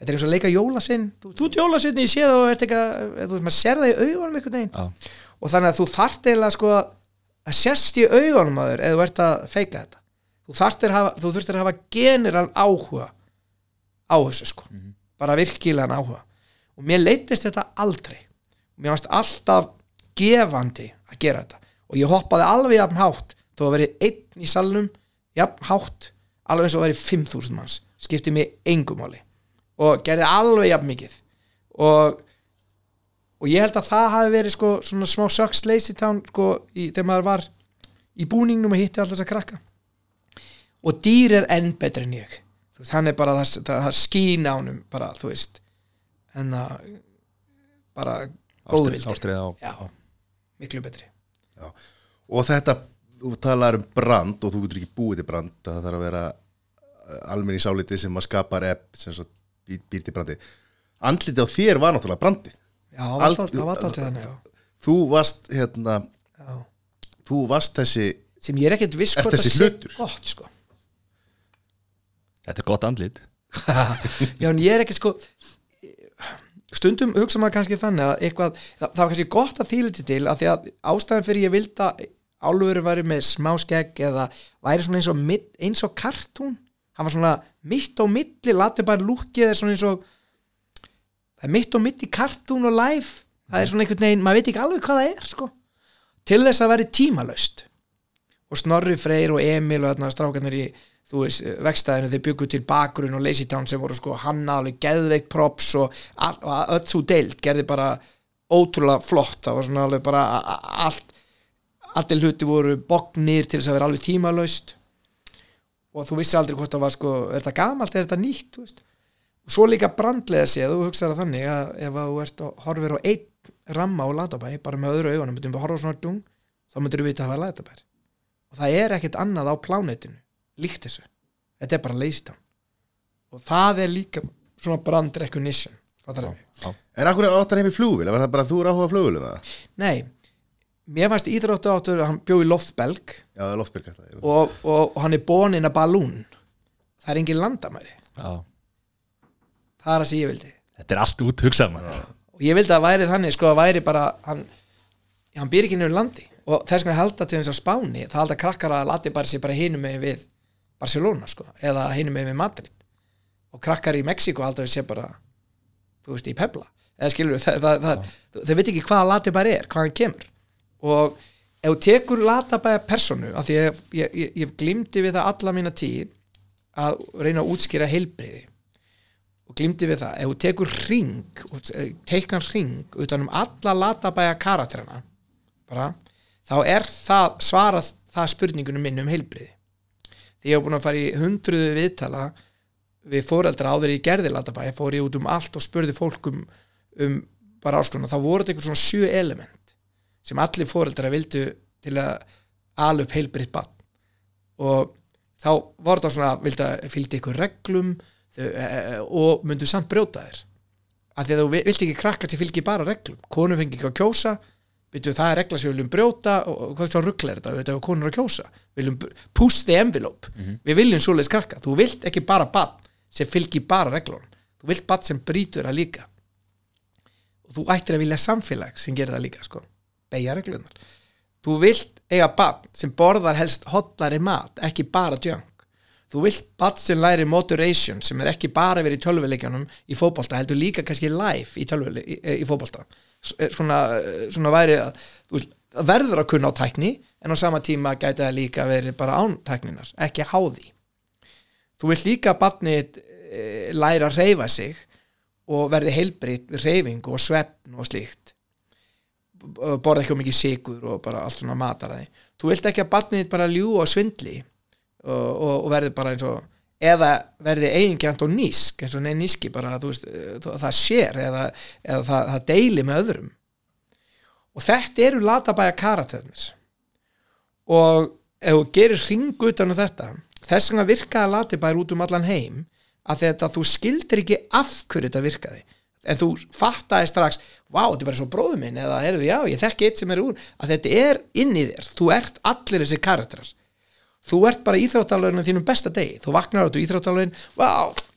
Þetta er eins og að leika jólasinn. Þú, þú ert jólasinn, ég sé það og ert að veist, maður sér það í augunum einhvern veginn. Já, og þannig að þú þart eiginlega sko að sérst í augunum að þér eða þú ert að feika þetta. Þú þarftir hafa, þú þurftir að hafa general áhuga á þessu sko. Bara virkilegan áhuga. Og mér leittist þetta aldrei mér varst alltaf gefandi að gera þetta. Og ég hoppaði alveg jafn hátt þó að veri einn í salnum jafn hátt, alveg eins og að veri 5000 manns, skipti mig engumáli og gerði alveg jafn mikið. Og og ég held að það hafi verið sko svona smá söks lazy town sko þegar maður var í búningnum og hitti alltaf þess að krakka. Og dýr er enn betri en ég. Veist, hann er bara það, það, það skín á honum bara, þú veist. En að bara góðvildi ástriða á já, miklu betri. Og þetta, þú talar um brand og þú getur ekki búið til brand það þarf að vera almenni sálítið sem að skapar epp sem sagt, býr, til brandi Andlitið á þér var náttúrulega brandi já, það var alltaf þannig já. Þú varst hérna Já. þú varst þessi sem ég er ekkert viss hvort það sé gott sko. Þetta er gott andlit. Já, en ég er ekki sko stundum hugsa maður kannski þannig að eitthvað, það, það var kannski gott að þýliti til að því að ástæðan fyrir ég vildi að álfur væri með smá skegg eða væri svona eins og, mitt- eins og kartún. Hann var svona mitt á milli latið bara lúkið er svona eins og það er mitt á milli kartún og live. Það er svona einhvern veginn, maður veit ekki alveg hvað það er sko. til þess að veri tímalaust. Og Snorri Freyr og Emil og þarna strákarnir í þú veist, vegstæðinu, þeir byggu til Bakurinn og Lazy Town sem voru sko hanna alveg geðveikt props og, og öll svo deild gerði bara ótrúlega flott. Það var svona alveg bara allt allir hluti voru bognir til þess að vera alveg tímalaust. Og þú vissi aldrei hvort það var sko er þetta gamalt, er þetta nýtt þú veist. og svo líka brandlega séð þú hugsaði það þannig að ef að þú ert að horfir á einn ramma á latabæ bara með öðru augunum, myndum við horfa á svona dung þá myndir við vita að það var latabær. Og það er ekkert annað á plánetinu líkt þessu, þetta er bara leystan og það er líka svona brand recognition fattar við En akkur áttan hefði flugvél, var það bara að þú er áhuga flugvélum það? nei, mér fannst íþróttu áttur hann bjó í Loftbelg. Já, og, og, og hann er bonin að balún það er engin landamæri. Já. það er það sem ég vildi. Þetta er allt út hugsað og ég vildi að væri þannig sko að væri bara hann, hann býr ekki nefnir landi. Og þess vegna halda til þess að spáni það halda krakkar að lati bara sér bara hinum með við Barcelona sko eða hinum með Madrid. Og krakkar í Mexiko við sér bara þú veist í Pebla eða skilur það, það, það, þau veit ekki hvaða lati bara er, hvað hann kemur. Og ef þú tekur latabæða personu af því ég, ég, ég, ég glimti við það alla mína tíð að reyna að útskýra heilbriði og glimti við það, ef þú tekur ring og teiknar ring utan um alla latabæja karakterina bara, þá er það svarað það spurningunum minn um heilbriði því ég hef búin að fara í hundruðu viðtala við fóreldra áður í gerði latabæja, fór ég út um allt og spurði fólk um, bara áskona, þá voru þetta eitthvað svona sjö element sem allir fóreldra vildu til að ala upp heilbriðt bann og þá voru þetta svona vildu að fylgdi ykkur reglum þau, e, e, og myndu samt brjóta þér af því að þú vi- vilt ekki krakka til fylgi bara reglum, konum fengi ekki að kjósa byrju það er regla sem við viljum brjóta og, hvað svo ruggla er þetta, við að konur að kjósa við viljum push the envelope. Við viljum svoleiðis krakka, þú vilt ekki bara bann sem fylgi bara reglunum. Þú vilt bann sem brýtur það líka. Og þú ættir að vilja samfélag sem gerir það líka sko, beigja reglunar þú vilt eiga bann sem borðar helst hotlari mat ekki bara junk. Þú vilt bann sem læri moderation sem er ekki bara verið í tölvuleikjanum í fótbolta, heldur líka kannski live í, í, í eh, svona, eh, svona væri að veist, verður að kunna á tækni en á sama tíma gæti það líka verið bara án tækninar, ekki háði þú vilt líka að barnið e, læra að reyfa sig og verði heilbritt við reyfingu og svefn og slíkt. Borða ekki um mikið sigur og bara allt svona mataræði þú vilt ekki að barnið bara ljú og svindli og, og, og verði bara eins og eða verði eigingjant og nísk eins og neð níski bara eh, það það sér eða, eða það, það deili með öðrum. Og þetta eru latabæja karaternir. Og ef þú gerir hring utan á þetta þess vegna virkaði latibæjar út um allan heim að þetta þú skildir ekki af hverju þetta virkaði. En þú fattaði strax vá, þetta er bara svo bróðu minn eða heyrðu, já, ég þekki eitt sem er úr að þetta er inn í þér, þú ert allir þessi karakterar þú ert bara íþróttalögin þínum besta degi, þú vaknar á þetta íþróttalögin vá,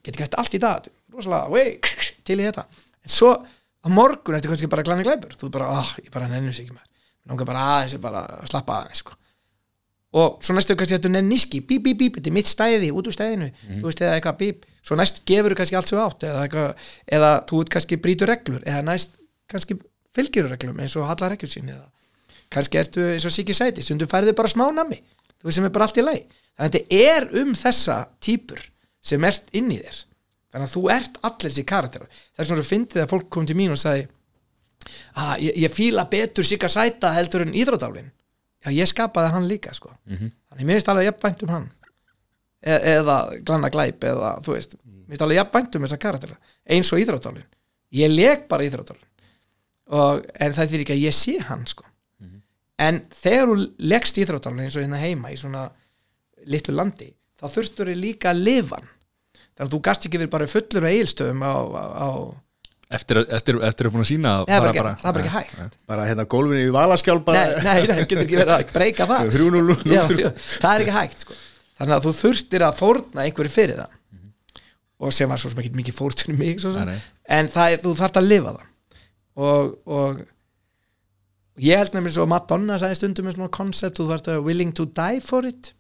get ekki hægt allt í dag rosalega, vei, til í þetta. En svo á morgun ertu kannski bara glæni glæpur. Þú er bara, ah, ég bara nennum sig ekki mér langar bara aðeins bara að slappa aðeins sko. og svo næstu kannski þetta nenn níski, bíp, bíp, bíp, þetta er mitt stæði út úr stæðinu, þú veist, eða eitthvað bíp. Svo næst gefur kannski allt sem þú átt eða, eitthvað, eða þú kannski brýtur reglur eða næst kannski fylgir reglum eins og hallar reglur sín eða kannski ertu eins og Siggi sæti. Stundum færðu bara smá nammi þú veist sem er bara allt í lagi. Þannig að þetta er um þessa típur sem ert inn í þér. Þannig að þú ert allir þessi karakter er svona að fyndið að fólk kom til mín og sagði að ég, ég fíla betur Sigga sæta heldur en íþrótálfin já ég skapaði hann líka sko. Þannig mér finnst alveg jafnvænt um hann. E eða glanna glæp eða þú veist, mér finnst alveg jafnvænt um þessa karakter eins og íþrótálfin ég leg bara íþrótálfin og, en það þýr ekki að ég sé hann sko en þegar þú leggst íþrótálfin eins og hérna heima í svona litlu landi þá þurftur þið líka að lifa þannig að þú gast ekki verið bara fullur á eigilstöðum á, á, eftir, að- eftir, eftir að búin að sína það er bara, ekki, það er bara ekki hægt. Bara hérna gólfinu í valaskjál bara. Nei, nei, nei, getur ekki verið að breyka það 3-0 já, já, það er ekki hægt sko. þannig að þú þurftir að fórna einhverju fyrir það. Og sem var svo sem ekki mikið fyrir mig. Nei, nei. en það er, þú þarft að lifa það. Og, og ég held nefnilega svo að Madonna sagði stundum með svona koncept, þú þarft að vera willing to die for it.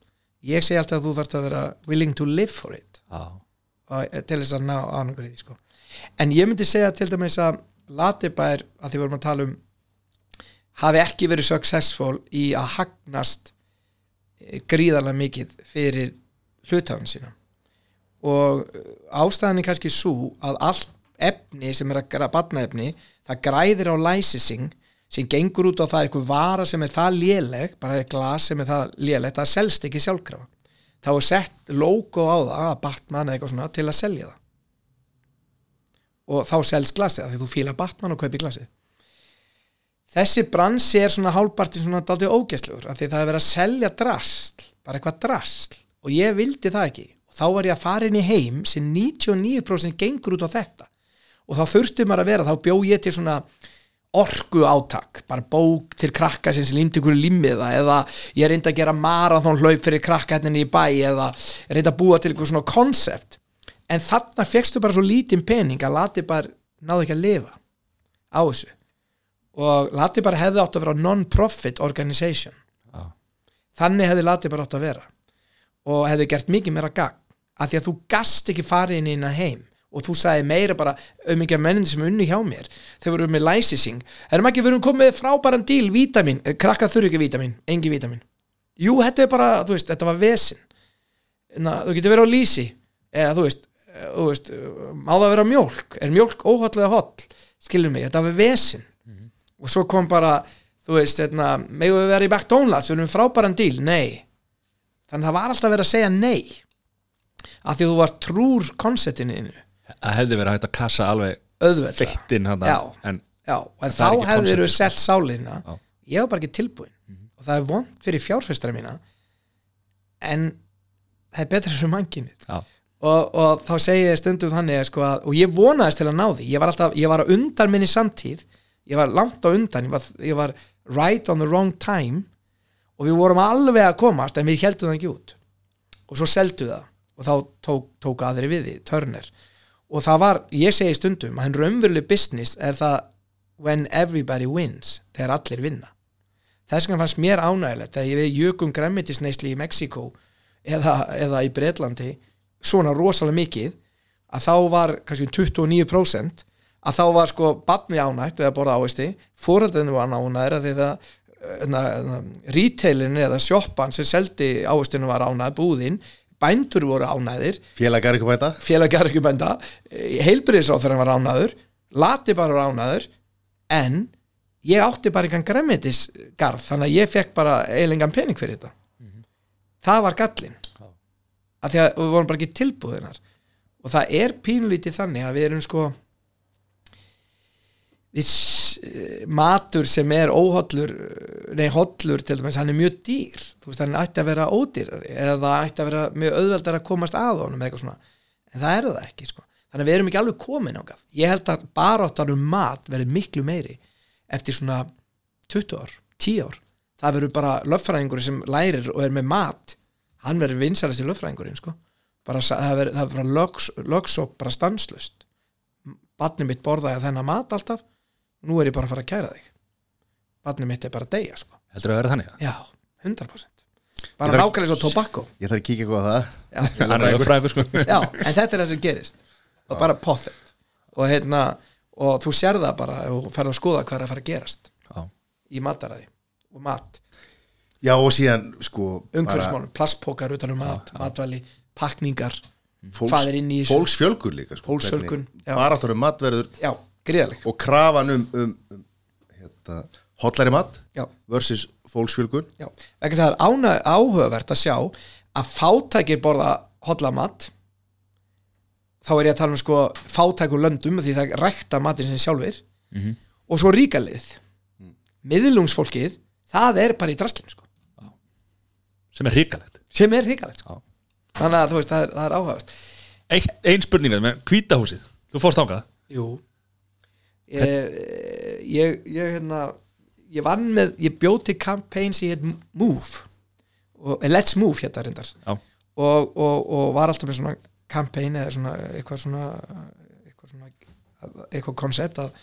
Ég segi alltaf að þú þarft að vera willing to live for it. Já, og, eh, til þess að ná því sko. en ég myndi segja til dæmis að Latibær, að því vorum að tala um hafi ekki verið successful í að hagnast eh, gríðarlega mikið fyrir hlutafinn sína. Og eh, ástæðan er kannski svo að allt efni sem er að gera batnaefni það græðir á licensing sem gengur út á það eitthvað vara sem er það léleg, bara glas sem er það léleg það selst ekki sjálfkrafa. Þá er sett logo á það að Batman eða eitthvað svona til að selja það. Og þá selst glasið því þú fíla Batman og kaupi glasið. Þessi bransi er svona hálfpartin svona daldið ógæslegur af því það er verið að selja drasl bara eitthvað drasl. Og ég vildi það ekki. Og þá var ég að fara inn í heim sem 99% gengur út á þetta. Og þá þurfti maður að vera, þá bjó ég til svona orku átak, bara bók til krakka sem límdi ykkur límiða eða ég reyndi að gera marathon hlaup fyrir krakka hérna í bæ eða reyndi að búa til ykkur svona konsept. En þarna fegstu bara svo lítinn pening að lati bara náðu ekki að lifa á þessu. Og lati bara hefði átt að vera non-profit organization. Já. þannig hefði lati bara átt að vera. Og hefði gert mikið meira gagn. Af því að þú gast ekki farið inn í innan heim og þú sagði meira bara um ekki að mennin sem unni hjá mér. Þeir voru með licensing erum ekki verið komið frábæran díl, vítamin krakka þurfi ekki vítamin, engi vítamin. Jú, þetta er bara, þú veist, þetta var vesin Na, þú getur verið á lýsi eða þú veist, eh, þú veist má það vera mjólk, er mjólk óhóllega holl? Skilur mig, þetta var vesin og svo kom bara þú veist, hérna, megum við vera í McDonalds við erum frábæran díl, nei. Þannig að það var alltaf verið að segja nei. Af því þú var trúr konceptinu innu, það hefði verið hægt að kassa alveg Já. en en er þá hefðir konceptið, selt sálinna. Ég var bara ekki tilbúin og það er vond fyrir fjárfestara mína en það er betra fyrir já, og, og þá segi ég stundum þannig að, sko, að, og ég vonaðist til að ná því. Ég var, alltaf, ég var á undan minni samtíð. Ég var langt á undan. Ég var, ég var right on the wrong time. Og við vorum alveg að komast en við heldum það ekki út. Og svo seldu það. Og þá tók, tók aðri við því, Turner og það var, ég segi stundum að hann raunveruleg business er það when everybody wins, þegar allir vinna. Þess vegna fannst mér ánægilegt þegar við jökum græmmitisneisli í Mexiko eða, eða í Breitlandi svona rosalega mikið að þá var kannski 29% að þá var sko badni ánægt við að borða ávisti, fóröldinu var ánægir að því það na, retailin eða sjoppan sem seldi ávistinu var ánægð, búðin bændur voru ánægðir. Félagar ykkur bæta félagar ekki bænda heilbriðisráþurinn var ánæður lati bara var ánæður en ég átti bara einhvern græmitisgarð þannig að ég fekk bara eiginlegan pening fyrir þetta. Það var gallin að því að við vorum bara ekki tilbúðinar og það er pínlítið þannig að við erum sko matur sem er óhollur nei hollur til dæmis, hann er mjög dýr. Þú veist, hann ætti að vera ódýrari eða ætti að vera mjög auðveldar að komast að honum eitthvað svona, en það er það ekki sko. þannig að við erum ekki alveg komin ágaf ég held að baráttar um mat verði miklu meiri eftir svona 20 ár, 10 ár. Það verður bara löffræðingur sem lærir og er með mat hann verður vinsarast í löffræðingurinn sko. bara, það verður verður bara lögs, lögsók bara stanslust barnið mitt borðaði þennan mat alltaf nú er ég bara að fara að kæra þig. Barnið mitt er bara að deyja sko. heldur að vera þannig já, 100% Ég bara nákvæmlega svo tobacco. Ég þarf að kíkja eitthvað á það. Já, fræður sko. Já, en þetta er það sem gerist. Og bara pottet og, hérna, og þú sér það bara og ferð að skoða hvað er að fara að gerast Já. í mataræði og mat. Já og síðan sko bara umhverfismálum, plastpókar utan um mat matvæli, pakningar? Fólksfjölgun líka sko, Fólksfjölgun, já. Baráttur um matverður já, gríðaleg og krafan um, um, um hérna, hollari mat já, versus fólksfjölgun. Já, vegna það er ána, áhugavert að sjá að fátækir borða hollamat þá er ég að tala um sko fátækur löndum því það rækta matinn sem sjálfur og svo ríkalið miðlungsfólkið, það er bara í drastlum sko, sem er hrikalegt. Sem er ríkalegt sko. Þannig að þú veist, það er, það er áhugavert. Eitt, ein spurning með hvítahúsið, þú fórst ángað jú, ég, ég, ég hérna ég vann með, ég bjóð til campaign sem heit Move. Og, eh, Let's Move hérna reyndar. Og, og, og var alltaf með svona campaign eða svona eitthvað svona eitthvað svona eitthvað koncept að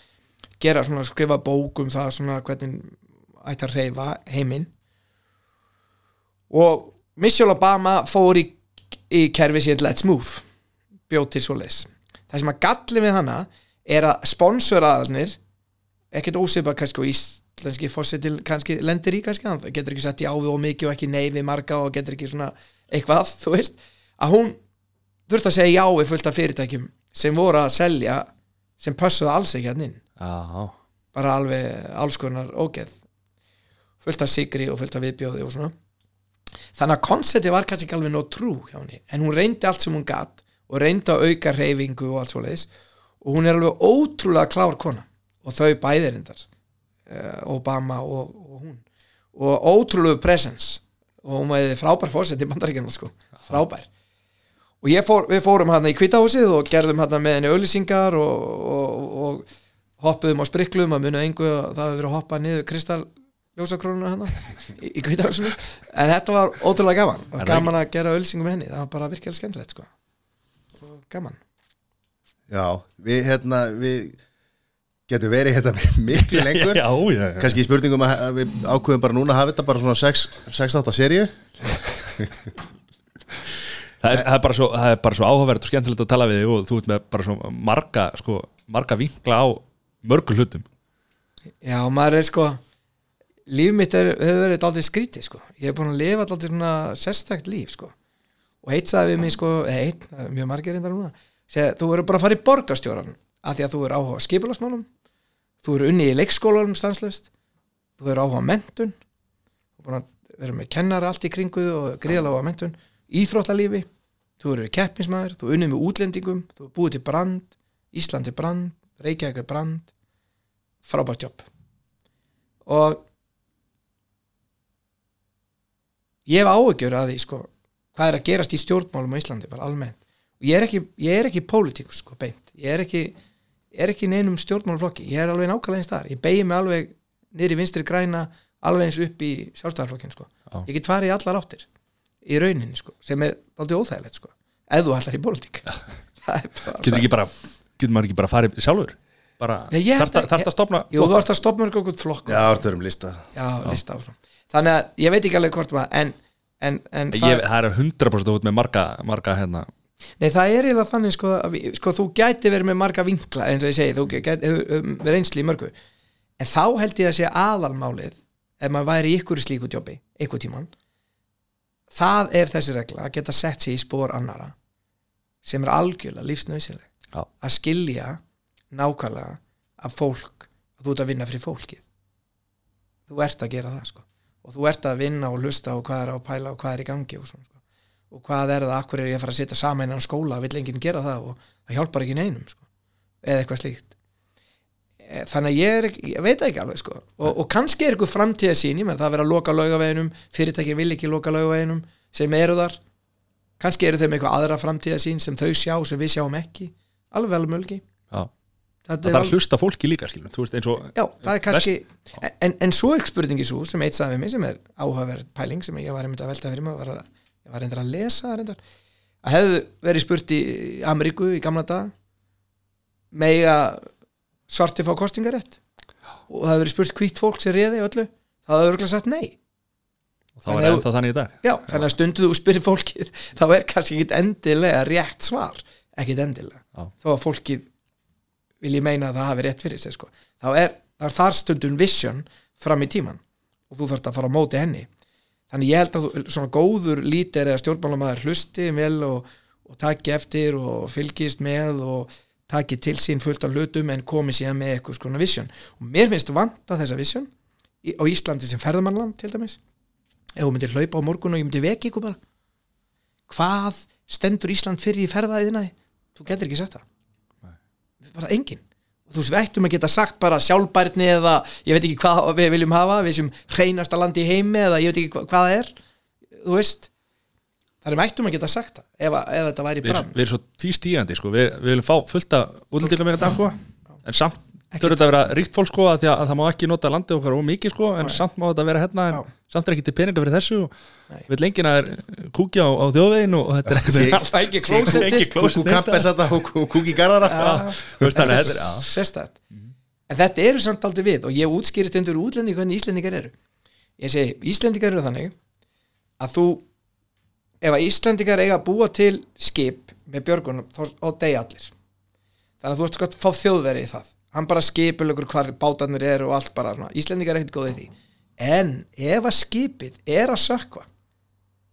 gera svona skrifa bók um það svona hvernig ætti að reyfa heiminn. Og Michelle Obama fór í, í kerfi sér Let's Move. Bjóð til svoleiðis. Það sem að galli við hana er að sponsoraðarnir ekkert ósipað kannski og íslenski fórsetil kannski lendir í kannski hann getur ekki sett já við og mikið og ekki nei við marga og getur ekki svona eitthvað þú veist að hún þurfti að segja já við fullt af fyrirtækjum sem voru að selja sem pössuðu alls ekki hann inn. Já, bara alveg alls konar ógeð. Fullt af sigri og fullt af viðbjóði og svona. Þannig að koncepti var kannski alveg nóg trú hjá henni en hún reyndi allt sem hún gatt og reyndi að auka reyfingu og allt svo leiðis og hún er alveg ótrúlega klár kona. Og þau bæðir reyndar. Eh, Obama og, og hún. Og ótrúlegu presence. Og hún var frábær fórsett í bandaríkjana sko, frábær. Og fór, við fórum hérna í kvítahúsið og gerðum hérna með henni auðlýsingar og, og, og hoppuðum á sprikluðum að muna engu að það hefur verið að hoppa niður kristall ljósakrónuna hérna í, í kvítahúsinu en þetta var ótrúlega gaman. Og gaman að gera auðlýsingum henni. Það var bara virkilega skemmtilegt sko. Og gaman Já, við hérna við getum verið hérna miklu lengur. já, já, já. kannski í spurningum að við ákveðum bara núna að hafa þetta bara svona 6-8 seríu. Það er, það, er bara svo, það er bara svo áhugavert og skemmtilegt að tala við þig og þú ert með bara svo marga, sko, marga vinkla á mörgum hlutum. Já, maður er sko líf mitt er, hefur verið aldrei skrítið sko. Ég hef búin að lifa aldrei svona sérstækt líf sko. Og eitt sagði við mig sko eða eitt, það er mjög margir reyndar núna segði, þú verður bara að fara í borgarstjóran af því að þú er áhuga skipulasmálum þú eru unni í leikskólanum stanslöst þú eru áhuga mentun þú er vera með kennara allt í kringuðu og gríðalega áhuga mentun íþróttalífi, þú eru keppinsmaður þú er unnið með útlendingum, þú er búið til brand Íslandi brand, Reykjavík brand frábært jobb. Og ég hef áhugjur að því sko, hvað er að gerast í stjórnmálum á Íslandi bara almennt ég er ekki, ég er ekki pólitíkus sko beint, ég er ekki er ekki neinum stjórnmálaflokki, ég er alveg nákvæmlega eins þar, ég begi mig alveg niður í vinstri græna, alveg eins upp í sjálfstæðarflokkin sko, Já. ég get farið í allar áttir í rauninni sko, sem er aldrei óþægilegt sko, ef þú ætlar í pólitík. Það er bara Getur ekki bara, getur maður ekki bara farið sjálfur? Bara, Nei, ég held þarf að- það að stopna Jú, þú ert að stoppa mörg okkur flokk. Já, þetta erum lista. Já, lista svona. Þannig að ég veit ekki alveg hvort maður en, en, en ég, það er 100% út með marga, marga hérna, nei, það er eiginlega þannig sko, að sko þú gæti verið með marga vinkla eins og ég segi, þú gæti hefur um, reynsli í mörgu. En þá held ég að sé aðalmálið ef maður væri í ykkur slíku jobbi ykkur tíman það er þessi regla að geta sett sig í spór annara sem er algjörlega lífsnausileg Já. að skilja nákvæmlega að fólk að þú ert að vinna fyrir fólkið. Þú ert að gera það sko. Og þú ert að vinna og hlusta og hvað er að pæla og hvað er í gangi og svona og hvað er það, akkur er ég að fara að setja saman innan skóla, vill enginn gera það? Og það hjálpar ekki neinum sko. Eða eitthvað slíkt. Eh, þannig að ég, er, ég veit ekki alveg sko. Og, og kannski er eitthvað framtíða sín ég menn það að vera að loka laugaveginum fyrirtækin vil ekki loka laugaveginum sem eru þar. Kannski eru með eitthvað aðra framtíða sín sem þau sjá sem við sjáum ekki. Alveg alveg mölgi það þarf að hlusta á fólki líka skilur, þú veist og Já, það er kannski en, en svo ekki spurningi svo sem eitt sagði við mig sem er áhugaverð pæling sem ég var einmitt að velta fyrir mig var að, ég var reyndar að lesa það reyndar. Að hefðu verið spurt í Ameríku í gamla dag mega svarti fá kostingarétt og það hefði verið spurt hvitt fólk sem réði öllu það hefði örgulega sagt nei. Þá er Þannig að- ennþá þannig í dag. Já, þannig að stundu þú spyrir fólkið þá er kannski ekkit endilega rétt svar. Ekkit endilega. Já. þó að fólkið vilji meina að það hafi rétt fyrir sig sko. þá er, það er þar stundum vision fram í tíman og þú þarft að fara á móti henni þannig ég held að þú, svona góður lítir eða stjórnmálamæður hlusti vel og, og taki eftir og fylgist með og taki til sín fullt af hlutum en komi síðan með eitthvað skona vision. Og mér finnst vanta þessa vision í, á Íslandi sem ferðamannland til dæmis. Ef þú myndir hlaupa á morgun og ég myndi vekja ykkur bara. Hvað stendur Ísland fyrir í ferðaðiðina þú getur ekki sagt það. Bara engin og þú veist við ættum að geta sagt bara sjálfbærni eða ég veit ekki hvað við viljum hafa við sem hreinasta landi í heimi eða ég veit ekki hva, hvað það er þú veist þannig við ættum að geta sagt það ef, að- ef þetta væri brann við erum svo tvístígandi sko. við, við viljum fá fullt af útlendingar með þetta sko. en samt þurfa þetta að vera ríkt fólk sko að, að það má ekki nota landið okkar ómikið sko en samt má þetta vera hérna en. Samt er ekki til peninga fyrir þessu og við lengið að er kúkja á, á þjóðvegin og þetta er Sí. er ekki klósetti. ekki klósett. Kampes þetta og kú- kúki garðara. Er sérstætt en þetta eru samt aldrei við og ég útskýrist undir útlendingu hvernig Íslendingar eru. Ég segi, Íslendingar eru þannig að þú ef að Íslendingar eiga að búa til skip með björgunum þá deyja allir. Þannig að þú ert sko að fá þjóðveri í það. Hann bara skipulögur hvar bátarnir eru og allt bara, svona. Íslendingar er ekkert góðið því en ef að skipið er að sökva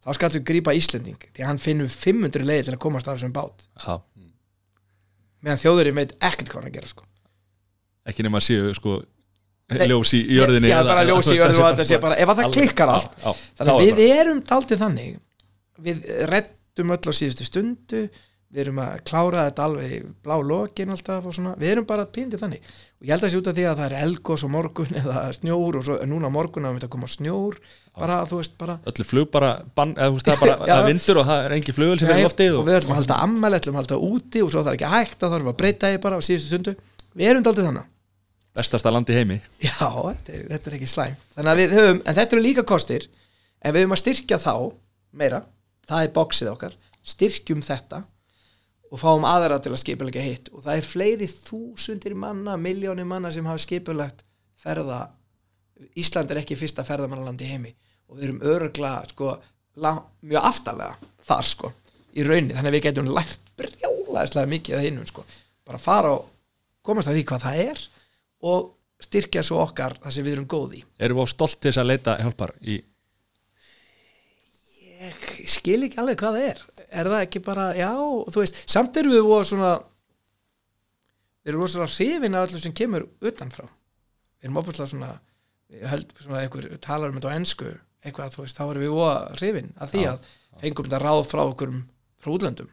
þá skaltu grípa Íslending því að hann finnur 500 leiði til að komast af þessum bát. Já. meðan þjóðurinn veit ekkert hvað hann að gera sko. Ekki nema að séu sko ljós í jörðinni já, bara ljós í jörðinni og þetta sé bara, ef að það Alveg- klikkar allt. já, þannig þá að er við erum daldið þannig. Við reddum öll á síðustu stundu við erum að klára þetta alveg blá lokin alltaf og svona, við erum bara píndið þannig. Og ég held að sé út af því að það er elgos og morgun eða snjór og svo núna morgun að við myndum að koma snjór bara, þú veist, bara öllu flug bara bann, eða þú veist það er bara það er vindur og það er engin flugvel sem er loftið og og, við ætlum að halda ammæli, ætlum að halda úti og svo það er ekki hægt að þarf að breyta því bara á síðustu stundu. Við erum daldið þannig. Bestasta land í heimi. Já, þetta er, þetta er ekki slæm Þannig að við höfum, en þetta eru líka kostir. En við höfum að styrkja þá meira Það er bóksið okkar Styrkjum þetta og fáum aðra til að skipulega hitt. Og það er fleiri þúsundir manna, miljónir manna sem hafa skipulegt ferða. Ísland er ekki fyrsta ferðamannaland í heimi. Og við erum örugla sko, la- mjög aftarlega þar sko, í raunni, þannig að við getum lært brjálæðislega mikið að hinnum sko. bara fara og komast að því hvað það er og styrkja svo okkar það sem við erum góð í. Erum við á stolt til þess að leita hjálpar í ég skil ekki alveg hvað það er er það ekki bara, já, þú veist samt erum við voru svona við erum svona hrifin af öllu sem kemur utanfrá. Við erum opuslega svona held svona einhver talar um þetta á ensku eitthvað, þú veist, þá erum við voru hrifin af því að fengum þetta ráð frá okkur frá útlöndum.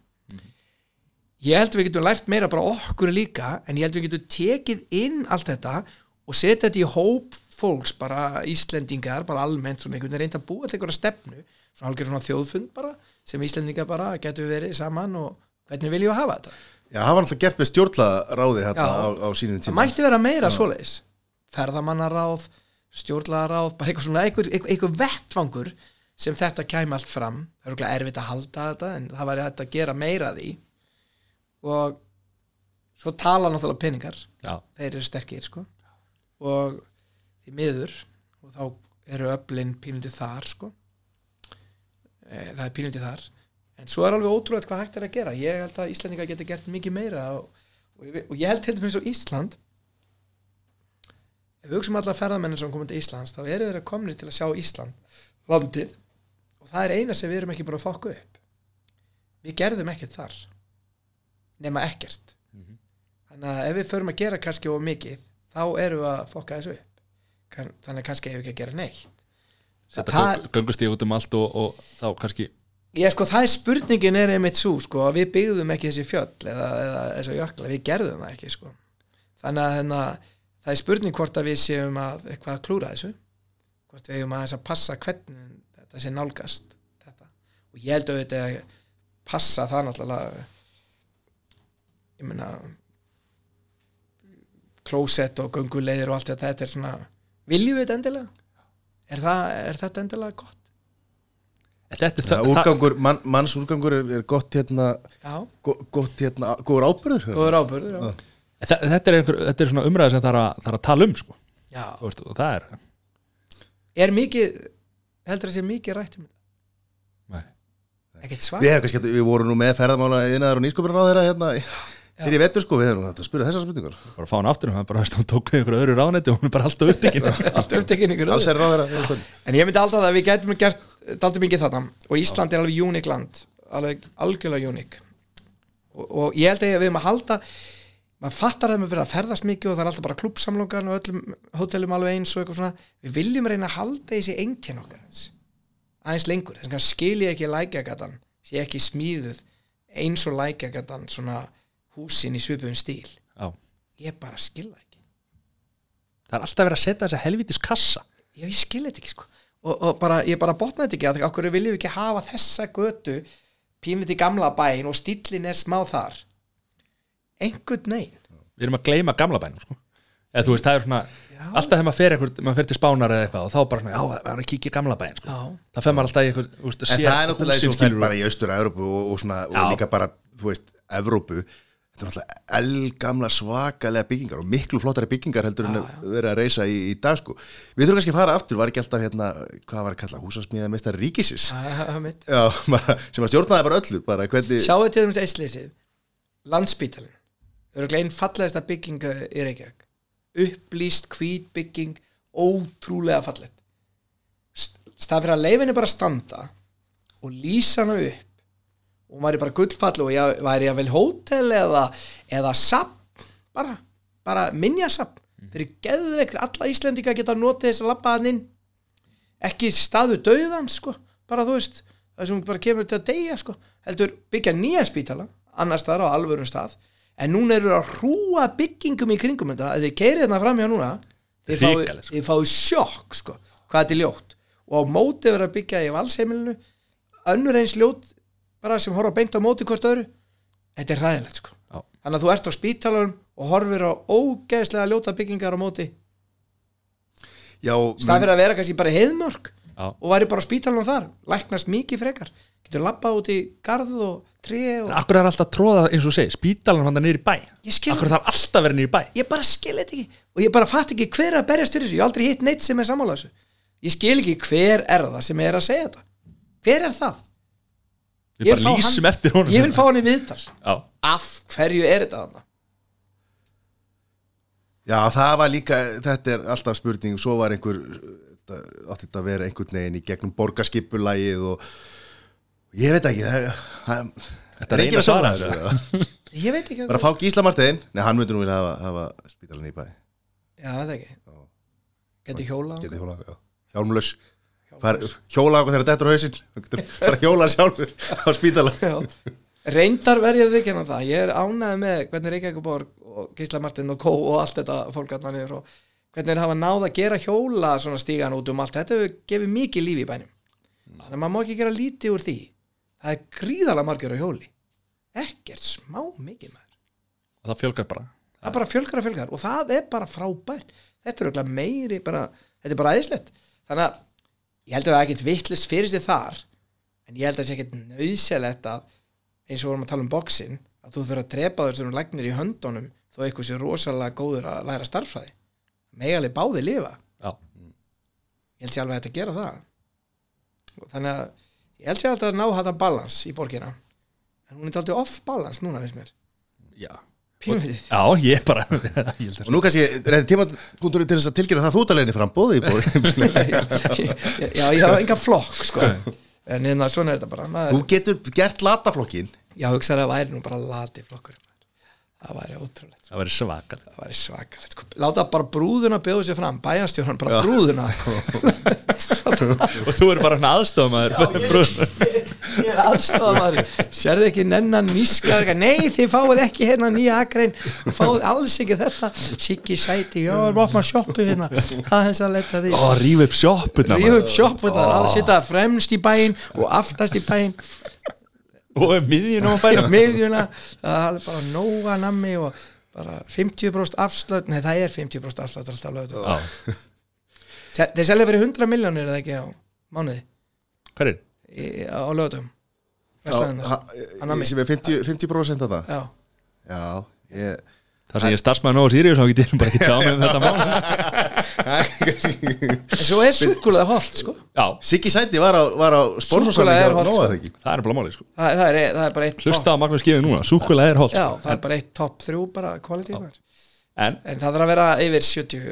Ég held við getum lært meira bara okkur líka en ég held við getum tekið inn allt þetta og setja þetta í hóp fólks, bara Íslendingar bara almennt, svona einhvern veginn reynd að búa til einhverja stefnu, svona algjör svona þjóðfund bara, sem Íslendingar bara getur verið saman og hvernig viljum við hafa þetta? Já, það var náttúrulega gert með stjórnlaráði hérna Já. á, á sínum það tíma. mætti vera meira svoleiðis. Ferðamannaráð, stjórnlaðaráð bara eitthvað svona, einhver, einhver vettfangur sem þetta kæmi allt fram. Það er okkur erfitt að halda þetta en það væri hægt að gera meira því. Og svo tala náttúrulega peningar. Já, þeir eru sterkir sko. Og því miður og þá eru öflin pínundi þar sko það er pínundi þar. En svo er alveg ótrúlega hvað hægt er að gera. Ég held að Íslandinga getur gert mikið meira og, og, og ég held til dæmis á Ísland ef við hugsaum alla ferðamennin sem komið til Íslands þá eru þeirra komnir til að sjá Ísland landið og það er eina sem við erum ekki bara að fokka upp. Við gerðum ekkert þar nema ekkert. Þannig að ef við förum að gera kannski of mikið þá erum við að fokka þessu upp. Þannig að kannski ef við ekki að gera neitt þetta það, göngust ég út um allt og, og þá kannski ég, sko, það er spurningin er einmitt svo sko, að við byggðum ekki þessi fjöll eða, eða þessi jökla, við gerðum það ekki sko. þannig að hérna, það er spurning hvort að við séum að eitthvað að klúra þessu hvort við eigum að, að passa hvernig þetta sé nálgast þetta. og ég held auðvitað að passa það náttúrulega ég meina klósett og gönguleiðir og allt þetta, þetta er svona viljum við þetta endilega? Er, það, er þetta endilega gott? þetta er Já, það, það, úrgangur, mann, manns úrgangur er, er gott hérna Já, go- gott hérna, góður ábyrður góður ábyrður já. það, þetta, er einhver, þetta er svona umræða sem það er að, það er að tala um sko. já, Þú veist, og það er er mikið heldur að sé mikið rætt um þetta nei. ekkert svar Við, hefum kannski, við vorum nú með ferðamála innaðar og nýskupur á þeirra hérna fyrir ég vetur sko, við þetta að spyrja þessar spurningar. Bara fá hann aftur og hann bara hún tók við ykkur öðru ráðneti og hún er bara alltaf upptekinn allt upptekinn ykkur öðru. en ég myndi alltaf að við gætum gert daldur mikið þarna. Og Ísland er alveg unik land. Alveg algjörlega unik og, og ég held að við erum að halda maður fattar það með að vera að ferðast mikið og það er alltaf bara klubbsamlokan og öllum hótelum alveg eins og eitthvað svona. Við viljum reyna að halda þessi einkenn okkar aðeins, lengur. Þess að skilja ekki lækjagatan. Sé ekki smíðuð eins og lækjagatan svona húsin í svipuðum stíl Já. ég bara skilða ekki það er alltaf verið að setja þessa helvítis kassa já, ég skil þetta ekki sko og, og bara, ég bara botna þetta ekki að okkur viljum við ekki hafa þessa götu pínlit í gamla bæin og stílin er smá þar einhvern veginn við erum að gleyma gamla bænum sko. eða þú veist, það er svona alltaf þegar maður fer, eitthvað, maður fer til spánar eða eitthvað og þá bara svona, já, það er að kíkja í gamla bæinn sko. Já. það fer maður alltaf í eitthvað þú veist, En sér það er náttúrulega eins og það er bara í austur-Európu og, og, svona, og Já. líka bara, þú veist, Evrópu Þetta er náttúrulega elgamla svakalega byggingar og miklu flottari byggingar heldur en verið að reysa í, í dag sko. Við þurfum kannski að fara aftur, var ekki alltaf hérna, hvað var að kalla, húsasmíða meistar ríkisins Það er mitt. Já, bara, sem að stjórnaði bara öllu, bara hvernig Sjáu til dæmis einsleysið Landspítalinn. Öruglega einn fallegasta bygging uh, í Reykjavík. Upplýst hvít bygging Ótrúlega fallet Stað fyrir að leifinni bara standa Og lýsa hana upp Og hún væri bara gullfall Og ég væri að vel hótel eða Eða sapp Bara, bara minjasapp Fyrir geðveik fyrir alla Íslendinga geta notið þess að labba hann inn. Ekki staðu dauðan sko bara þú veist, það sem bara kemur til að deyja sko, heldur byggja nýja spítala annars staðar á alvörum stað. En núna eru að hrúa byggingum í kringum þetta, að þið keirið hérna fram hjá núna þið fáið sko. fáið sjokk sko, hvað þetta er ljótt. Og á móti verið að byggja í valsheimilinu önnur eins ljót bara sem horfa beint á móti hvort öðru. Þetta er ræðilegt sko. Já. þannig að þú ert á spítalanum og horfir á ógeðslega ljóta byggingar á móti. Já, stað fyrir að vera kannski bara Já. og væri bara á spítalunum þar læknast mikið frekar. Getur labbað út í garð og tré og... En akkur er alltaf tróða eins og þú segir spítalan hann niður í bæ? Ég skil akkur þarf alltaf verið niður í bæ? Ég bara skil þetta ekki. Og ég bara fatt ekki hver er að berjast fyrir þessu. Ég hef aldrei hitt neitt sem er sammála þessu. Ég skil ekki hver er það sem er að segja þetta. Hver er það við bara lýsum hann- eftir honum ég vil fá hann í viðtal. Já. af hverju er þetta þarna? Já, það var líka, þetta er alltaf spurning svo var einhver þetta, átti þetta að vera einhvern veginn í gegnum borgarskipulægið og ég veit ekki það, það, Þetta er eina að svara þessu. þessu, ég veit ekki bara fá Gísla Martein. Nei, hann myndi nú vilja hafa, hafa spítalinn í bæ. Já það er ekki. Getur hjóla geti hjóla, já, hjálmlaus. Far, hjóla okkur þegar þetta er hausinn. Bara hjóla sjálfur á spítala. Reyndar verð ég að vikina það. Ég er ánægð með hvernig Reykjavíkuborg og Gísla Martin og Kó og allt þetta fólk að niður og hvernig þeir hafa náð að gera hjóla svona stígan út um allt. Þetta gefið mikið líf í bænum. Þannig að maður má ekki gera lítið úr því. Það er gríðalega margir á hjóli. Ekkert smá mikið maður. Og það fjölgar bara. Það er bara fjölgar að fjölgar og það er bara frábært. Þetta er meiri bara, þetta er bara æðislegt. Þannig að ég held að það er ekkert vittlist fyrir sig þar en ég held að það sé ekkert nöðsælegt að eins og vorum að tala um bóksin að þú þurfa að drepa þessum lagnir í höndunum þó eitthvað sé rosalega góður að læra starffræði megaleg báði lifa. Já. ég held sé alveg að þetta gera það. Og þannig að ég held sé að ná þetta balans í borgina en hún er alltaf off balans núna finnst mér. Já. Pínvitið Já, ég bara ég og nú kannski reyndi tímapunktur til þess að tilkynna það þú út að leiðin frambóði í bóði já, ég hafa enga flokk sko. en hérna, svona er þetta bara. Þú maður, getur gert lataflokkin já, hugsaði að það væri nú bara lati flokkur það væri ótrúlegt sko. það væri svakal það væri svakalegt sko. láta bara brúðuna bjóða sér fram bæjastjóran bara brúðuna. Og þú er bara hann aðstofmaður ég er aðstofamaður sérðu ekki nennan níska? Nei þið fáið ekki hérna nýja akrein. Fáið alls ekki þetta. Siggi sæti, já, erum opna sjoppu hérna. Aðeins að leta því. Og rífa upp sjoppuna rífa upp sjoppu þar, alls sitta fremst í bæinn og aftast í bæinn. Og miðjun og bæna miðjuna. Það er bara nóga nammi og bara 50% afslut nei það er 50% afslut alltaf lögðu Já, þeir selja fyrir 100 miljónir eða ekki á mánuði? Hver er? í, á lögðum sem er 50%, 50 að það já. Já, ég Það sem ég er starfsmæður nógu Sirius þá get ég bara ekki tjá mig um þetta mál. En svo er súkulega holt sko. Já, Siggi Sæti var á, var á Súkkulaði er Nóa sko. það er bara máli sko. Það, það, er, það er bara eitt Hlusta topp. á Magnús Gífi núna, súkulega er holt já það er bara eitt topp þrjú bara quality maður. En, en það þarf að vera yfir 70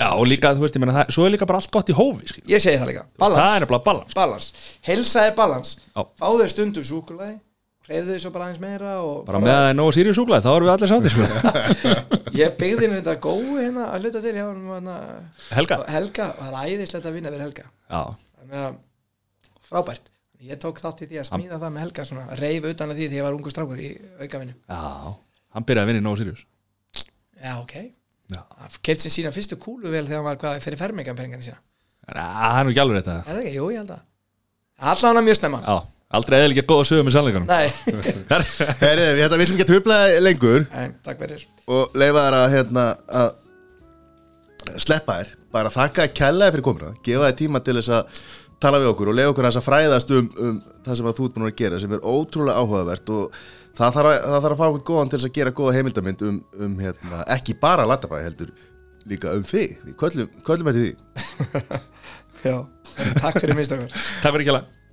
já, og líka, þú veist, ég meina það, svo er líka bara allt gott í hófi, skil ég segi það líka. Það balans er bara balans balans helsa er balans Já. fáðu stundum súkulega hreyfðu þau svo bara aðeins meira og Bara með að það er nógu Sirius súkulega, þá erum við allir sátti, sko. Ég byggði henni þetta góðu hérna að hluta til hjá honum, hérna, Helga? Helga, það er æðislegt að vinna fyrir Helga. Já, þannig að frábært. Ég tók þátt í því að smíða það með Helga svona, reif utan að því því ég var ungu strákur í aukavinnu. Já, hann byrjaði að vinna í nógu Sirius já ok, keitt sem sína fyrstu kúlu vel þegar hann var hvað fyrir fermingampeningana sína? Að, það er nú ekki alveg þetta er það ekki, jú ég held að. Allan hann mjög snemma. Já, aldrei eða ekki góða sögum með sannleikanum. Nei, Herri, við hérna, við sem ekki að trubla lengur. En takk fyrir. Og leifa þær að, hérna, að sleppa þér. Bara þakka að kælaði fyrir komuna. Gefa þér tíma til þess að tala við okkur og leiða okkur þess að fræðast um, um það sem að þú ert búin að gera sem er ótrúlega áhugavert og það þarf að, það þarf að fá okkur góðan til þess að gera góða heimildamind um, um hérna, ekki bara Latabæ heldur líka um þig, við köllum, köllum eftir því. Já, takk fyrir mistakar Takk fyrir ekki